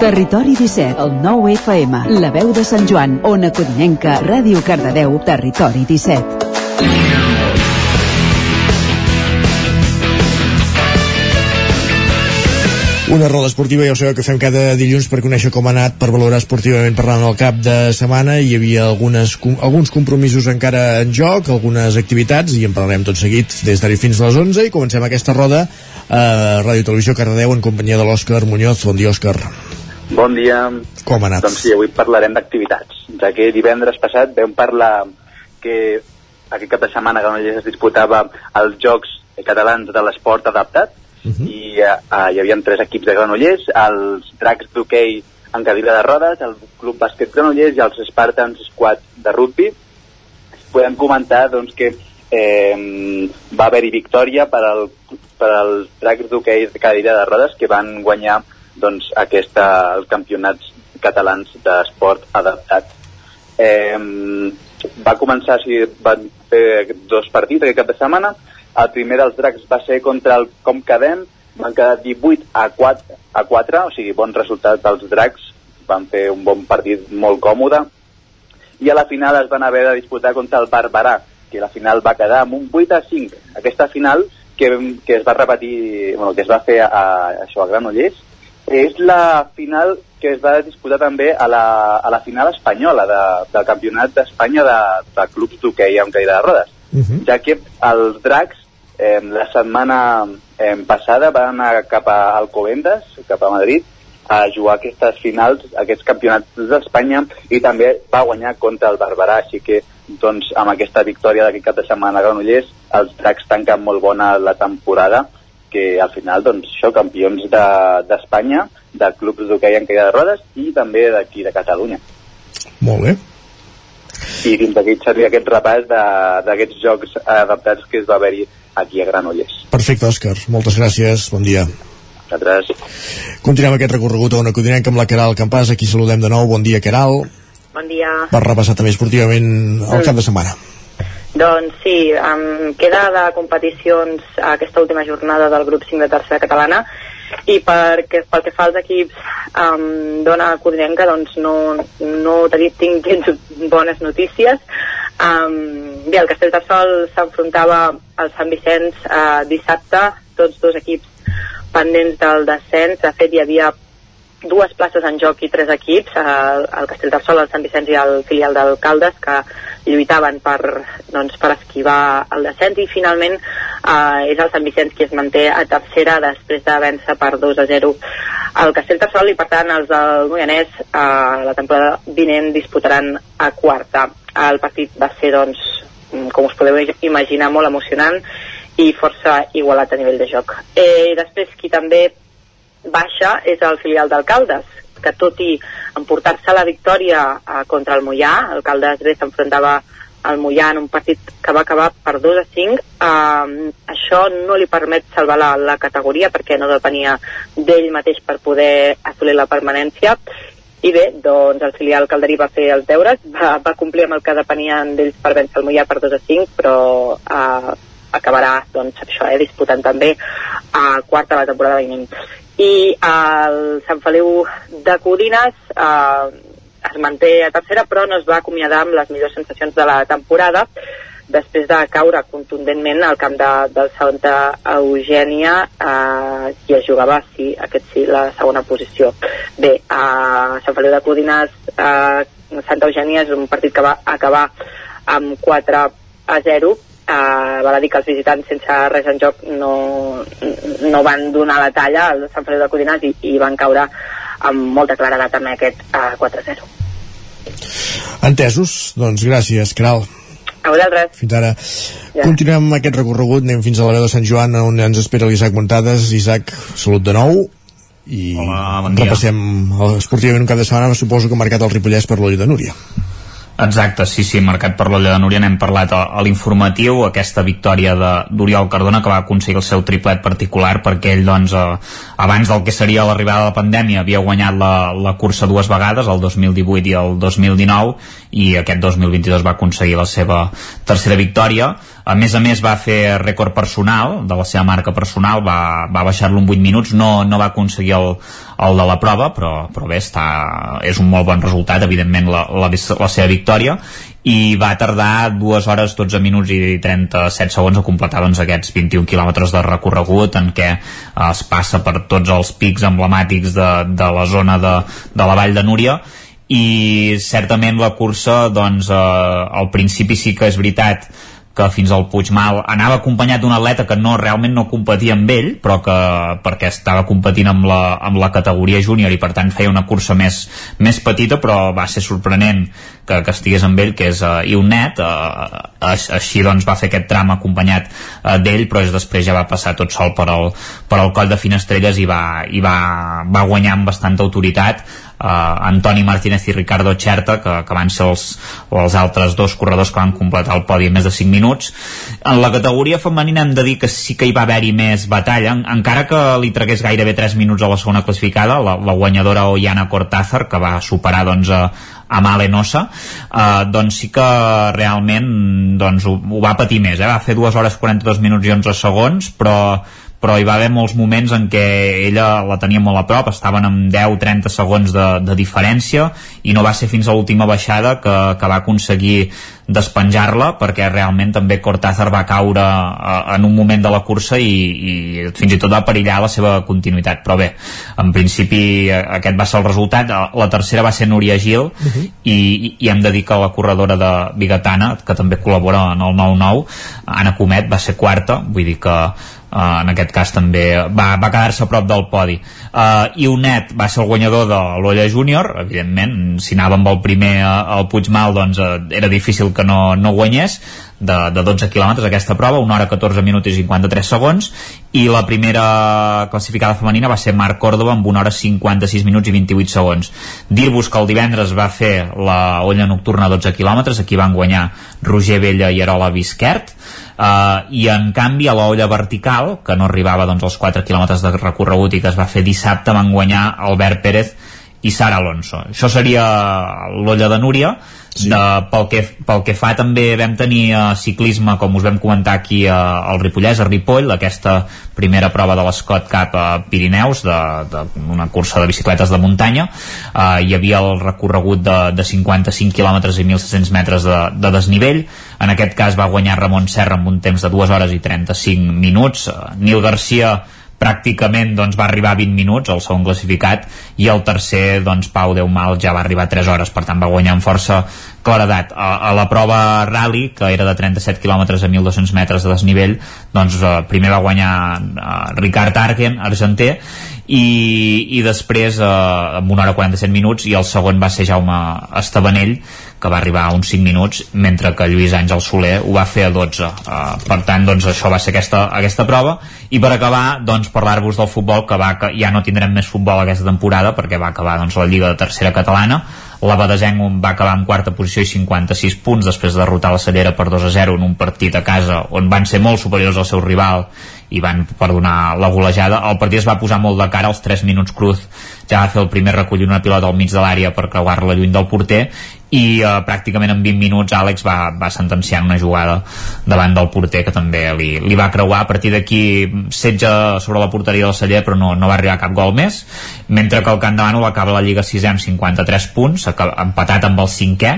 Territori 17, el 9 FM, la veu de Sant Joan, Ona Codinenca, Ràdio Cardedeu, Territori 17. Una roda esportiva, ja ho sabeu que fem cada dilluns per conèixer com ha anat, per valorar esportivament parlant al cap de setmana. Hi havia algunes, alguns compromisos encara en joc, algunes activitats, i en parlarem tot seguit des d'ara fins a les 11, i comencem aquesta roda a Ràdio Televisió Cardedeu en companyia de l'Òscar Muñoz. Bon dia, Òscar. Bon dia. Com ha anat? Doncs sí, avui parlarem d'activitats, ja que divendres passat vam parlar que aquest cap de setmana a Granollers es disputava els Jocs Catalans de l'Esport Adaptat, uh -huh. i uh, hi havia tres equips de Granollers, els Dracs d'hoquei en cadira de rodes, el Club Bàsquet Granollers i els Spartans Squad de rugby. Podem comentar doncs, que eh, va haver-hi victòria per, al, per als dracs d'hoquei de cadira de rodes que van guanyar doncs, aquesta, els campionats catalans d'esport adaptat. Eh, va començar, si van fer dos partits aquest cap de setmana. El primer dels dracs va ser contra el Com Cadem, van quedar 18 a 4, a 4 o sigui, bon resultat dels dracs, van fer un bon partit molt còmode, i a la final es van haver de disputar contra el Barberà, que la final va quedar amb un 8 a 5. Aquesta final que, que es va repetir, bueno, que es va fer a, a, això, a Granollers, és la final que es va disputar també a la, a la final espanyola de, del Campionat d'Espanya de, de clubs d'hoquei amb caïda de rodes, uh -huh. ja que els dracs eh, la setmana eh, passada van anar cap a Alcobendas, cap a Madrid, a jugar aquestes finals, aquests campionats d'Espanya i també va guanyar contra el Barberà, així que doncs, amb aquesta victòria d'aquest cap de setmana a Granollers els dracs tanquen molt bona la temporada que al final, doncs, això, campions d'Espanya, de, de clubs d'hoquei en caïda de rodes i també d'aquí de Catalunya. Molt bé. I fins aquí seria aquest repàs d'aquests jocs adaptats que es va haver-hi aquí a Granollers. Perfecte, Òscar. Moltes gràcies. Bon dia. Nosaltres. Continuem aquest recorregut a una codinenca amb la Caral Campàs. Aquí saludem de nou. Bon dia, Caral. Bon dia. Per repassar també esportivament el mm. cap de setmana. Doncs sí, um, queda de competicions aquesta última jornada del grup 5 de tercera catalana i perquè, pel que fa als equips um, dona Codinenca doncs no, no tinc gens bones notícies um, bé, el Castellterçol s'enfrontava al Sant Vicenç uh, dissabte, tots dos equips pendents del descens, de fet hi havia dues places en joc i tres equips, el, el Castell d'Arsol, el Sant Vicenç i el filial d'Alcaldes, que lluitaven per, doncs, per esquivar el descens. I finalment eh, és el Sant Vicenç qui es manté a tercera després de vèncer per 2 a 0 el Castell d'Arsol i per tant els del Moianès eh, la temporada vinent disputaran a quarta. El partit va ser doncs com us podeu imaginar molt emocionant i força igualat a nivell de joc. Eh, després qui també baixa és el filial d'Alcaldes, que tot i emportar-se la victòria eh, contra el Mollà, Alcaldes bé s'enfrontava al Mollà en un partit que va acabar per 2 a 5, eh, això no li permet salvar la, la categoria perquè no depenia d'ell mateix per poder assolir la permanència i bé, doncs el filial calderí va fer els deures, va, va complir amb el que depenien d'ells per vèncer el Mollà per 2 a 5, però eh, acabarà doncs, això, eh, disputant també a quarta la temporada vinent. I el Sant Feliu de Codines eh, es manté a tercera però no es va acomiadar amb les millors sensacions de la temporada després de caure contundentment al camp de, del Santa Eugènia eh, i es jugava, sí, aquest sí, la segona posició. Bé, a Sant Feliu de Codines eh, Santa Eugènia és un partit que va acabar amb 4 a 0 eh, val a dir que els visitants sense res en joc no, no van donar la talla al Sant Feliu de Codinàs i, i van caure amb molta claredat amb aquest eh, 4-0 Entesos, doncs gràcies, Caral. A vosaltres. Fins ara. Ja. Continuem aquest recorregut, anem fins a la veu de Sant Joan, on ens espera l'Isaac Montades. Isaac, salut de nou i Hola, bon repassem esportivament un cap de setmana, suposo que ha marcat el Ripollès per l'Olla de Núria. Exacte, sí, sí, marcat per l'Olla de Núria. N'hem parlat a, a l'informatiu, aquesta victòria d'Oriol Cardona que va aconseguir el seu triplet particular perquè ell doncs eh, abans del que seria l'arribada de la pandèmia havia guanyat la, la cursa dues vegades, el 2018 i el 2019 i aquest 2022 va aconseguir la seva tercera victòria. A més a més va fer rècord personal de la seva marca personal, va, va baixar-lo en 8 minuts, no, no va aconseguir el, el de la prova, però, però bé, està, és un molt bon resultat, evidentment, la, la, la seva victòria, i va tardar 2 hores, 12 minuts i 37 segons a completar doncs, aquests 21 quilòmetres de recorregut en què eh, es passa per tots els pics emblemàtics de, de la zona de, de la Vall de Núria. I certament la cursa doncs eh, al principi sí que és veritat que fins al Puigmal anava acompanyat d'un atleta que no realment no competia amb ell, però que perquè estava competint amb la, amb la categoria júnior i per tant feia una cursa més, més petita, però va ser sorprenent que, que estigués amb ell, que és uh, Iunet, uh, així doncs va fer aquest tram acompanyat uh, d'ell, però és després ja va passar tot sol per al, per al coll de Finestrelles i va, i va, va guanyar amb bastanta autoritat Antoni Martínez i Ricardo Xerta que, que van ser els, els altres dos corredors que van completar el podi en més de 5 minuts en la categoria femenina hem de dir que sí que hi va haver-hi més batalla encara que li tragués gairebé 3 minuts a la segona classificada la, la guanyadora Ollana Cortázar que va superar doncs, a, a Malenosa eh, doncs sí que realment doncs, ho, ho va patir més eh? va fer 2 hores 42 minuts i 11 segons però però hi va haver molts moments en què ella la tenia molt a prop, estaven amb 10-30 segons de, de diferència i no va ser fins a l'última baixada que, que va aconseguir despenjar-la perquè realment també Cortázar va caure uh, en un moment de la cursa i, i fins i tot va perillar la seva continuïtat. Però bé, en principi uh, aquest va ser el resultat, la tercera va ser Núria Gil uh -huh. i, i hem de dir que la corredora de Bigatana que també col·labora en el 9-9 Anna Comet va ser quarta vull dir que uh, en aquest cas també va, va quedar-se a prop del podi. Uh, i Unet va ser el guanyador de l'Olla Júnior. Evidentment si anava amb el primer al Puigmal doncs uh, era difícil que no, no guanyés de, de 12 quilòmetres aquesta prova, 1 hora 14 minuts i 53 segons. I la primera classificada femenina va ser Marc Córdoba amb 1 hora 56 minuts i 28 segons. Dir-vos que el divendres va fer la olla nocturna 12 quilòmetres, aquí van guanyar Roger Vella i Arola Bisquert uh, i en canvi a l'olla vertical que no arribava doncs, als 4 quilòmetres de recorregut i que es va fer dissabte van guanyar Albert Pérez i Sara Alonso. Això seria l'olla de Núria Sí. De, pel, que, pel que fa també vam tenir uh, ciclisme com us vam comentar aquí uh, al Ripollès, a Ripoll aquesta primera prova de l'Escot cap a Pirineus de, de una cursa de bicicletes de muntanya. Uh, hi havia el recorregut de, de 55 km i 1.700 metres de, de desnivell. En aquest cas va guanyar Ramon Serra amb un temps de 2 hores i 35 minuts. Uh, Nil Garcia pràcticament doncs, va arribar a 20 minuts el segon classificat i el tercer doncs, Pau Deumal ja va arribar a 3 hores. Per tant va guanyar amb força claredat. A, a la prova rally que era de 37 km a 1.200 metres de desnivell doncs eh, primer va guanyar eh, Ricard Argen, argenter i, i després eh, amb una hora 47 minuts i el segon va ser Jaume Estabanell que va arribar a uns 5 minuts mentre que Lluís Àngel Soler ho va fer a 12 uh, per tant doncs això va ser aquesta, aquesta prova. I per acabar doncs parlar-vos del futbol que, va, que ja no tindrem més futbol aquesta temporada perquè va acabar doncs la Lliga de Tercera Catalana. La Badesenc va acabar en quarta posició i 56 punts després de derrotar la Cellera per 2 a 0 en un partit a casa on van ser molt superiors al seu rival i van perdonar la golejada. El partit es va posar molt de cara als 3 minuts Cruz. Ja va fer el primer recollir una pilota al mig de l'àrea per creuar-la lluny del porter i uh, pràcticament en 20 minuts Àlex va, va sentenciar una jugada davant del porter que també li, li va creuar. A partir d'aquí setge sobre la porteria del celler però no, no va arribar cap gol més mentre que el Camp de Manu acaba la Lliga 6 amb 53 punts empatat amb el cinquè.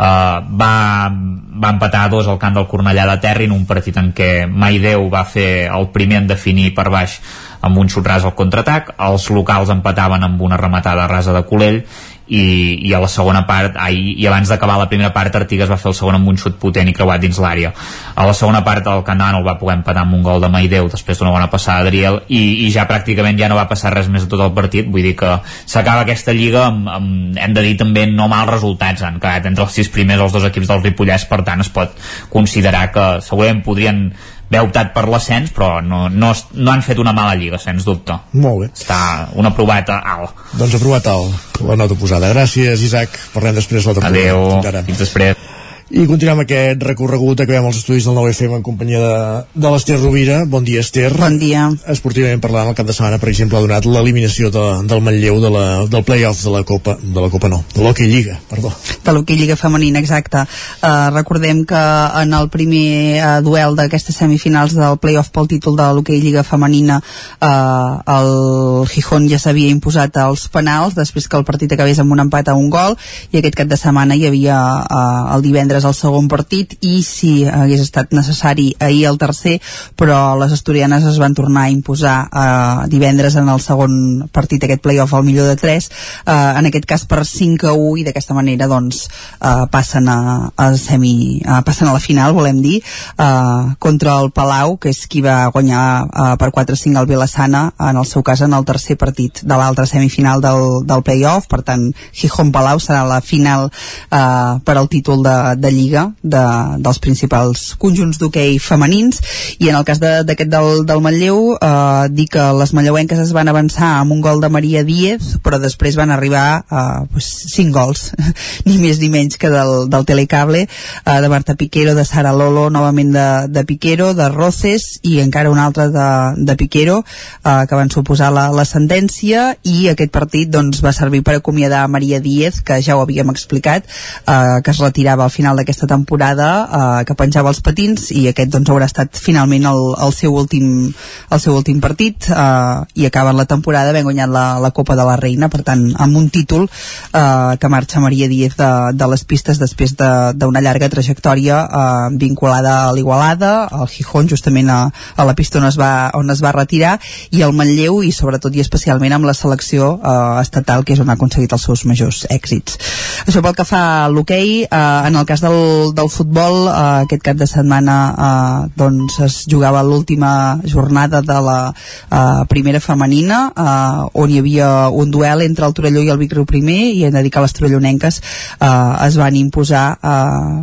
Uh, va, va empatar a dos al camp del Cornellà de Terri en un partit en què Maideu va fer el primer en definir per baix amb un xut ras al contraatac, els locals empataven amb una rematada rasa de Colell i, i a la segona part ai, i abans d'acabar la primera part Artigas va fer el segon amb un xut potent i creuat dins l'àrea. A la segona part el Candanol va poder empatar amb un gol de Maideu després d'una bona passada d'Ariel i, i ja pràcticament ja no va passar res més a tot el partit. Vull dir que s'acaba aquesta lliga amb, amb, hem de dir també no mals resultats. Han quedat entre els sis primers els dos equips del Ripollès per tant es pot considerar que segurament podrien haver optat per l'ascens però no, no, no han fet una mala lliga sens dubte. Molt bé. Està un aprovat alt. Doncs aprovat alt la nota posada gràcies Isaac. Parlem després la adeu fins, fins després i continuem aquest recorregut, acabem els estudis del 9FM en companyia de, de l'Ester Rovira. Bon dia, Ester. Bon dia. Esportivament parlant, el cap de setmana, per exemple, ha donat l'eliminació de, del Manlleu de la, del play-off de la Copa, de la Copa no, de l'Hockey Lliga, perdó. De l'Hockey Lliga femenina, exacte. Uh, recordem que en el primer uh, duel d'aquestes semifinals del play-off pel títol de l'Hockey Lliga femenina uh, el Gijón ja s'havia imposat als penals després que el partit acabés amb un empat a un gol i aquest cap de setmana hi havia uh, el divendres és el segon partit i si hagués estat necessari ahir el tercer, però les asturianes es van tornar a imposar eh, divendres en el segon partit aquest playoff al millor de 3, eh, en aquest cas per 5 a 1 i d'aquesta manera doncs eh, passen a, a semi eh, passen a la final, volem dir eh, contra el Palau, que és qui va guanyar eh, per 4-5 al Vilassana en el seu cas en el tercer partit de l'altra semifinal del, del playoff, per tant Gijón Palau serà la final eh, per al títol de, de de Lliga de, dels principals conjunts d'hoquei femenins. I en el cas d'aquest de, del, del Manlleu eh, dir que les manlleuenques es van avançar amb un gol de Maria Díez però després van arribar a eh, pues, 5 gols. Ni més ni menys que del, del Telecable eh, de Marta Piquero, de Sara Lolo novament de, de Piquero, de Roces i encara un altre de, de Piquero eh, que van suposar la, la sentència. I aquest partit doncs, va servir per acomiadar Maria Díez que ja ho havíem explicat eh, que es retirava al final d'aquesta temporada eh, que penjava els patins i aquest doncs haurà estat finalment el, el, seu, últim, el seu últim partit eh, i acaben la temporada havent guanyat la, la Copa de la Reina per tant amb un títol eh, que marxa Maria Díez de, de les pistes després d'una de, llarga trajectòria eh, vinculada a l'Igualada al Gijón justament a, a la pista on es, va, on es va retirar i al Manlleu i sobretot i especialment amb la selecció eh, estatal que és on ha aconseguit els seus majors èxits. Això pel que fa a l'hoquei, eh, en el cas del, del futbol, eh, aquest cap de setmana eh, doncs es jugava l'última jornada de la eh, primera femenina, eh, on hi havia un duel entre el Torelló i el Vic Riu primer, i hem de dir que les torellonenques eh, es van imposar eh,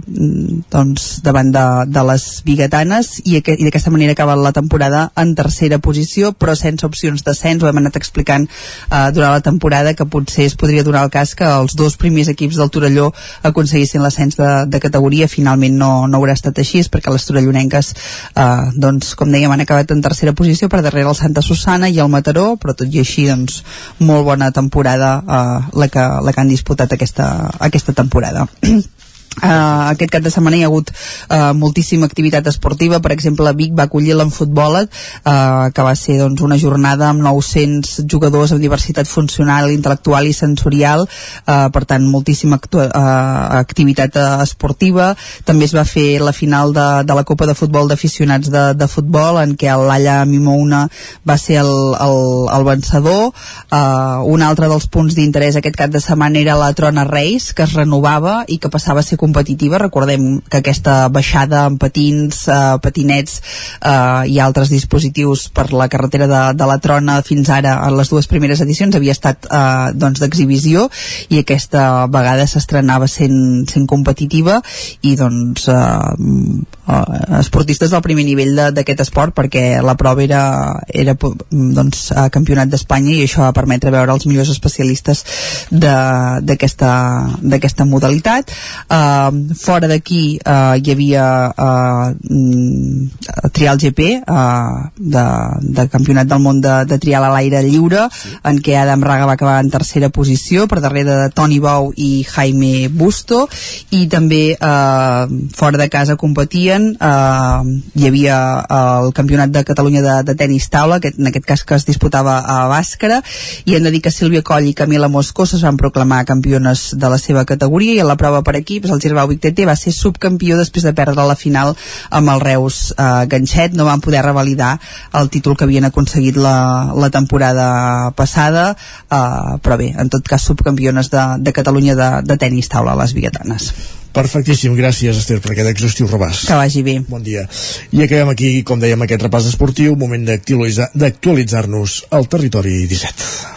doncs, davant de, de les biguetanes, i, i d'aquesta manera acaba la temporada en tercera posició, però sense opcions d'ascens, ho hem anat explicant eh, durant la temporada, que potser es podria donar el cas que els dos primers equips del Torelló aconseguissin l'ascens de, de categoria finalment no, no haurà estat així perquè les torellonenques eh, doncs, com dèiem han acabat en tercera posició per darrere el Santa Susana i el Mataró però tot i així doncs, molt bona temporada eh, la, que, la que han disputat aquesta, aquesta temporada Uh, aquest cap de setmana hi ha hagut uh, moltíssima activitat esportiva. Per exemple Vic va acollir l'enfutbol uh, que va ser doncs, una jornada amb 900 jugadors amb diversitat funcional, intel·lectual i sensorial. Uh, per tant moltíssima uh, activitat uh, esportiva. També es va fer la final de, de la Copa de Futbol d'aficionats de, de futbol en què l'Alla Mimouna va ser el, el, el vencedor. Uh, un altre dels punts d'interès aquest cap de setmana era la Trona Reis que es renovava i que passava a ser competitiva. Recordem que aquesta baixada amb patins, eh, patinets eh, i altres dispositius per la carretera de, de la Trona fins ara en les dues primeres edicions havia estat eh, doncs d'exhibició i aquesta vegada s'estrenava sent, sent competitiva i doncs eh, eh, esportistes del primer nivell d'aquest esport perquè la prova era, era doncs, campionat d'Espanya i això va permetre veure els millors especialistes d'aquesta modalitat eh, fora d'aquí uh, hi havia uh, trial GP uh, de, de campionat del món de, de trial a l'aire lliure sí. en què Adam Raga va acabar en tercera posició per darrere de Toni Bou i Jaime Busto i també uh, fora de casa competien uh, hi havia el campionat de Catalunya de, de tenis taula que en aquest cas que es disputava a Bàscara i hem de dir que Sílvia Coll i Camila Moscoso es van proclamar campiones de la seva categoria i en la prova per equips el Girbau Victete va ser subcampió després de perdre la final amb el Reus eh, Ganxet, no van poder revalidar el títol que havien aconseguit la, la temporada passada eh, però bé, en tot cas subcampiones de, de Catalunya de, de tenis taula a les biguetanes Perfectíssim, gràcies Esther per aquest exhaustiu repàs. Que vagi bé. Bon dia. I acabem aquí, com dèiem, aquest repàs esportiu, moment d'actualitzar-nos al territori 17.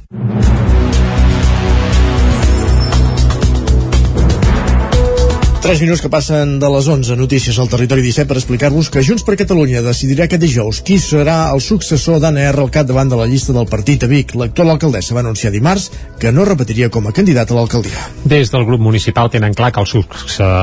3 minuts que passen de les 11 notícies al territori 17 per explicar-vos que Junts per Catalunya decidirà aquest dijous qui serà el successor d'ANR al capdavant de la llista del partit a Vic. L'actual alcaldessa va anunciar dimarts que no repetiria com a candidat a l'alcaldia. Des del grup municipal tenen clar que el,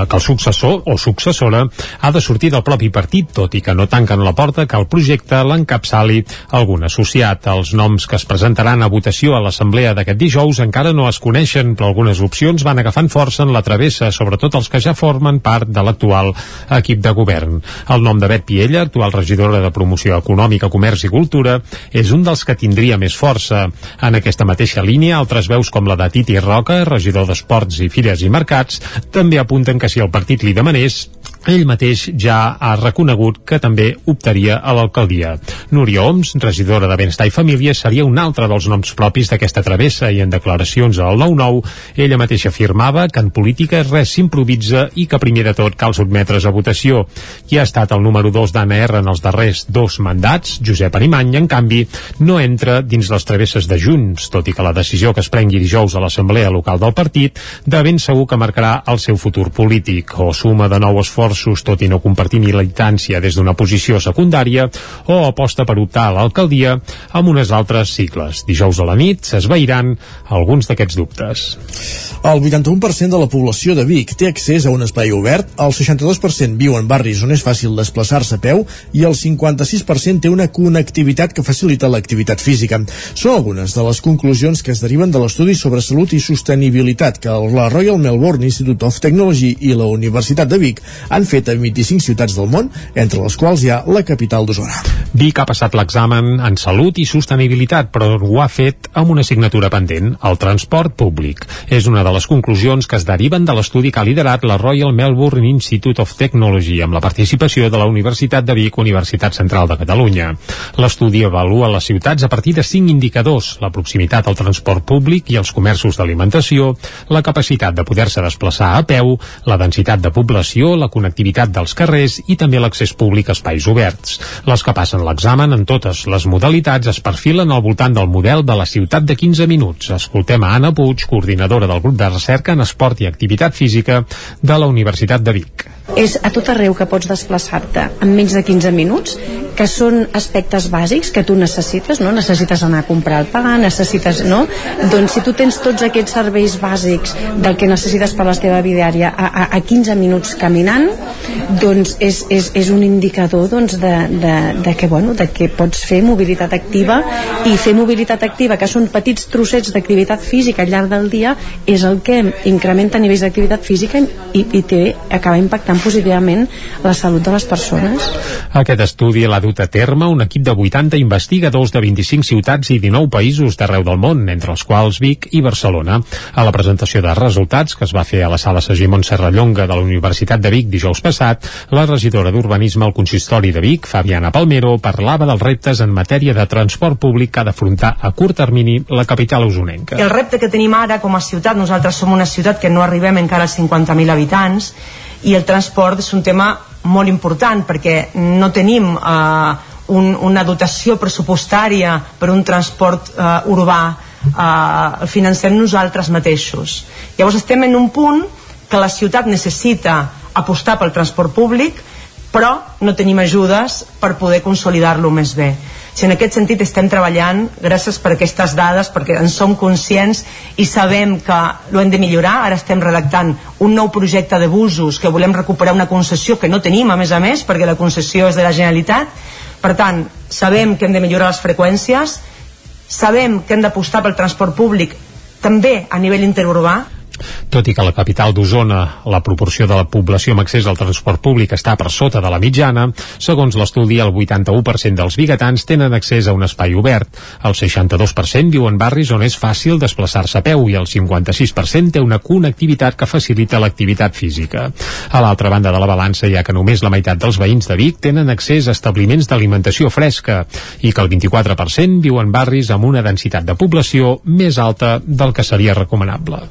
que el successor o successora ha de sortir del propi partit, tot i que no tanquen la porta que el projecte l'encapçali algun associat. Els noms que es presentaran a votació a l'assemblea d'aquest dijous encara no es coneixen, però algunes opcions van agafant força en la travessa, sobretot els que ja ja formen part de l'actual equip de govern. El nom de Bet Piella, actual regidora de Promoció Econòmica, Comerç i Cultura, és un dels que tindria més força. En aquesta mateixa línia, altres veus com la de Titi Roca, regidor d'Esports i Fires i Mercats, també apunten que si el partit li demanés, ell mateix ja ha reconegut que també optaria a l'alcaldia. Núria Oms, regidora de Benestar i Família, seria un altre dels noms propis d'aquesta travessa i en declaracions al 9-9 ella mateixa afirmava que en política res s'improvisa i que primer de tot cal sotmetre's a votació. Qui ha estat el número 2 d'ANR en els darrers dos mandats, Josep Arimany, en canvi, no entra dins les travesses de Junts, tot i que la decisió que es prengui dijous a l'Assemblea Local del partit de ben segur que marcarà el seu futur polític o suma de nou esforç esforços, tot i no compartir militància des d'una posició secundària, o aposta per optar a l'alcaldia amb unes altres sigles. Dijous a la nit s'esveiran alguns d'aquests dubtes. El 81% de la població de Vic té accés a un espai obert, el 62% viu en barris on és fàcil desplaçar-se a peu i el 56% té una connectivitat que facilita l'activitat física. Són algunes de les conclusions que es deriven de l'estudi sobre salut i sostenibilitat que la Royal Melbourne Institute of Technology i la Universitat de Vic han fet a 25 ciutats del món, entre les quals hi ha la capital d'Osona. Vic ha passat l'examen en salut i sostenibilitat, però ho ha fet amb una assignatura pendent, el transport públic. És una de les conclusions que es deriven de l'estudi que ha liderat la Royal Melbourne Institute of Technology amb la participació de la Universitat de Vic, Universitat Central de Catalunya. L'estudi avalua les ciutats a partir de cinc indicadors, la proximitat al transport públic i els comerços d'alimentació, la capacitat de poder-se desplaçar a peu, la densitat de població, la connectivitat connectivitat dels carrers i també l'accés públic a espais oberts. Les que passen l'examen en totes les modalitats es perfilen al voltant del model de la ciutat de 15 minuts. Escoltem a Anna Puig, coordinadora del grup de recerca en esport i activitat física de la Universitat de Vic és a tot arreu que pots desplaçar-te en menys de 15 minuts que són aspectes bàsics que tu necessites no? necessites anar a comprar el pa necessites, no? doncs si tu tens tots aquests serveis bàsics del que necessites per la teva vida diària a, a, a 15 minuts caminant doncs és, és, és un indicador doncs, de, de, de, que, bueno, de que pots fer mobilitat activa i fer mobilitat activa, que són petits trossets d'activitat física al llarg del dia és el que incrementa nivells d'activitat física i, i té, acaba impactant positivament la salut de les persones. Aquest estudi l'ha dut a terme un equip de 80 investigadors de 25 ciutats i 19 països d'arreu del món, entre els quals Vic i Barcelona. A la presentació de resultats que es va fer a la sala Segimon Serrallonga de la Universitat de Vic dijous passat, la regidora d'Urbanisme al Consistori de Vic, Fabiana Palmero, parlava dels reptes en matèria de transport públic que ha d'afrontar a curt termini la capital usonenca. El repte que tenim ara com a ciutat, nosaltres som una ciutat que no arribem encara als 50.000 habitants, i el transport és un tema molt important perquè no tenim eh, un, una dotació pressupostària per un transport eh, urbà eh, el financem nosaltres mateixos. Llavors estem en un punt que la ciutat necessita apostar pel transport públic però no tenim ajudes per poder consolidar-lo més bé si en aquest sentit estem treballant gràcies per aquestes dades perquè en som conscients i sabem que ho hem de millorar. Ara estem redactant un nou projecte de busos que volem recuperar una concessió que no tenim a més a més perquè la concessió és de la Generalitat. Per tant sabem que hem de millorar les freqüències sabem que hem d'apostar pel transport públic també a nivell interurbà tot i que a la capital d'Osona la proporció de la població amb accés al transport públic està per sota de la mitjana, segons l'estudi el 81% dels biguetans tenen accés a un espai obert, el 62% viu en barris on és fàcil desplaçar-se a peu i el 56% té una connectivitat que facilita l'activitat física. A l'altra banda de la balança hi ha que només la meitat dels veïns de Vic tenen accés a establiments d'alimentació fresca i que el 24% viu en barris amb una densitat de població més alta del que seria recomanable.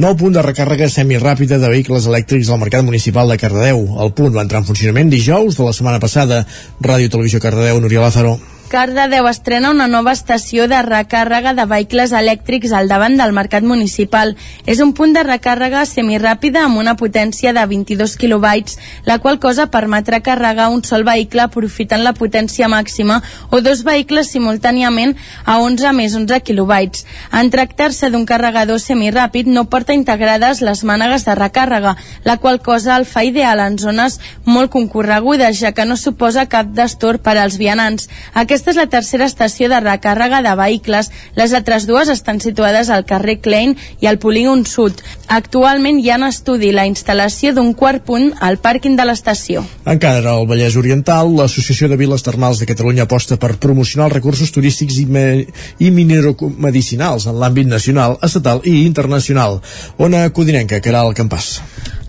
Nou punt de recàrrega semiràpida de vehicles elèctrics al mercat municipal de Cardedeu. El punt va entrar en funcionament dijous de la setmana passada. Ràdio Televisió Cardedeu, Núria Lázaro. Cardedeu estrena una nova estació de recàrrega de vehicles elèctrics al davant del mercat municipal. És un punt de recàrrega semiràpida amb una potència de 22 kilobytes, la qual cosa permetrà carregar un sol vehicle aprofitant la potència màxima o dos vehicles simultàniament a 11 més 11 kilobytes. En tractar-se d'un carregador semiràpid no porta integrades les mànegues de recàrrega, la qual cosa el fa ideal en zones molt concorregudes, ja que no suposa cap destor per als vianants. Aquest aquesta és la tercera estació de recàrrega de vehicles. Les altres dues estan situades al carrer Klein i al polígon sud. Actualment hi ha en estudi la instal·lació d'un quart punt al pàrquing de l'estació. Encara al Vallès Oriental, l'Associació de Viles Termals de Catalunya aposta per promocionar els recursos turístics i, me i mineromedicinals en l'àmbit nacional, estatal i internacional. Ona Codinenca, que era el campàs.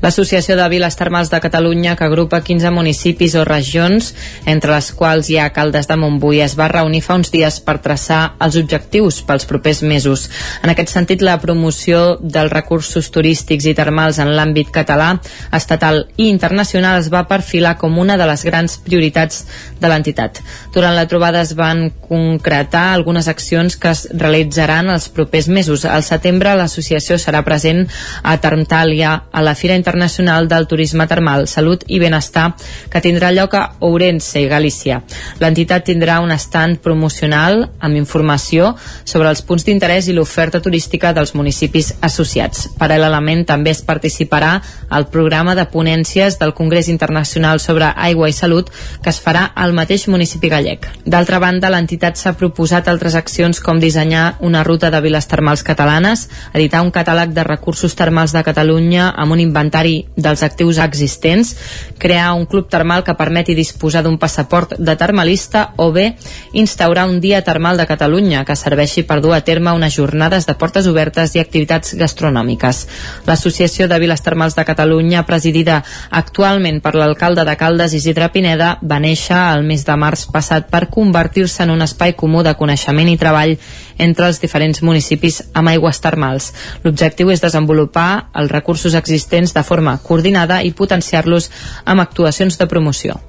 L'Associació de Viles Termals de Catalunya, que agrupa 15 municipis o regions, entre les quals hi ha Caldes de Montbui, es va reunir fa uns dies per traçar els objectius pels propers mesos. En aquest sentit, la promoció dels recursos turístics i termals en l'àmbit català, estatal i internacional es va perfilar com una de les grans prioritats de l'entitat. Durant la trobada es van concretar algunes accions que es realitzaran els propers mesos. Al setembre, l'associació serà present a Tarntàlia, a la Fira Internacional Internacional del Turisme Termal, Salut i Benestar, que tindrà lloc a Ourense, Galícia. L'entitat tindrà un estand promocional amb informació sobre els punts d'interès i l'oferta turística dels municipis associats. Paral·lelament també es participarà al programa de ponències del Congrés Internacional sobre Aigua i Salut que es farà al mateix municipi gallec. D'altra banda, l'entitat s'ha proposat altres accions com dissenyar una ruta de viles termals catalanes, editar un catàleg de recursos termals de Catalunya amb un inventari inventari dels actius existents, crear un club termal que permeti disposar d'un passaport de termalista o bé instaurar un dia termal de Catalunya que serveixi per dur a terme unes jornades de portes obertes i activitats gastronòmiques. L'Associació de Viles Termals de Catalunya, presidida actualment per l'alcalde de Caldes Isidre Pineda, va néixer el mes de març passat per convertir-se en un espai comú de coneixement i treball entre els diferents municipis amb aigües termals. L'objectiu és desenvolupar els recursos existents de forma coordinada i potenciar-los amb actuacions de promoció.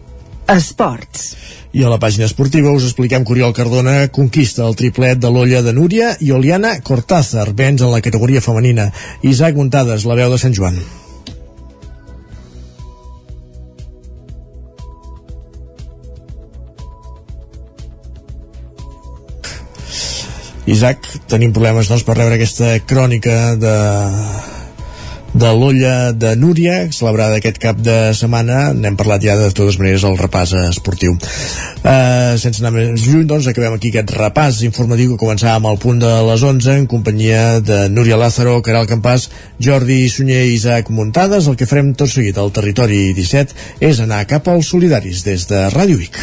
Esports. I a la pàgina esportiva us expliquem que Oriol Cardona conquista el triplet de l'olla de Núria i Oliana Cortázar vens en la categoria femenina. Isaac Muntades, la veu de Sant Joan. Isaac, tenim problemes doncs, per rebre aquesta crònica de, de l'olla de Núria, celebrada aquest cap de setmana. N'hem parlat ja de totes maneres al repàs esportiu. Uh, sense anar més lluny, doncs, acabem aquí aquest repàs informatiu que començàvem al punt de les 11 en companyia de Núria Lázaro, Caral Campàs, Jordi Sunyer i Isaac Muntades. El que farem tot seguit al territori 17 és anar cap als solidaris des de Ràdio Vic.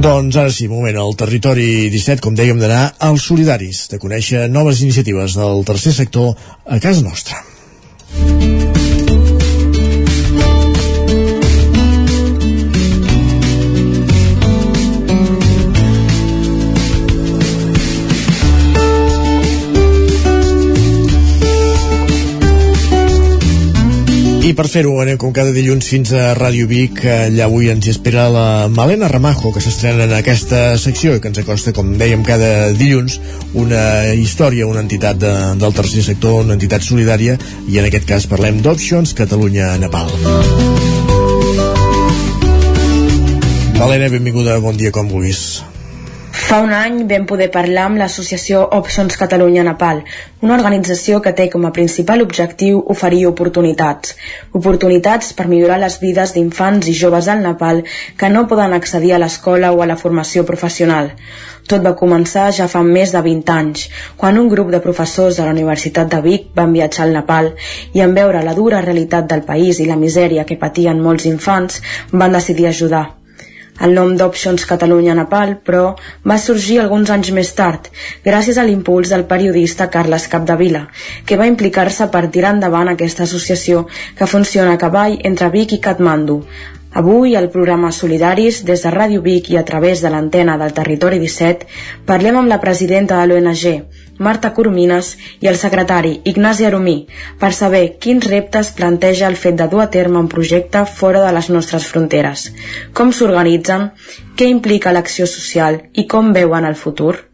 Doncs ara sí, moment, al territori 17, com dèiem, d'anar als solidaris, de conèixer noves iniciatives del tercer sector a casa nostra. I per fer-ho anem com cada dilluns fins a Ràdio Vic. Allà avui ens hi espera la Malena Ramajo, que s'estrena en aquesta secció i que ens acosta, com dèiem, cada dilluns una història, una entitat de, del tercer sector, una entitat solidària, i en aquest cas parlem d'Options Catalunya-Nepal. Malena, benvinguda, bon dia, com vulguis. Fa un any vam poder parlar amb l'associació Options Catalunya Nepal, una organització que té com a principal objectiu oferir oportunitats. Oportunitats per millorar les vides d'infants i joves al Nepal que no poden accedir a l'escola o a la formació professional. Tot va començar ja fa més de 20 anys, quan un grup de professors de la Universitat de Vic van viatjar al Nepal i en veure la dura realitat del país i la misèria que patien molts infants, van decidir ajudar. El nom d'Options Catalunya Nepal, però, va sorgir alguns anys més tard, gràcies a l'impuls del periodista Carles Capdevila, que va implicar-se per tirar endavant aquesta associació que funciona a cavall entre Vic i Katmandu. Avui, al programa Solidaris, des de Ràdio Vic i a través de l'antena del Territori 17, parlem amb la presidenta de l'ONG, Marta Coromines, i el secretari Ignasi Aromí, per saber quins reptes planteja el fet de dur a terme un projecte fora de les nostres fronteres, com s'organitzen, què implica l'acció social i com veuen el futur.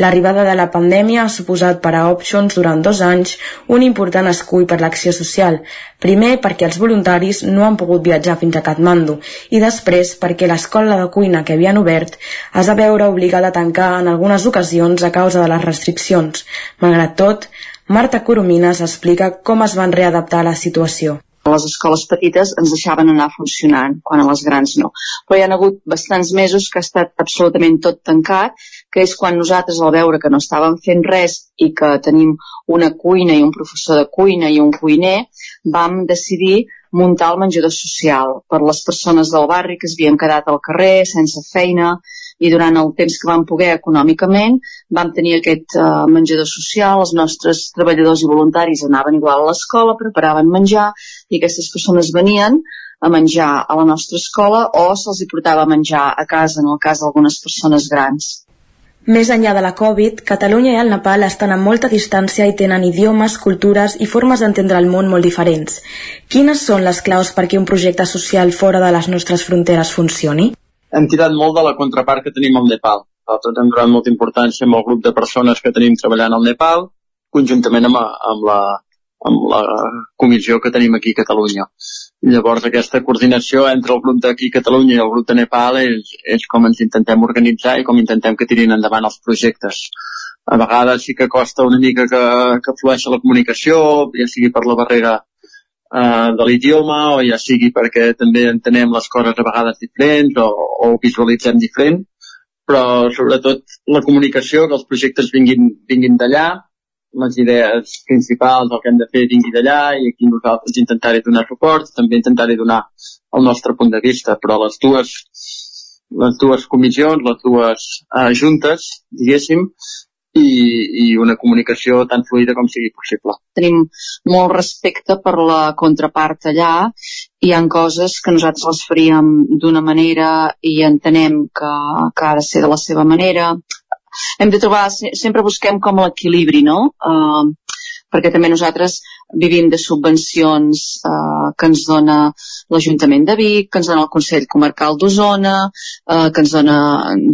L'arribada de la pandèmia ha suposat per a Options durant dos anys un important escull per l'acció social. Primer perquè els voluntaris no han pogut viatjar fins a Katmandu i després perquè l'escola de cuina que havien obert es va veure obligada a tancar en algunes ocasions a causa de les restriccions. Malgrat tot, Marta Coromines explica com es van readaptar a la situació les escoles petites ens deixaven anar funcionant, quan a les grans no. Però hi ha hagut bastants mesos que ha estat absolutament tot tancat que és quan nosaltres al veure que no estàvem fent res i que tenim una cuina i un professor de cuina i un cuiner, vam decidir muntar el menjador social per les persones del barri que es havien quedat al carrer sense feina i durant el temps que vam poder econòmicament vam tenir aquest uh, menjador social, els nostres treballadors i voluntaris anaven igual a l'escola, preparaven menjar i aquestes persones venien a menjar a la nostra escola o se'ls hi portava menjar a casa en el cas d'algunes persones grans. Més enllà de la Covid, Catalunya i el Nepal estan a molta distància i tenen idiomes, cultures i formes d'entendre el món molt diferents. Quines són les claus perquè un projecte social fora de les nostres fronteres funcioni? Hem tirat molt de la contrapart que tenim al Nepal. Nosaltres hem donat molta importància amb el grup de persones que tenim treballant al Nepal, conjuntament amb, amb, la, amb la comissió que tenim aquí a Catalunya. Llavors aquesta coordinació entre el grup d'aquí Catalunya i el grup de Nepal és, és com ens intentem organitzar i com intentem que tirin endavant els projectes. A vegades sí que costa una mica que, que flueixi la comunicació, ja sigui per la barrera eh, de l'idioma o ja sigui perquè també entenem les coses a vegades diferents o, o visualitzem diferent, però sobretot la comunicació, que els projectes vinguin, vinguin d'allà, les idees principals, el que hem de fer vingui d'allà i aquí nosaltres intentaré donar suport, també intentaré donar el nostre punt de vista, però les dues, les dues comissions, les dues uh, juntes, diguéssim, i, i una comunicació tan fluida com sigui possible. Tenim molt respecte per la contrapart allà hi han coses que nosaltres les faríem d'una manera i entenem que, que ha de ser de la seva manera hem de trobar, sempre busquem com l'equilibri, no? Uh, perquè també nosaltres vivim de subvencions uh, que ens dona l'Ajuntament de Vic, que ens dona el Consell Comarcal d'Osona, uh, que ens dona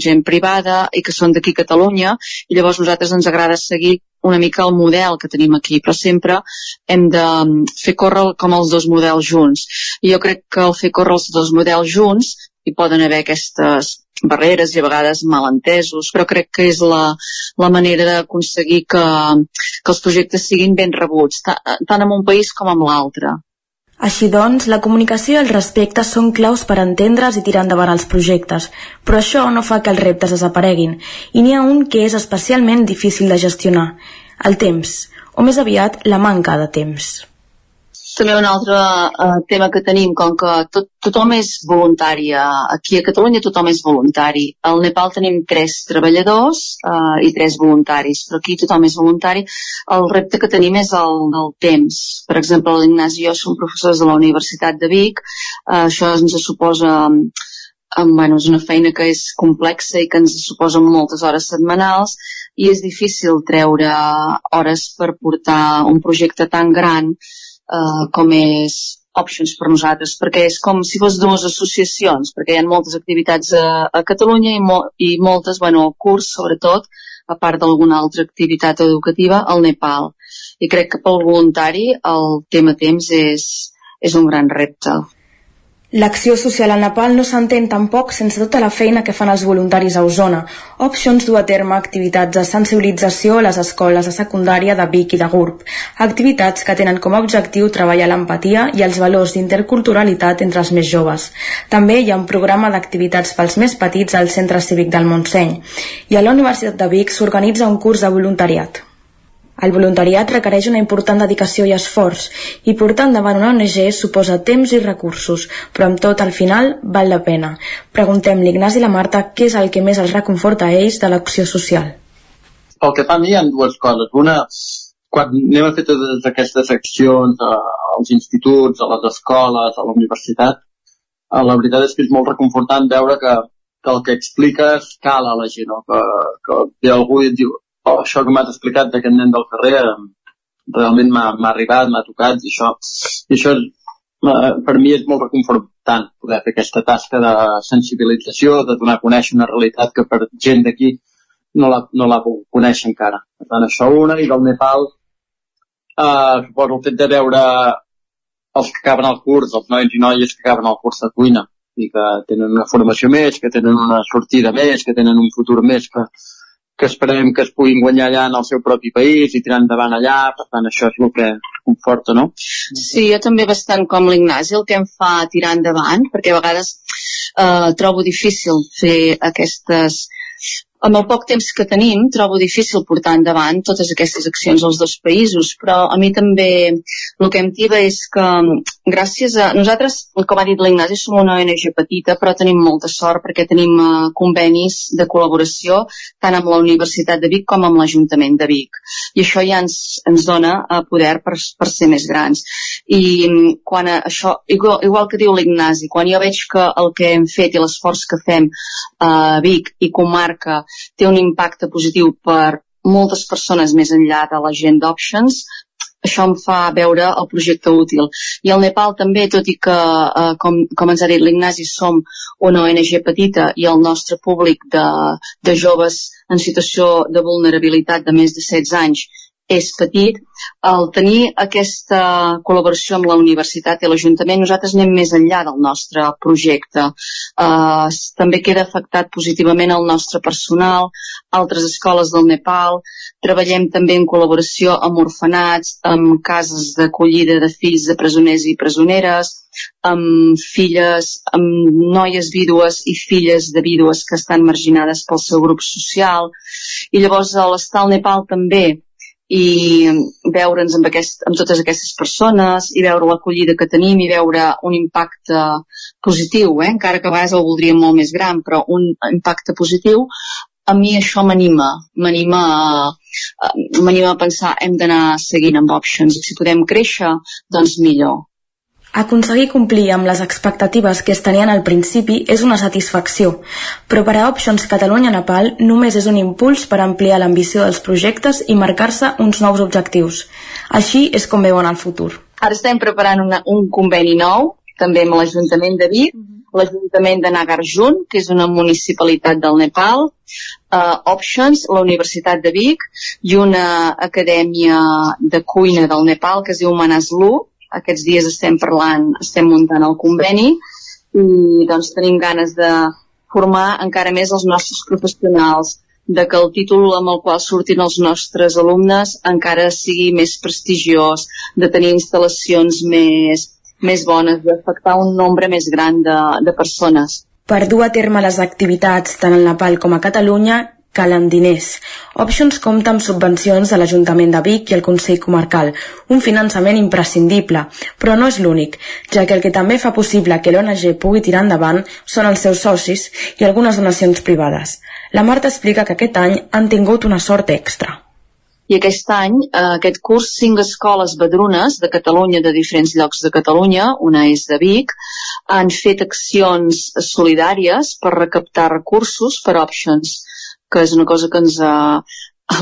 gent privada i que són d'aquí Catalunya, i llavors nosaltres ens agrada seguir una mica el model que tenim aquí, però sempre hem de mm, fer córrer com els dos models junts. I jo crec que el fer córrer els dos models junts hi poden haver aquestes barreres i a vegades malentesos, però crec que és la, la manera d'aconseguir que, que els projectes siguin ben rebuts, tant en un país com en l'altre. Així doncs, la comunicació i el respecte són claus per entendre's i tirar endavant els projectes, però això no fa que els reptes desapareguin, i n'hi ha un que és especialment difícil de gestionar, el temps, o més aviat la manca de temps també un altre uh, tema que tenim, com que tot, tothom és voluntari, aquí a Catalunya tothom és voluntari. Al Nepal tenim tres treballadors uh, i tres voluntaris, però aquí tothom és voluntari. El repte que tenim és el del temps. Per exemple, l'Ignasi i jo som professors de la Universitat de Vic, uh, això ens suposa um, bueno, és una feina que és complexa i que ens suposa moltes hores setmanals i és difícil treure hores per portar un projecte tan gran eh, com és Options per nosaltres, perquè és com si fos dues associacions, perquè hi ha moltes activitats a, a Catalunya i, mo i moltes, bueno, al curs sobretot, a part d'alguna altra activitat educativa, al Nepal. I crec que pel voluntari el tema temps és, és un gran repte. L'acció social a Nepal no s'entén tampoc sense tota la feina que fan els voluntaris a Osona. Options du a terme activitats de sensibilització a les escoles de secundària de Vic i de Gurb. Activitats que tenen com a objectiu treballar l'empatia i els valors d'interculturalitat entre els més joves. També hi ha un programa d'activitats pels més petits al Centre Cívic del Montseny. I a la Universitat de Vic s'organitza un curs de voluntariat. El voluntariat requereix una important dedicació i esforç i portar endavant una ONG suposa temps i recursos, però amb tot al final val la pena. Preguntem l'Ignasi i la Marta què és el que més els reconforta a ells de l'acció social. El que fa a mi hi ha dues coses. Una, quan anem a fer totes aquestes accions als instituts, a les escoles, a la universitat, eh, la veritat és que és molt reconfortant veure que, que el que expliques cala a la gent, no? que, que ve algú i et diu això que m'has explicat d'aquest nen del carrer realment m'ha arribat, m'ha tocat i això, i això per mi és molt reconfortant poder fer aquesta tasca de sensibilització, de donar a conèixer una realitat que per gent d'aquí no la, no la conèixer encara. Per tant, això una, i del Nepal, eh, suposo el fet de veure els que acaben el curs, els nois i noies que acaben el curs de cuina, i que tenen una formació més, que tenen una sortida més, que tenen un futur més, que, que esperem que es puguin guanyar allà en el seu propi país i tirar endavant allà, per tant això és el que conforta, no? Sí, jo també bastant com l'Ignasi, el que em fa tirar endavant, perquè a vegades eh, trobo difícil fer aquestes amb el poc temps que tenim trobo difícil portar endavant totes aquestes accions als dos països, però a mi també el que em tiba és que gràcies a... Nosaltres, com ha dit l'Ignasi, som una ONG petita, però tenim molta sort perquè tenim uh, convenis de col·laboració tant amb la Universitat de Vic com amb l'Ajuntament de Vic. I això ja ens, ens dona uh, poder per, per ser més grans. I um, quan a, això, igual, igual que diu l'Ignasi, quan jo veig que el que hem fet i l'esforç que fem a uh, Vic i comarca té un impacte positiu per moltes persones més enllà de la gent d'Options, això em fa veure el projecte útil. I el Nepal també, tot i que, eh, com, com ens ha dit l'Ignasi, som una ONG petita i el nostre públic de, de joves en situació de vulnerabilitat de més de 16 anys és petit, el tenir aquesta col·laboració amb la universitat i l'Ajuntament, nosaltres anem més enllà del nostre projecte. Uh, també queda afectat positivament el nostre personal, altres escoles del Nepal, treballem també en col·laboració amb orfenats, amb cases d'acollida de fills de presoners i presoneres, amb filles, amb noies vídues i filles de vídues que estan marginades pel seu grup social. I llavors l'estar al Nepal també i veure'ns amb, aquest, amb totes aquestes persones i veure l'acollida que tenim i veure un impacte positiu, eh? encara que a vegades el voldríem molt més gran, però un impacte positiu, a mi això m'anima, m'anima a, m'anima a pensar hem d'anar seguint amb options i si podem créixer, doncs millor. Aconseguir complir amb les expectatives que es tenien al principi és una satisfacció, però per a Options Catalunya-Nepal només és un impuls per ampliar l'ambició dels projectes i marcar-se uns nous objectius. Així és com veuen el futur. Ara estem preparant una, un conveni nou, també amb l'Ajuntament de Vic, -hmm. l'Ajuntament de Nagarjun, que és una municipalitat del Nepal, uh, Options, la Universitat de Vic i una acadèmia de cuina del Nepal que es diu Manaslu, aquests dies estem parlant, estem muntant el conveni i doncs tenim ganes de formar encara més els nostres professionals, de que el títol amb el qual surtin els nostres alumnes encara sigui més prestigiós, de tenir instal·lacions més, més bones, d'afectar un nombre més gran de, de persones. Per dur a terme les activitats tant en Nepal com a Catalunya, calen diners. Options compta amb subvencions de l'Ajuntament de Vic i el Consell Comarcal, un finançament imprescindible, però no és l'únic, ja que el que també fa possible que l'ONG pugui tirar endavant són els seus socis i algunes donacions privades. La Marta explica que aquest any han tingut una sort extra. I aquest any, eh, aquest curs, cinc escoles badrunes de Catalunya, de diferents llocs de Catalunya, una és de Vic, han fet accions solidàries per recaptar recursos per Options que és una cosa que ens eh,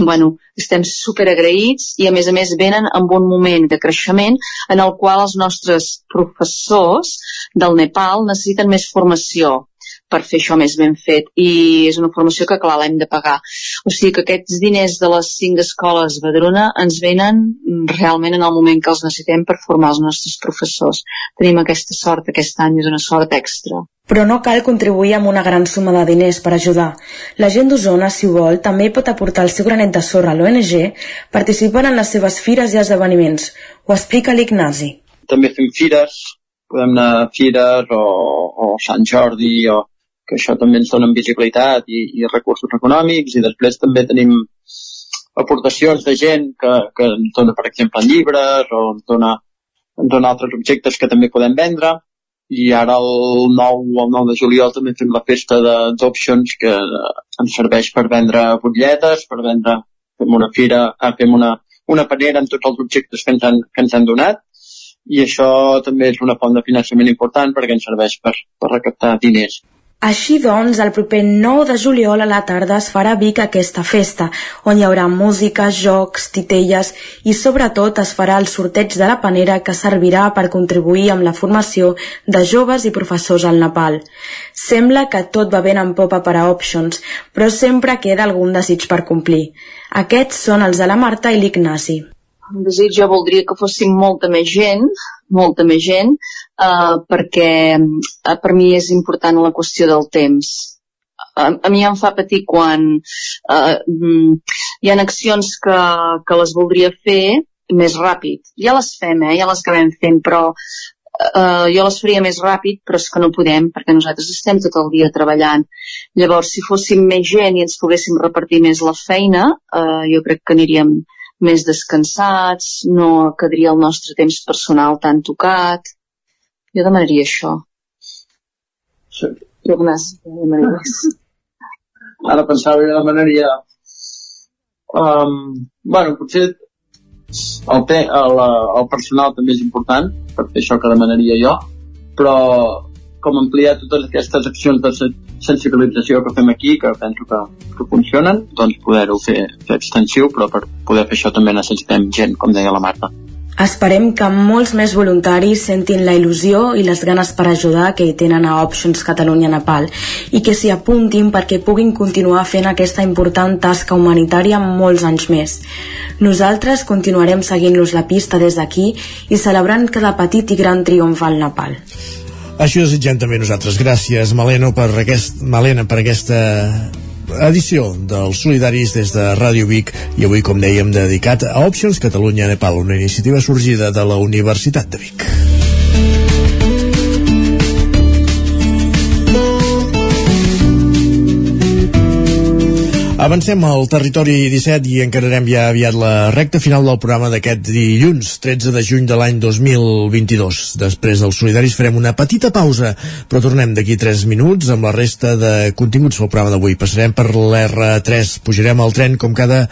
bueno, estem super agraïts i a més a més venen amb un moment de creixement en el qual els nostres professors del Nepal necessiten més formació per fer això més ben fet i és una formació que clar l'hem de pagar o sigui que aquests diners de les cinc escoles Badrona ens venen realment en el moment que els necessitem per formar els nostres professors tenim aquesta sort aquest any és una sort extra però no cal contribuir amb una gran suma de diners per ajudar. La gent d'Osona, si vol, també pot aportar el seu granet de sorra a l'ONG participant en les seves fires i esdeveniments. Ho explica l'Ignasi. També fem fires, podem anar a fires o, o Sant Jordi, o, que això també ens dona visibilitat i, i recursos econòmics, i després també tenim aportacions de gent que, que ens dona, per exemple, llibres o ens dona, ens dona altres objectes que també podem vendre i ara el 9, el 9 de juliol també fem la festa d'options que ens serveix per vendre butlletes, per vendre fem una fira, ah, fem una, una panera amb tots els objectes que ens, han, que ens han donat i això també és una font de finançament important perquè ens serveix per, per recaptar diners. Així doncs, el proper 9 de juliol a la tarda es farà a Vic aquesta festa, on hi haurà música, jocs, titelles i sobretot es farà el sorteig de la panera que servirà per contribuir amb la formació de joves i professors al Nepal. Sembla que tot va ben en popa per a Options, però sempre queda algun desig per complir. Aquests són els de la Marta i l'Ignasi. Un desig jo voldria que fóssim molta més gent, molta més gent, eh, perquè eh, per mi és important la qüestió del temps. A, a mi em fa patir quan eh, mm, hi ha accions que, que les voldria fer més ràpid. Ja les fem, eh? ja les acabem fent, però eh, jo les faria més ràpid, però és que no podem, perquè nosaltres estem tot el dia treballant. Llavors, si fóssim més gent i ens poguéssim repartir més la feina, eh, jo crec que aniríem més descansats, no quedaria el nostre temps personal tan tocat. Jo demanaria això. Sí. Jo demanaria Ara pensava que demanaria um, bueno, potser el, te, el, el personal també és important per fer això que demanaria jo però com ampliar totes aquestes accions de sensibilització que fem aquí, que penso que, que funcionen, doncs poder-ho fer, fer extensiu, però per poder fer això també necessitem gent, com deia la Marta. Esperem que molts més voluntaris sentin la il·lusió i les ganes per ajudar que hi tenen a Options Catalunya Nepal i que s'hi apuntin perquè puguin continuar fent aquesta important tasca humanitària molts anys més. Nosaltres continuarem seguint-los la pista des d'aquí i celebrant cada petit i gran triomf al Nepal. Així ho desitgem també nosaltres. Gràcies, Maleno, per aquest, Malena, per aquesta edició dels Solidaris des de Ràdio Vic i avui, com dèiem, dedicat a Options Catalunya Nepal, una iniciativa sorgida de la Universitat de Vic. Avancem al territori 17 i encararem ja aviat la recta final del programa d'aquest dilluns, 13 de juny de l'any 2022. Després dels solidaris farem una petita pausa, però tornem d'aquí 3 minuts amb la resta de continguts del programa d'avui. Passarem per l'R3, pujarem al tren com cada,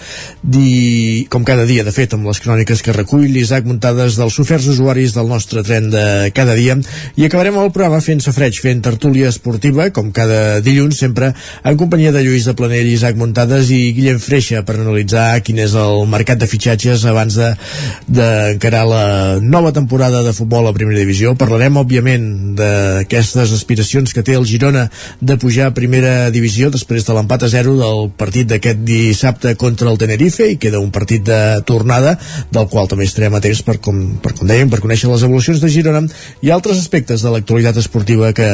di... com cada dia, de fet, amb les cròniques que recull l'Isaac muntades dels oferts usuaris del nostre tren de cada dia i acabarem el programa fent safreig, fent tertúlia esportiva, com cada dilluns, sempre en companyia de Lluís de Planell Isaac Muntades Muntades i Guillem Freixa per analitzar quin és el mercat de fitxatges abans d'encarar de, de la nova temporada de futbol a primera divisió. Parlarem, òbviament, d'aquestes aspiracions que té el Girona de pujar a primera divisió després de l'empat a zero del partit d'aquest dissabte contra el Tenerife i queda un partit de tornada del qual també estarem atents per com, per com dèiem, per conèixer les evolucions de Girona i altres aspectes de l'actualitat esportiva que,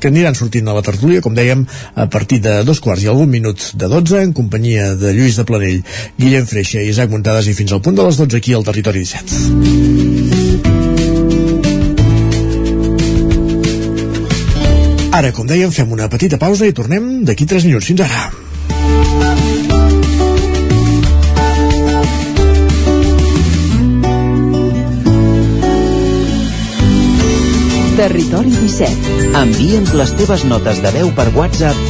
que aniran sortint a la tertúlia, com dèiem, a partir de dos quarts i algun minut de 12 en companyia de Lluís de Planell, Guillem Freixa i Isaac Montades i fins al punt de les 12 aquí al Territori 17. Ara, com dèiem, fem una petita pausa i tornem d'aquí 3 minuts. Fins ara. Territori 17. Envia'ns les teves notes de veu per WhatsApp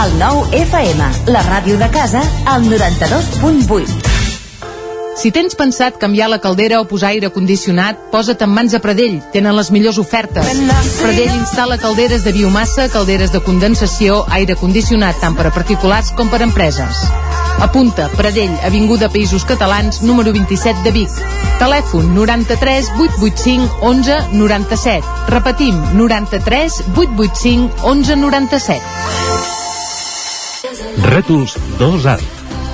El nou FM, la ràdio de casa, al 92.8. Si tens pensat canviar la caldera o posar aire condicionat, posa't en mans a Pradell. Tenen les millors ofertes. Pradell instal·la calderes de biomassa, calderes de condensació, aire condicionat tant per a particulars com per a empreses. Apunta, Pradell, Avinguda Països Catalans, número 27 de Vic. Telèfon 93 885 11 97. Repetim, 93 885 11 97. Rètols 2 Art.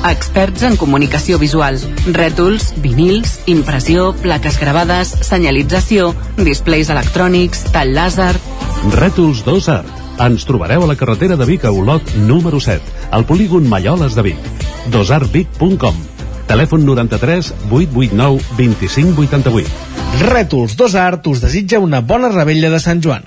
Experts en comunicació visual. Rètols, vinils, impressió, plaques gravades, senyalització, displays electrònics, tall làser... Rètols 2 Art. Ens trobareu a la carretera de Vic a Olot número 7, al polígon Malloles de Vic. dosartvic.com Telèfon 93 889 2588. Rètols 2 Art us desitja una bona rebella de Sant Joan.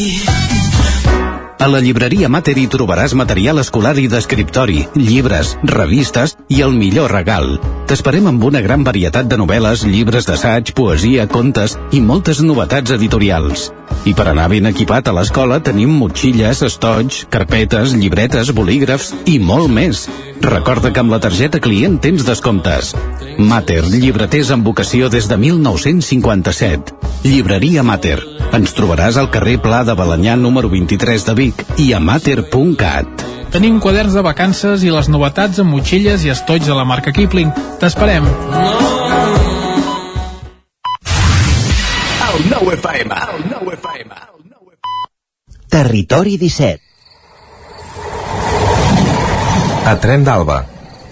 A la llibreria Mater hi trobaràs material escolar i d'escriptori, llibres, revistes i el millor regal. T'esperem amb una gran varietat de novel·les, llibres d'assaig, poesia, contes i moltes novetats editorials. I per anar ben equipat a l'escola tenim motxilles, estoig, carpetes, llibretes, bolígrafs i molt més. Recorda que amb la targeta client tens descomptes. Mater, llibreters amb vocació des de 1957. Llibreria Mater. Ens trobaràs al carrer Pla de Balanyà número 23 de Vic i a mater.cat. Tenim quaderns de vacances i les novetats amb motxilles i estoig de la marca Kipling. T'esperem. Territori 17. A Tren d'Alba.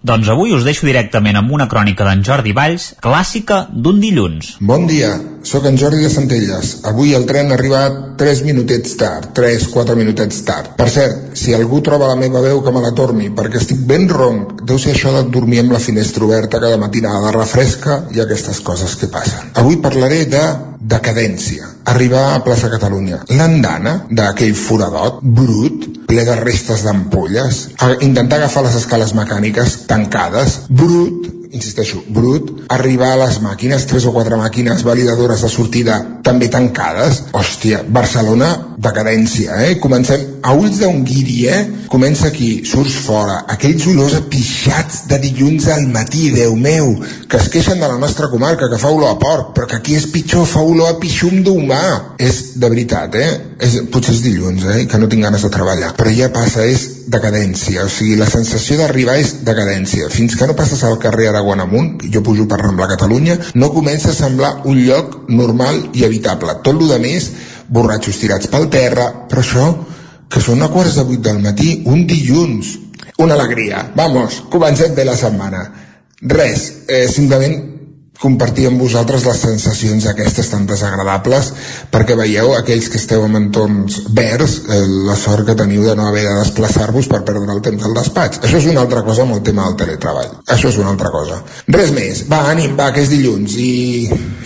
Doncs avui us deixo directament amb una crònica d'en Jordi Valls, clàssica d'un dilluns. Bon dia, sóc en Jordi de Centelles. Avui el tren ha arribat 3 minutets tard, 3-4 minutets tard. Per cert, si algú troba la meva veu que me la torni, perquè estic ben ronc, deu ser això de dormir amb la finestra oberta cada matinada, refresca i aquestes coses que passen. Avui parlaré de decadència. Arribar a plaça Catalunya. L'andana d'aquell foradot brut, ple de restes d'ampolles, intentar agafar les escales mecàniques tancades, brut, insisteixo, brut, arribar a les màquines, tres o quatre màquines validadores de sortida també tancades. Hòstia, Barcelona, decadència, eh? Comencem a ulls d'un guiri, eh? Comença aquí, surts fora, aquells olors apixats de dilluns al matí, Déu meu, que es queixen de la nostra comarca, que fa olor a porc, però que aquí és pitjor, fa olor a pixum d'humà. És de veritat, eh? És, potser és dilluns, eh? Que no tinc ganes de treballar. Però ja passa, és decadència, o sigui, la sensació d'arribar és decadència. Fins que no passes al carrer Araguan amunt, jo pujo per Rambla Catalunya, no comença a semblar un lloc normal i habitable. Tot el de més, borratxos tirats pel terra, però això, que són a quarts de vuit del matí, un dilluns. Una alegria. Vamos, comencem bé la setmana. Res, eh, simplement compartir amb vosaltres les sensacions aquestes tan desagradables perquè veieu aquells que esteu en entorns verds eh, la sort que teniu de no haver de desplaçar-vos per perdre el temps al despatx. Això és una altra cosa amb el tema del teletreball. Això és una altra cosa. Res més, va ànim, va que és dilluns i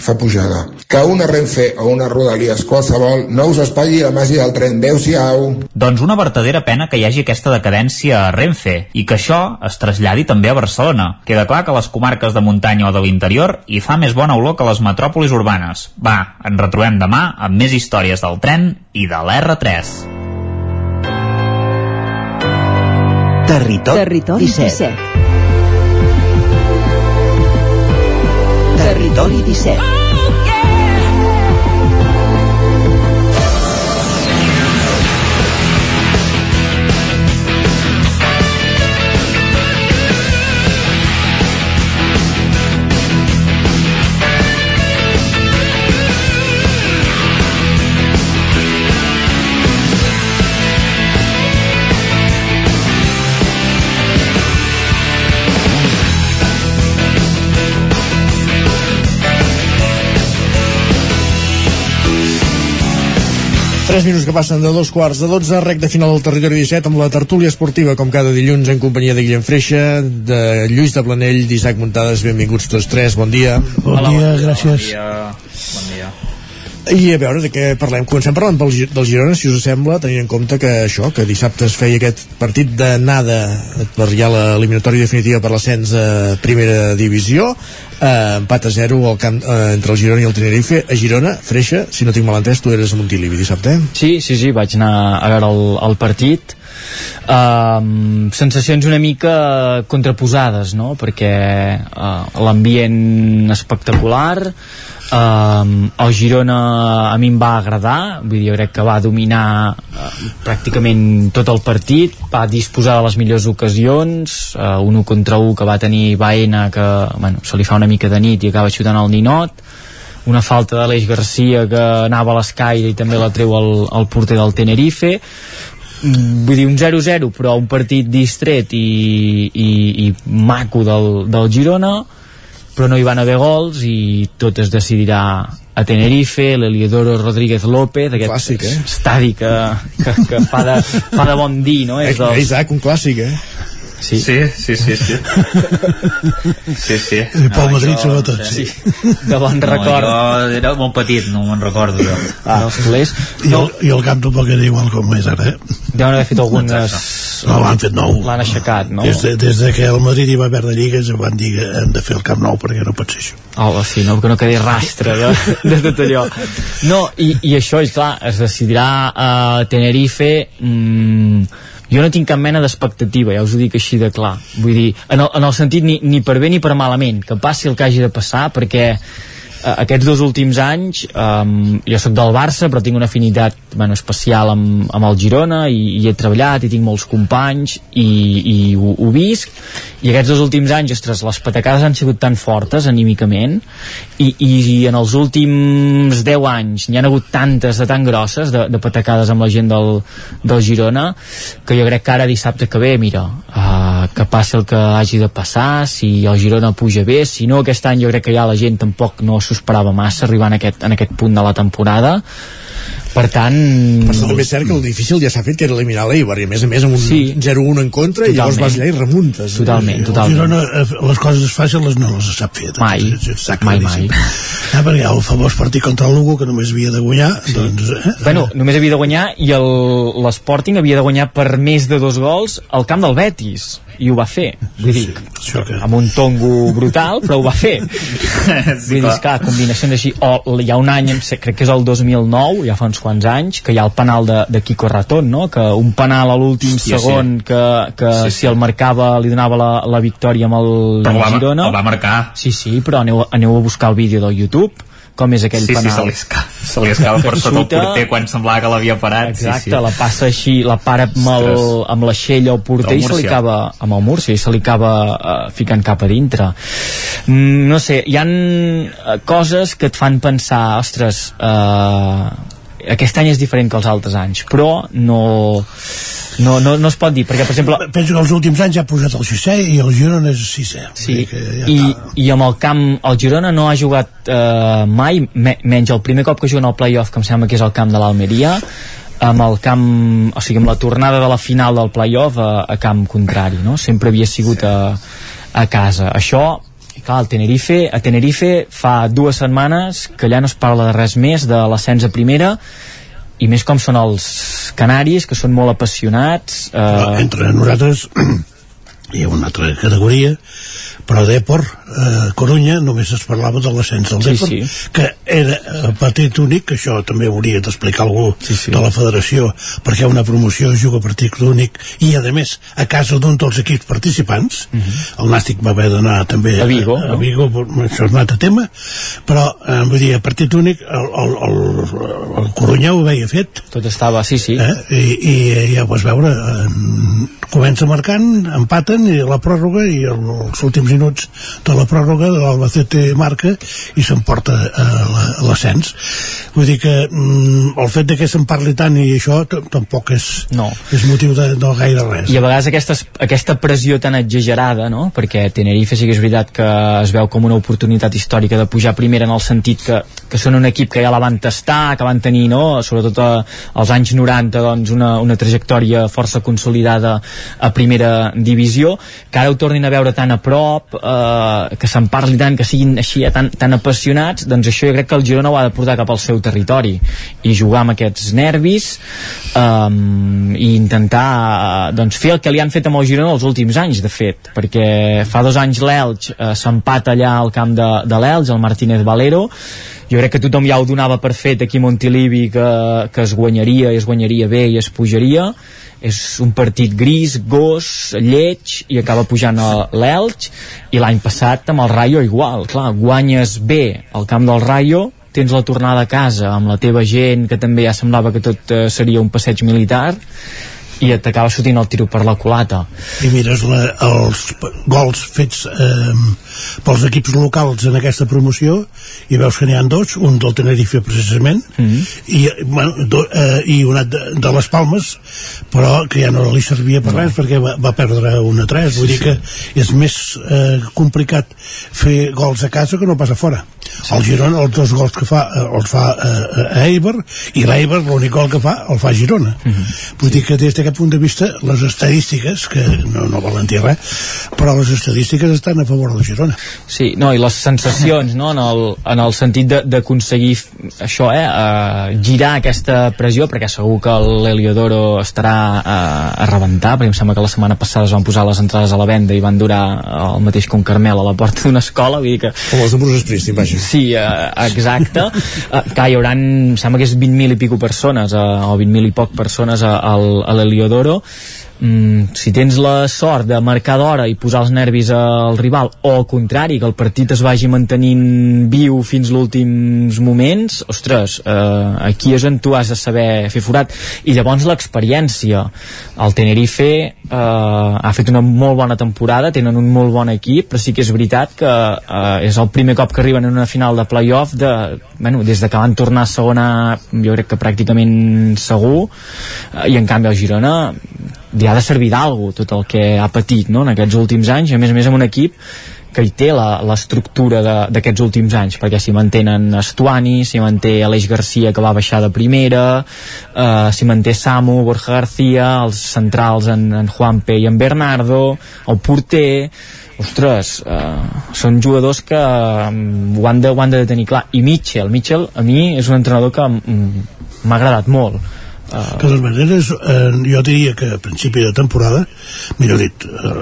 fa pujada. Que una Renfe o una Rodalies qualsevol no us espatlli la màgia del tren. Adeu-siau Doncs una vertadera pena que hi hagi aquesta decadència a Renfe i que això es traslladi també a Barcelona. Queda clar que les comarques de muntanya o de l'interior hi fa més bona olor que les metròpolis urbanes. Va, ens retrobem demà amb més històries del tren i de l'R3. Territori, Territori 17. 17. Territori 17. 3 minuts que passen de dos quarts de 12, rec de final del territori 17 amb la tertúlia esportiva com cada dilluns en companyia de Guillem Freixa, de Lluís de Planell, d'Isaac Muntades, benvinguts tots tres, bon dia. Bon Hola, dia, gràcies. Bon dia. Bon dia. I a veure de què parlem. Comencem parlant Gi- del Girona, si us sembla, tenint en compte que això, que dissabte es feia aquest partit de nada per ja l'eliminatòria definitiva per l'ascens a primera divisió, eh, empat a 0 al camp, eh, entre el Girona i el Tenerife. A Girona, Freixa, si no tinc mal entès, tu eres a Montilivi dissabte, eh? Sí, sí, sí, vaig anar a veure el, el partit um, sensacions una mica contraposades no? perquè uh, l'ambient espectacular um, el Girona a mi em va agradar vull dir, jo crec que va dominar uh, pràcticament tot el partit va disposar de les millors ocasions uh, un 1 contra 1 que va tenir Baena que bueno, se li fa una mica de nit i acaba xutant el ninot una falta de l'Eix Garcia que anava a l'escaire i també la treu el, el porter del Tenerife. Mm, vull dir un 0-0 però un partit distret i, i, i maco del, del Girona però no hi van haver gols i tot es decidirà a Tenerife, l'Eliodoro Rodríguez López aquest Clàssic, eh? estadi que, que, que fa, de, fa de bon dir no? Eh, És dels, Isaac, un clàssic, eh? Sí, sí, sí, sí. sí. sí, sí. I Pol Madrid, sobretot, sí. De bon no, record. Jo era molt petit, no me'n recordo jo. Ah, dels culers. I el, I el camp tampoc era igual com és ara, eh? Deuen haver fet algunes... No, l'han fet nou. L'han aixecat, no? Des de, des de que el Madrid hi va perdre lligues van dir que hem de fer el camp nou perquè no pot ser això. Oh, sí, no, que no quedi rastre de, de tot allò. No, i, i això, és clar, es decidirà a Tenerife... Mm, jo no tinc cap mena d'expectativa, ja us ho dic així de clar. Vull dir, en el, en el sentit ni, ni per bé ni per malament, que passi el que hagi de passar, perquè aquests dos últims anys um, jo sóc del Barça però tinc una afinitat bueno, especial amb, amb el Girona i, i he treballat i tinc molts companys i, i ho, ho visc. I aquests dos últims anys, ostres, les patacades han sigut tan fortes anímicament i, i, i en els últims 10 anys n'hi han hagut tantes de tan grosses de, de patacades amb la gent del, del Girona que jo crec que ara dissabte que ve mira, uh, que passi el que hagi de passar si el Girona puja bé si no aquest any jo crec que ja la gent tampoc no s'ho esperava massa arribar en aquest, en aquest punt de la temporada per tant... Però també és cert que el difícil ja s'ha fet que era eliminar l'Eibar i a més a més amb un sí. 0-1 en contra i llavors vas allà i remuntes. Totalment, eh? totalment. Girona, les coses fàcils no les sap fer. Mai, mai, mai. Ah, perquè el famós partit contra el Lugo que només havia de guanyar, sí. doncs... Eh? Bueno, només havia de guanyar i l'Sporting havia de guanyar per més de dos gols al camp del Betis i ho va fer vull dir, sí, que... amb un tongo brutal però ho va fer sí, vull dir, clar, combinacions així o hi ha un any, crec que és el 2009 ja fa uns quants anys, que hi ha el penal de, de Kiko Ratón, no? que un penal a l'últim segon sí. que, que sí, sí. si el marcava li donava la, la victòria amb el, però el Girona el va marcar sí, sí, però aneu, aneu a buscar el vídeo del YouTube com és aquell sí, penal. Sí, se li, escapa, se li escapa per sota el porter quan semblava que l'havia parat. Exacte, sí, sí. la passa així, la para amb, el, amb l'aixell al porter i se li acaba, amb el mur, sí, se li acaba uh, ficant cap a dintre. Mm, no sé, hi han uh, coses que et fan pensar, ostres, uh, aquest any és diferent que els altres anys, però no no, no, no es pot dir, perquè per exemple penso que els últims anys ja ha posat el sisè i el Girona és sisè sí, ja i, i amb el camp el Girona no ha jugat eh, mai me, menys el primer cop que juguen al playoff que em sembla que és el camp de l'Almeria amb el camp, o sigui, amb la tornada de la final del playoff a, a camp contrari, no? Sempre havia sigut a, a casa. Això clar, el Tenerife, a Tenerife fa dues setmanes que allà no es parla de res més de l'ascens a primera i més com són els canaris que són molt apassionats eh... Entre nosaltres hi ha una altra categoria però Depor, eh, Corunya només es parlava de l'ascens del Sí, Depor sí. que era eh, partit únic que això també hauria d'explicar algú Sí, sí. de la federació perquè una promoció juga partit únic i a més a casa d'un dels equips participants el Nàstic va haver d'anar també Mhm. A Vigo, a, no? a Vigo però això és un altre tema però eh, vull dir, a partit únic el, el, el, el Corunya ho havia fet tot estava, sí, sí eh? I, i ja ho vas veure eh, comença marcant, empaten i la pròrroga i el, els últims minuts de la pròrroga de l'Albacete marca i s'emporta eh, l'ascens vull dir que mm, el fet de que se'n parli tant i això tampoc és, no. és motiu de, de gaire res i a vegades aquesta, aquesta pressió tan exagerada no? perquè Tenerife sí que és veritat que es veu com una oportunitat històrica de pujar primera en el sentit que, que són un equip que ja la van tastar, que van tenir no? sobretot a, als anys 90 doncs, una, una trajectòria força consolidada a primera divisió que ara ho tornin a veure tan a prop eh, que se'n parli tant, que siguin així tan, tan apassionats, doncs això jo crec que el Girona ho ha de portar cap al seu territori i jugar amb aquests nervis um, i intentar uh, doncs fer el que li han fet amb el Girona els últims anys de fet, perquè fa dos anys l'Elx uh, s'empata allà al camp de, de l'Elx, el Martínez Valero. Jo crec que tothom ja ho donava per fet aquí a Montilivi que, que es guanyaria i es guanyaria bé i es pujaria és un partit gris, gos, lleig i acaba pujant a l'Elx i l'any passat amb el Rayo igual, clar, guanyes bé al camp del Rayo tens la tornada a casa amb la teva gent que també ja semblava que tot eh, seria un passeig militar i t'acaba sortint el tiro per la culata. I mires la, els gols fets eh, pels equips locals en aquesta promoció i veus que n'hi ha dos, un del Tenerife precisament mm -hmm. i, bueno, do, eh, i un de, de les Palmes però que ja no li servia per no. res perquè va, va perdre un a 3 vull sí, dir que és més eh, complicat fer gols a casa que no pas a fora sí. el Girona els dos gols que fa eh, els fa eh, a Eibar i l'Eibar l'únic gol que fa el fa a Girona mm -hmm. vull sí. dir que des d'aquest punt de vista les estadístiques que no, no volen dir res però les estadístiques estan a favor del Girona Sí, no, i les sensacions no, en, el, en el sentit d'aconseguir això, eh, uh, girar aquesta pressió perquè segur que l'Heliodoro estarà uh, a rebentar perquè em sembla que la setmana passada es van posar les entrades a la venda i van durar el mateix que un Carmel a la porta d'una escola vull dir que... Com els de Bruce Springsteen, vaja. Sí, uh, exacte. Uh, que hi haurà, em sembla que és 20.000 i pico persones uh, o 20.000 i poc persones a, a l'Heliodoro mm, si tens la sort de marcar d'hora i posar els nervis al rival o al contrari, que el partit es vagi mantenint viu fins l'últims moments ostres, eh, aquí és on tu has de saber fer forat. I llavors l'experiència. El Tenerife eh, ha fet una molt bona temporada tenen un molt bon equip però sí que és veritat que eh, és el primer cop que arriben en una final de playoff de, bueno, des de que van tornar a segona jo crec que pràcticament segur eh, i en canvi el Girona li ha de servir d'algú tot el que ha patit no? en aquests últims anys, a més a més amb un equip que hi té l'estructura d'aquests últims anys, perquè s'hi mantenen Estuani, s'hi manté Aleix Garcia que va baixar de primera, eh, s'hi manté Samu, Borja García, els centrals en, en Juanpe i en Bernardo, el porter, ostres, eh, són jugadors que um, ho, han de, ho han de tenir clar. I Mitchell, Mitchell a mi és un entrenador que m'ha agradat molt Uh... De totes maneres, eh, jo diria que a principi de temporada, millor dit, eh,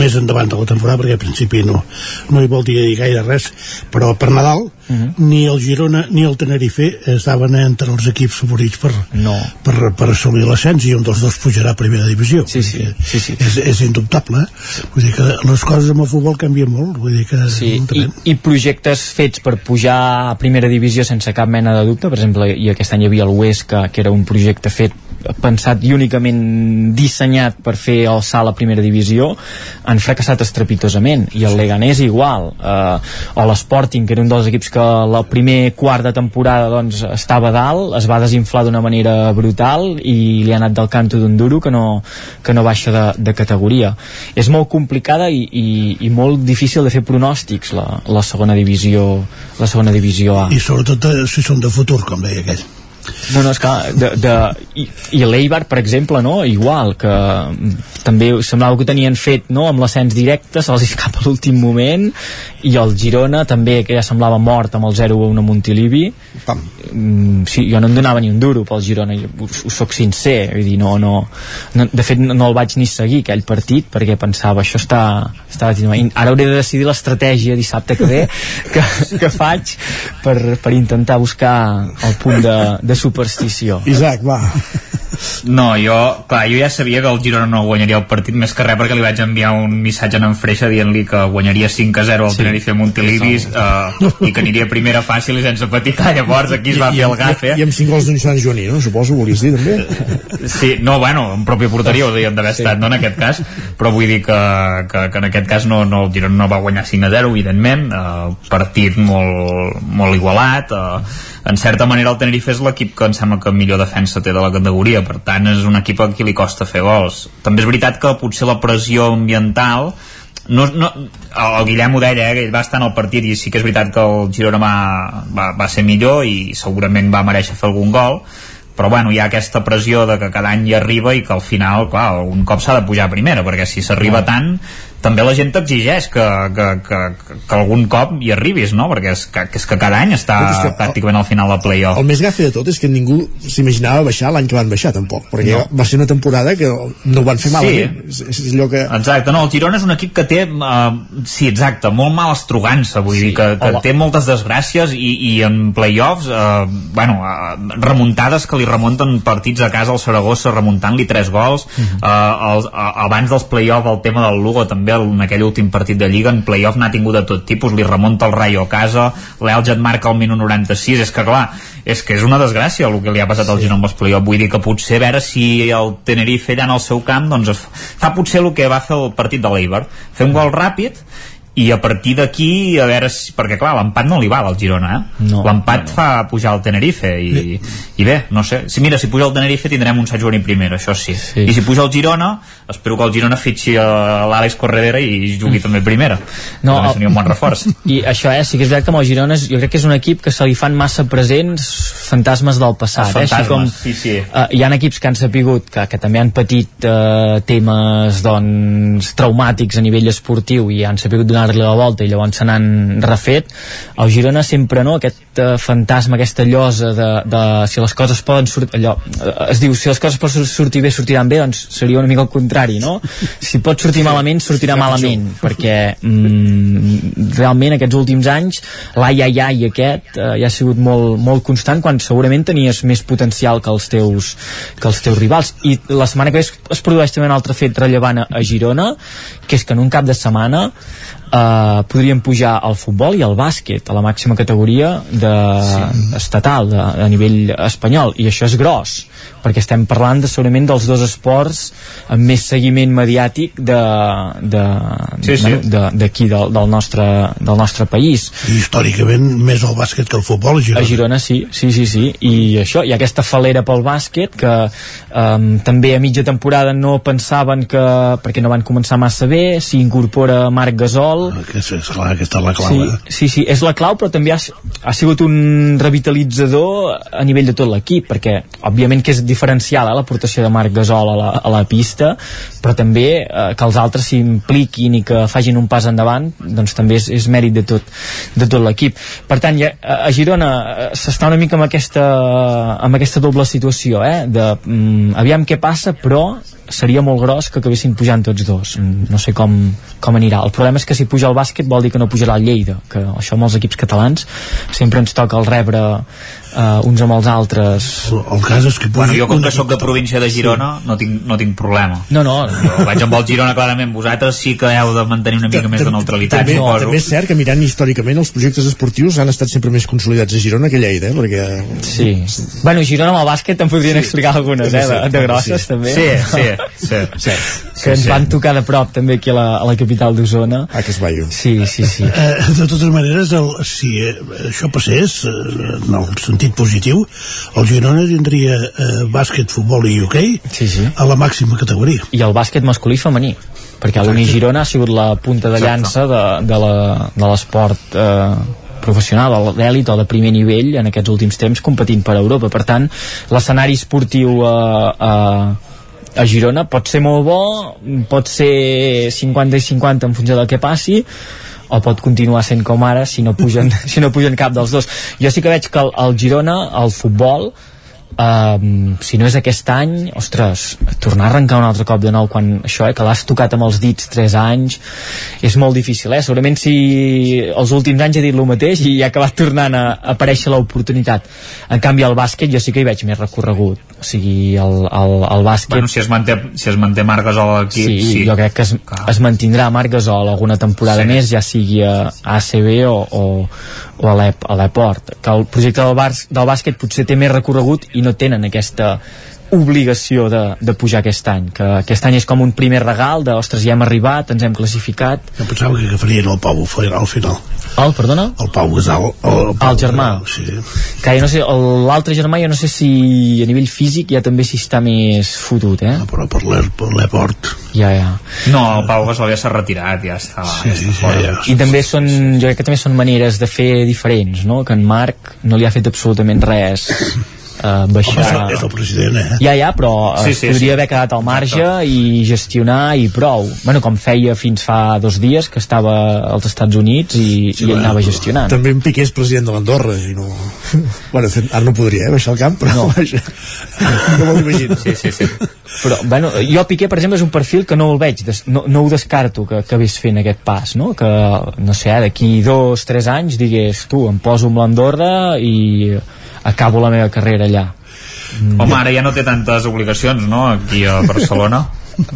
més endavant de la temporada, perquè a principi no, no hi vol dir gaire res, però per Nadal uh. -huh. ni el Girona ni el Tenerife estaven entre els equips favorits per, no. per, per assolir l'ascens i un dels dos pujarà a primera divisió. Sí, sí, sí, sí. És, és indubtable. Sí. Vull dir que les coses amb el futbol canvien molt. Vull dir que sí. I, I projectes fets per pujar a primera divisió sense cap mena de dubte, per exemple, i aquest any hi havia el Huesca, que era un projecte fet pensat i únicament dissenyat per fer el salt a primera divisió han fracassat estrepitosament. I el Leganés igual. Eh, o l'Sporting que era un dels equips que el primer quart de temporada doncs, estava dalt, es va desinflar d'una manera brutal i li ha anat del canto d'un duro que no, que no baixa de, de categoria. És molt complicada i, i, i molt difícil de fer pronòstics la, la segona divisió la segona divisió A. I sobretot eh, si són de futur com deia aquell no, no, és que de, de, i, i l'Eibar, per exemple, no? igual, que també semblava que tenien fet no? amb l'ascens directe, se'ls escapa a l'últim moment, i el Girona també, que ja semblava mort amb el 0-1 a Montilivi. Pam. Mm, sí, jo no em donava ni un duro pel Girona, us, us soc sincer, vull dir, no, no, no, de fet no, no el vaig ni seguir aquell partit, perquè pensava, això està, està ara hauré de decidir l'estratègia dissabte que ve que, que faig per, per intentar buscar el punt de, de superstició. Isaac, va. No, jo, clar, jo ja sabia que el Girona no guanyaria el partit més que res perquè li vaig enviar un missatge en Freixa dient-li que guanyaria 5 a 0 al sí. Tenerife Montilivis uh, i que aniria primera fàcil i sense petitar llavors aquí es va I, fer el gafe i, i amb 5 gols d'un Sant Joaní, no? Suposo, volies dir també sí, no, bueno, en pròpia porteria ho deien d'haver sí. estat, no en aquest cas però vull dir que, que, que en aquest cas no, no, el Girona no va guanyar 5 a 0 evidentment, uh, partit molt, molt igualat uh, en certa manera el Tenerife és l'equip que em sembla que millor defensa té de la categoria. Per tant és un equip a qui li costa fer gols. També és veritat que potser la pressió ambiental no, no, el Guillem ho deia, eh, que ell va estar en el partit i sí que és veritat que el Girona va, va, va ser millor i segurament va mereixer fer algun gol però bueno, hi ha aquesta pressió de que cada any hi arriba i que al final, clar, un cop s'ha de pujar a primera, perquè si s'arriba tant també la gent t'exigeix que, que, que, que algun cop hi arribis, no? Perquè és que, que, és que cada any està és que pràcticament al final del play-off. El més gafe de tot és que ningú s'imaginava baixar l'any que van baixar, tampoc, perquè no. va ser una temporada que no ho van fer malament. Sí. És, és allò que... Exacte, no, el Girona és un equip que té, uh, sí, exacte, molt mala estrugança, vull sí. dir, que, que té moltes desgràcies i, i en play-offs, uh, bueno, uh, remuntades que li remunten partits a casa al Saragossa remuntant-li tres gols, uh -huh. uh, els, uh, abans dels play-offs el tema del Lugo també també en aquell últim partit de Lliga en playoff n'ha tingut de tot tipus, li remunta el Rayo a casa, l'Elge et marca el minut 96 és que clar, és que és una desgràcia el que li ha passat sí. al Girona amb els playoff vull dir que potser a veure si el Tenerife allà en el seu camp doncs fa potser el que va fer el partit de l'Eibar fer un gol ràpid i a partir d'aquí a veure si, perquè clar, l'empat no li val al Girona eh? no, l'empat no, no. fa pujar el Tenerife i, i bé, no sé, si mira, si puja el Tenerife tindrem un Sant Joan i primera, això sí. sí i si puja el Girona, espero que el Girona fitxi l'Àlex Corredera i jugui mm. també primera no, també seria un bon reforç i això, eh, sí que és veritat que amb el Girona jo crec que és un equip que se li fan massa presents fantasmes del passat eh? Així com, sí, sí. Uh, hi ha equips que han sapigut que, que també han patit uh, temes doncs, traumàtics a nivell esportiu i han sapigut donar donar-li la volta i llavors se n'han refet. El Girona sempre no, aquest uh, fantasma aquesta llosa de, de si les coses poden sortir allò, uh, es diu si les coses poden sortir bé sortiran bé doncs seria una mica el contrari no? si pot sortir malament sortirà malament perquè mm, realment aquests últims anys l'ai ai ai aquest uh, ja ha sigut molt, molt constant quan segurament tenies més potencial que els teus, que els teus rivals. I la setmana que ve es, es produeix també un altre fet rellevant a, a Girona que és que en un cap de setmana eh, podrien pujar al futbol i al bàsquet a la màxima categoria de, sí. estatal, de, a nivell espanyol i això és gros perquè estem parlant de, segurament dels dos esports amb més seguiment mediàtic de d'aquí sí, sí. de, de, del, del, nostre, del nostre país I històricament més el bàsquet que el futbol a Girona. a Girona sí, sí, sí, sí i això, hi ha aquesta falera pel bàsquet que um, també a mitja temporada no pensaven que, perquè no van començar massa bé, s'hi incorpora Marc Gasol ah, que és, és clar, aquesta és la clau sí, eh? sí, sí, és la clau però també ha, ha sigut un revitalitzador a nivell de tot l'equip perquè òbviament que és diferencial eh, l'aportació de Marc Gasol a la, a la pista però també eh, que els altres s'impliquin i que facin un pas endavant doncs també és, és mèrit de tot, de tot l'equip. Per tant ja, a Girona eh, s'està una mica amb aquesta, amb aquesta doble situació eh, de mm, aviam què passa però seria molt gros que acabessin pujant tots dos no sé com, com anirà el problema és que si puja el bàsquet vol dir que no pujarà el Lleida que això amb els equips catalans sempre ens toca el rebre uh, uns amb els altres el cas és que bueno, jo com que sóc de província de Girona sí. no, tinc, no tinc problema no, no. jo vaig amb el Girona clarament vosaltres sí que heu de mantenir una mica més de neutralitat també, no, també és cert que mirant històricament els projectes esportius han estat sempre més consolidats a Girona que a Lleida eh? perquè... sí. bueno, Girona amb el bàsquet en podrien sí. explicar algunes eh? de, de grosses sí. també sí, sí, sí, sí. que ens van tocar de prop també aquí a la, a la capital d'Osona. Ah, que es vaio sí, sí, sí. Eh, de totes maneres el, si eh, això passés eh, en el sentit positiu el Girona tindria eh, bàsquet, futbol i hoquei sí, sí. a la màxima categoria. I el bàsquet masculí i femení perquè l'Uni Girona ha sigut la punta de llança de, de l'esport eh, professional, d'èlit o de primer nivell en aquests últims temps competint per Europa. Per tant l'escenari esportiu eh, eh, a Girona. Pot ser molt bo, pot ser 50 i 50 en funció del que passi o pot continuar sent com ara si no pugen, si no pugen cap dels dos. Jo sí que veig que el, el Girona, el futbol um, si no és aquest any ostres, tornar a arrencar un altre cop de nou quan això, eh, que l'has tocat amb els dits 3 anys, és molt difícil eh? segurament si els últims anys he dit el mateix i ha acabat tornant a, a aparèixer l'oportunitat. En canvi al bàsquet jo sí que hi veig més recorregut o sigui, el, el, el bàsquet... Bueno, si es manté, si es manté Marc Gasol a l'equip, sí, sí, jo crec que es, es mantindrà Marc Gasol alguna temporada Sí. més, ja sigui a ACB o, o, o a l'Ep- a l'Eport. Que el projecte del, bar, del bàsquet potser té més recorregut i no tenen aquesta obligació de, de pujar aquest any que aquest any és com un primer regal de ostres ja hem arribat, ens hem classificat Jo pensava que agafarien el Pau al final. el, perdona? El Pau Gasol. El, el germà sí. que jo no sé, el- l'altre germà jo no sé si a nivell físic ja també si està més fotut eh? però per l'Eport ja, ja No, el Pau Gasol ja s'ha retirat, ja està, ja està fora. i també són, jo crec que també són maneres de fer diferents, no? Que en Marc no li ha fet absolutament res uh, baixar... Home, és el president, eh? Ja, ja, però Sí, sí, sí, sí, podria sí. haver quedat al marge i gestionar i prou. Bueno, com feia fins fa dos dies, que estava als Estats Units i, sí, i ell anava gestionant. També en Piqué és president de l'Andorra i no... bueno, ara no podria, eh, baixar al camp, però no. vaja, no m'ho imagino. Sí, sí, sí. Però, bueno, jo Piqué, per exemple, és un perfil que no el veig, des, no, no ho descarto que acabés fent aquest pas, no? Que, no sé, eh, d'aquí dos, tres anys digués, tu, em poso amb l'Andorra i acabo la meva carrera allà. Home, ara ja no té tantes obligacions, no?, aquí a Barcelona.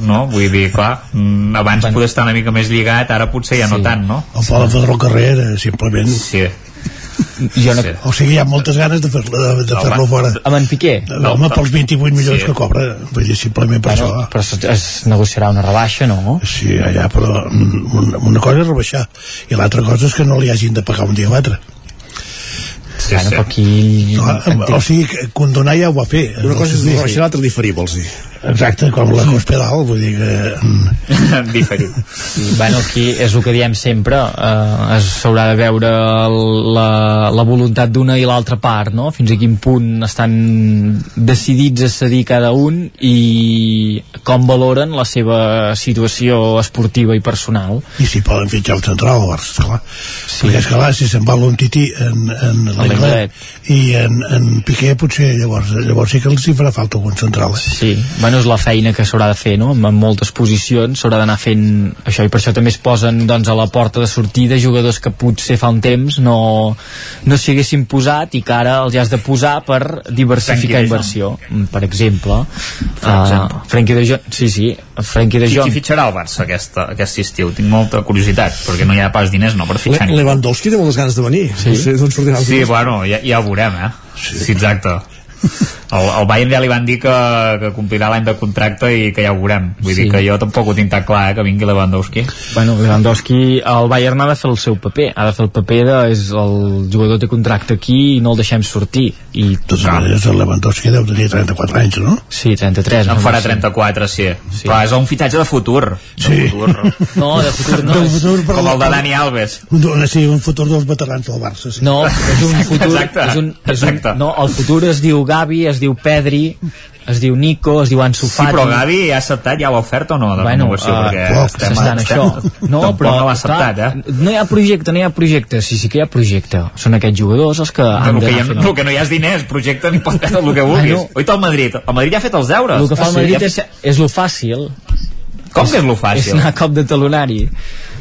No? Vull dir, clar, mm, abans poder estar una mica més lligat, ara potser ja no Sí. tant, no? El Pau Pedro Carrera, simplement. Sí. Jo no... sí. O sigui, hi ha moltes ganes de fer-lo de, de fer fora. Amb en Piqué? No, home, pels 28 milions Sí. que cobra, vull dir, simplement per Bueno, això. però es, es negociarà una rebaixa, no? Sí, allà, però mm, una, una cosa és rebaixar i l'altra cosa és que no li hagin de pagar un dia o l'altre. Sí, bueno, però aquí... No, o sigui, que condonar ja ho va fer. Una cosa és rebaixar, l'altra diferir, vols dir. Exacte, com la Cospedal, vull dir que... mm, Diferit. bueno, aquí és el que diem sempre eh, s'haurà de veure el- la, la voluntat d'una i l'altra part no? fins a quin punt estan decidits a cedir cada un i com valoren la seva situació esportiva i personal I si poden fitxar un central al Barça, esclar. Sí. Perquè, esclar, si se'n va l'Untiti en, en l'Englet i en, en Piqué, potser llavors, llavors sí que els hi farà falta algun central. Eh? Sí, bueno, és la feina que s'haurà de fer, no? En en moltes posicions s'haurà d'anar fent això i per això també es posen doncs, a la porta de sortida jugadors que potser fa un temps no, no s'hi haguessin posat i que ara els has de posar per diversificar Frenkie inversió. Mm, Per exemple, Per exemple. Uh, Frenkie de Jong, sí, sí, Frenkie de Qui, Jong. qui fitxarà el Barça aquest, aquest estiu? Tinc molta curiositat, perquè no hi ha pas diners, no, per fitxar Le Lewandowski té moltes ganes de venir. Sí? No sé d'on sortirà el Sí, bueno, ja, ja ho veurem, eh? Sí, sí exacte. El, el Bayern ja li van dir que, que complirà l'any de contracte i que ja ho veurem. Vull Sí. dir que jo tampoc ho tinc tan clar, eh, que vingui Lewandowski. Bueno, Lewandowski, el Bayern ha de fer el seu paper, ha de fer el paper de és el jugador té contracte aquí i no el deixem sortir. I totes maneres, el Lewandowski deu tenir 34 anys, no? Sí, 33. En no? farà Sí. 34, sí. sí. Però és un fitxatge de futur. De Sí. futur. No, de futur no. De futur Com el de Dani Alves. Un, sí, un futur dels veterans del Barça. Sí. No, és un futur... Exacte, és un, és un, exacte. no, el futur es diu Gavi, es diu Pedri, es diu Nico, es diu Ansu Sí, Fati. però Gavi ha acceptat ja l'oferta o no de Bueno, renovació? uh, perquè estem, s'estan estem, això. No, però, no l'ha acceptat, clar, eh? No hi ha projecte, no hi ha projecte. Sí, sí que hi ha projecte. Són aquests jugadors els que han el, que ha, el que no hi ha diners, projecte ni pot fer el que vulguis. Bueno. Oita el Madrid. El Madrid ja ha fet els deures. El que fa Ah, el sí? Madrid és, és lo fàcil. Com que és lo fàcil? És anar a cop de talonari.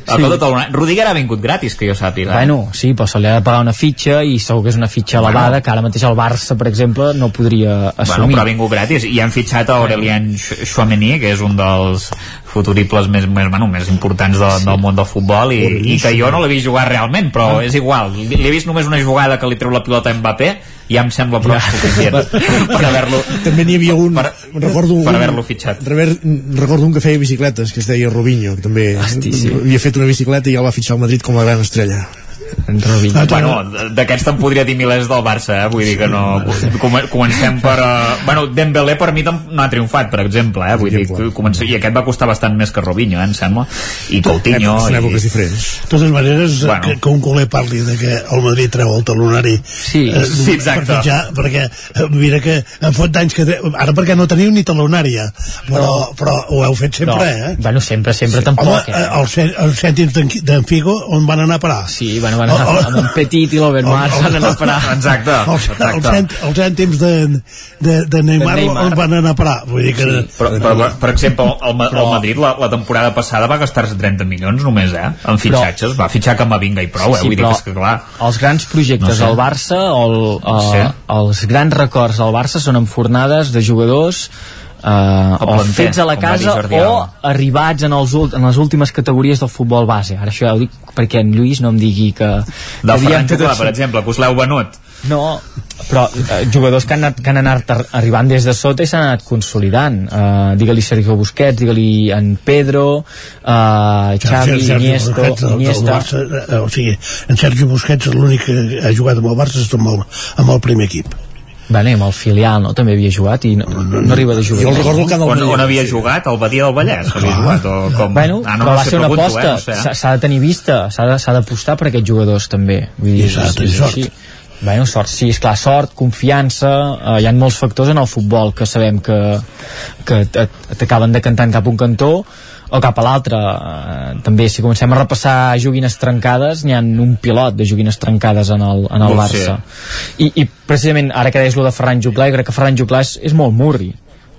El de talonari. Rudiger ha vingut gratis, que jo sàpiga. Bueno, sí, però se li ha de pagar una fitxa i segur que és una fitxa Bueno. elevada que ara mateix el Barça, per exemple, no podria Bueno, assumir. però ha vingut gratis i han fitxat a Aurelien Chouameni que és un dels futuribles més, més, bueno, més importants de, sí. del món del futbol i, i que jo no l'he vist jugar realment però Ah. és igual, l'he vist només una jugada que li treu la pilota a Mbappé ja em sembla prou suficient per haver-lo També n'hi havia un... per, recordo per haver-lo fitxat Rever, recordo un que feia bicicletes que es deia Robinho que també Hosti, sí. havia fet una bicicleta i ja el va fitxar al Madrid com la gran estrella En Robinho. Ah, bueno, d'aquests te'n podria dir milers del Barça, eh? vull dir que no... Com, comencem per... Uh, bueno, Dembélé per mi no ha triomfat, per exemple, eh? vull dir que comença, i aquest va costar bastant més que Robinho, eh, em sembla, i Coutinho... Són i... èpoques diferents. De totes maneres, Bueno. bueno. que, que un culer parli de que el Madrid treu el talonari sí, sí, exacte. per fitxar, perquè eh, mira que en fot d'anys que ara perquè no teniu ni talonari ja, però, però ho heu fet sempre no, eh? Bueno, sempre, sempre tampoc, Home, eh, els, els cèntims d'en- d'en Figo on van anar a parar? Sí, bueno, van amb en Petit i l'Obermar s'han anat a parar. Exacte. Els, exacte. els, cèntims de, de, de Neymar, De Neymar. van anar a parar. Vull dir que... Sí, però, però, per exemple, el, Ma- el Madrid la, la temporada passada va gastar-se 30 milions només, eh? En fitxatges. va fitxar Camavinga i prou, eh? Vull dir que és que clar... els grans projectes No sé. al Barça o el, uh, Sí. els grans records al Barça són enfornades de jugadors uh, o planter, fets a la casa o arribats en, els, en les últimes categories del futbol base ara això ja ho dic perquè en Lluís no em digui que, De que Ferran tots- per exemple, que us l'heu venut. no, però eh, jugadors que han anat, que han anat ar- arribant des de sota i s'han anat consolidant uh, digue-li Sergio Busquets, digue-li en Pedro uh, Xavi, Sergio Iniesta, Busquets, del, del Iniesta Barça, eh, o sigui, en Sergio Busquets l'únic que ha jugat amb el Barça és amb el, amb el primer equip. I amb el filial, no? També havia jugat i no, no arriba de jugar. Jo el recordo que On, on havia jugat? Al Badia del Vallès havia jugat? O com? Bueno, ah, no, però va ser una pregunto, aposta, Eh? No s'ha de tenir vista, s'ha d'apostar per aquests jugadors també. Vull dir, I s'ha de tenir és sort. així. Bueno, sort, sí, és clar, sort, confiança, eh, hi ha molts factors en el futbol que sabem que, que t'acaben decantant cap a un cantó o cap a l'altre. Eh, també, si comencem a repassar joguines trencades, n'hi ha un pilot de joguines trencades en el, en el Barça. I, I precisament, ara que deies lo de Ferran Juclà, jo crec que Ferran Juclà és, és molt murri.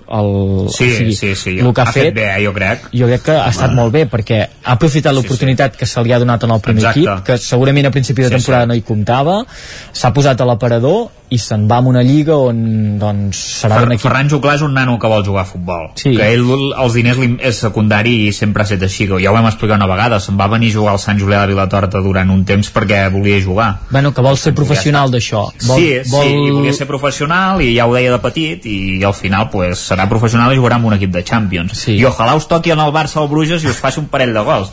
El, Sí, sí, sí. el que ha, ha fet bé, eh, jo crec. jo crec que ha estat molt bé perquè ha aprofitat l'oportunitat que se li ha donat en el primer Exacte. equip que segurament a principi de Sí, temporada sí. no hi comptava s'ha posat a l'aparador i se'n va a una lliga on doncs, serà Fer, un equip Ferran Juclà és un nano que vol jugar a futbol Sí. que ell els diners li, és secundari i sempre ha estat així que ja ho vam explicar una vegada se'n va venir a jugar al Sant Julià de Vilatorta durant un temps perquè volia jugar bueno, que vol ser professional d'això vol, sí, vol... sí, i volia ser professional i ja ho deia de petit i, al final pues, serà professional i jugarà amb un equip de Champions Sí. i ojalà us toqui en el Barça o el Bruges i us faci un parell de gols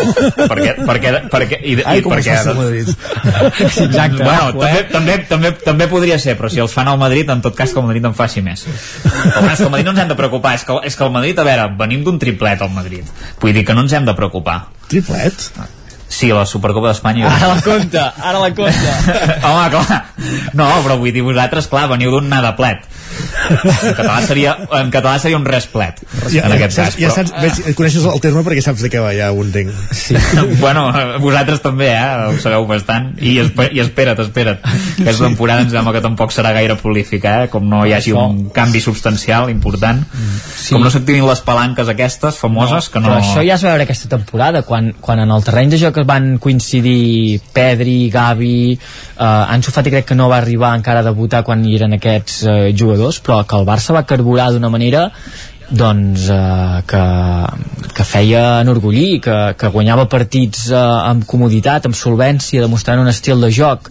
perquè, perquè, perquè, i, Ai, i com perquè. Exacte, bueno, també, també, també, també podria ser, però si els fan al Madrid, en tot cas que el Madrid en faci més. El, és que el Madrid no ens hem de preocupar, és que, és que el Madrid, a veure, venim d'un triplet al Madrid. Vull dir que no ens hem de preocupar. Triplet? Sí, la Supercopa d'Espanya. ara la compta, ara la compta Home, clar. No, però vull dir, vosaltres, clar, veniu d'un nadaplet. En català seria, en català seria un resplet, Ja, en aquest saps, cas. ja però- saps, veig, coneixes el terme perquè saps de què va, ja ho entenc. sí. bueno, vosaltres també, eh? Ho sabeu bastant. I, espe i espera't, espera't. Aquesta temporada em sembla que tampoc serà gaire prolífica, eh? Com no hi hagi Això. un canvi substancial important. Sí. Com no s'activin les palanques aquestes famoses, que no... Però això ja es va veure aquesta temporada, quan, quan en el terreny de joc van coincidir Pedri, Gavi, eh, Ansu Fati crec que no va arribar encara a debutar quan hi eren aquests eh, jugadors, però que el Barça va carburar d'una manera doncs eh, que, que feia enorgullir, que, que guanyava partits eh, amb comoditat, amb solvència, demostrant un estil de joc.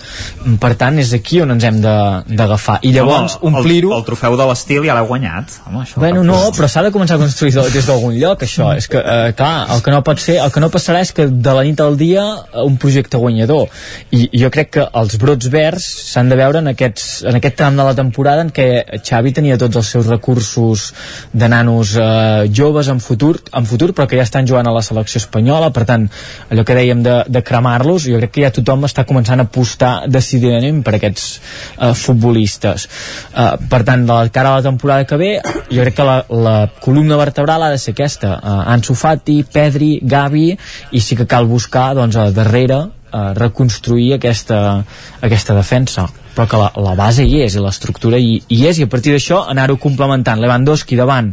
Per tant, és aquí on ens hem d'agafar. I llavors, omplir-ho... El, el trofeu de l'estil ja l'heu guanyat. Home, això Bueno, no, però s'ha de començar a construir de- des d'algun lloc, això. És que, eh, clar, el que no pot ser, el que no passarà és que de la nit al dia eh, un projecte guanyador. I jo crec que els brots verds s'han de veure en, aquests, en aquest tram de la temporada en què Xavi tenia tots els seus recursos de nanos eh, joves en futur, en futur, però que ja estan jugant a la selecció espanyola, per tant, allò que dèiem de, de cremar-los, jo crec que ja tothom està començant a apostar decididament per aquests eh, futbolistes. Eh, per tant, de la cara a la temporada que ve, jo crec que la, la columna vertebral ha de ser aquesta, eh, Ansu Fati, Pedri, Gavi, i sí que cal buscar, doncs, a darrere, eh, reconstruir aquesta, aquesta defensa però que la, la base hi és i l'estructura hi, hi és i a partir d'això anar-ho complementant Lewandowski davant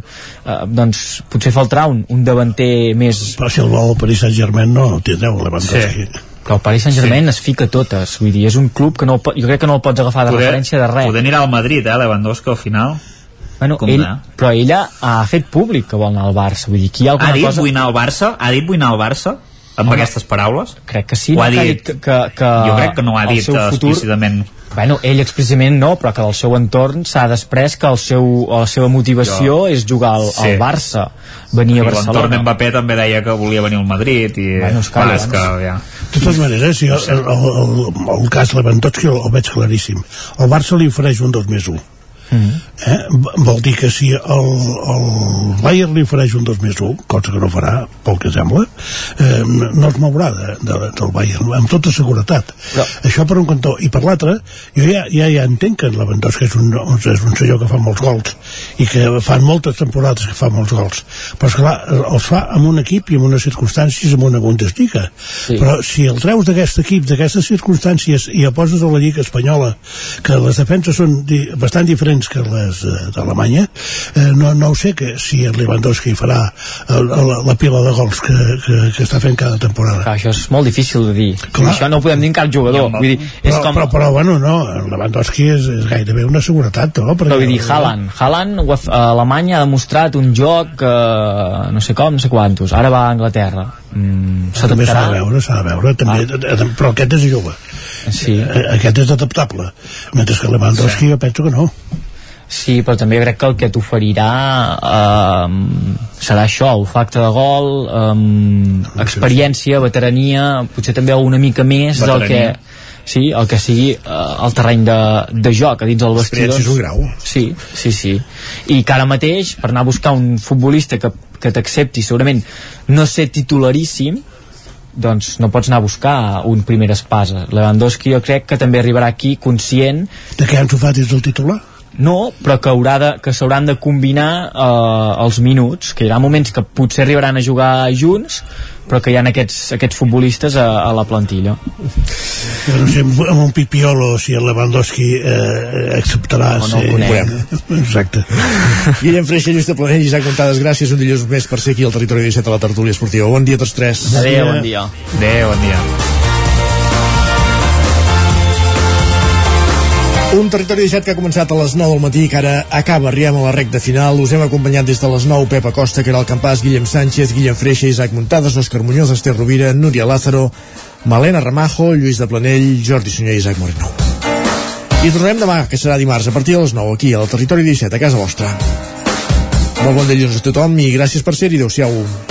eh, doncs potser faltarà un, un davanter més Però si el vol el Paris Saint-Germain no el tindreu, Lewandowski. Sí. però el Paris Saint-Germain sí. es fica totes vull dir, és un club que no, el po- jo crec que no el pots agafar de Poder- referència de res Poder anirà al Madrid, eh, Lewandowski, al final. bueno, com ell, anar? però ella ha fet públic que vol anar al Barça vull dir, aquí hi ha Ha alguna dit cosa vull anar al Barça? Ha dit vull anar al Barça? Amb Home, aquestes paraules? crec que sí Ho no? ha Que ha dit. que, que, que Jo crec que no ho ha dit seu eh, futur- explícitament. Bueno, ell explícitament no, però que del seu entorn s'ha després que el seu, la seva motivació Jo- és jugar al, Sí. al Barça, venir a I l'entorn Barcelona. Mbappé també deia que volia venir al Madrid i Bueno, és clar, és que ja... De totes maneres, jo, el, el, el, el cas Lewandowski el, el veig claríssim. El Barça li ofereix un 2 més 1 mm. eh? vol dir que si el, el Bayern li ofereix un 2 més 1 cosa que no farà, pel que sembla eh, no es mourà de, de, del Bayern amb tota seguretat Però... això per un cantó, i per l'altre jo ja, ja, ja entenc que Lewandowski és un, és un senyor que fa molts gols i que fan moltes temporades que fa molts gols però esclar, els fa amb un equip i amb unes circumstàncies amb una Bundesliga sí. però si el treus d'aquest equip d'aquestes circumstàncies i el poses a la Lliga Espanyola que les defenses són di bastant diferents que les d'Alemanya. Eh, no, no ho sé que si el Lewandowski farà el, el, la pila de gols que, que, que està fent cada temporada. Clar, això és molt difícil de dir. Clar. això no ho podem dir en cap jugador. Ja, vull dir, és però, com... però, però bueno, no, Lewandowski és, és gairebé una seguretat no? Perquè, però vull dir, Haaland. Haaland a Alemanya ha demostrat un joc eh, no sé com, no sé quantos. Ara va a Anglaterra. Mm, també s'ha de veure, s'ha de veure. També, ah. però aquest és jove. Sí. Eh, aquest és adaptable. Mentre que Lewandowski sí. jo penso que no Sí, però també crec que el que t'oferirà eh, serà això, el facte de gol, eh, experiència, veterania, potser també una mica més veterania. del que sí, el que sigui eh, el terreny de, de joc a dins del vestidor. és un grau. Sí, sí, sí. I que ara mateix, per anar a buscar un futbolista que, que t'accepti, segurament no ser titularíssim, doncs no pots anar a buscar un primer espasa. Lewandowski jo crec que també arribarà aquí conscient... De què han Fati és el titular? No, però que, haurà de, que s'hauran de combinar eh, els minuts, que hi haurà moments que potser arribaran a jugar junts, però que hi ha aquests, aquests futbolistes a, a la plantilla. No sé, amb un pipiolo, si el Lewandowski eh, acceptarà o no ser... Exacte. Guillem Freixa, Lluís de Planell, Isaac Montades, gràcies un dilluns més per ser aquí al Territori 17 a la tertúlia esportiva. Bon dia a tots tres. Adéu, bon dia. Adéu, bon dia. Un territori 17 que ha començat a les 9 del matí que ara acaba, arribem a la recta final. Us hem acompanyat des de les 9 Pepa Costa, que era el Campàs, Guillem Sánchez, Guillem Freixa, Isaac Muntades, Òscar Muñoz, Esther Rovira, Núria Lázaro, Malena Ramajo, Lluís de Planell, Jordi Sunyer i Isaac Moreno. I tornem demà, que serà dimarts, a partir de les 9, aquí, al Territori 17, a casa vostra. Molt bon dilluns a tothom i gràcies per ser-hi. Adéu-siau.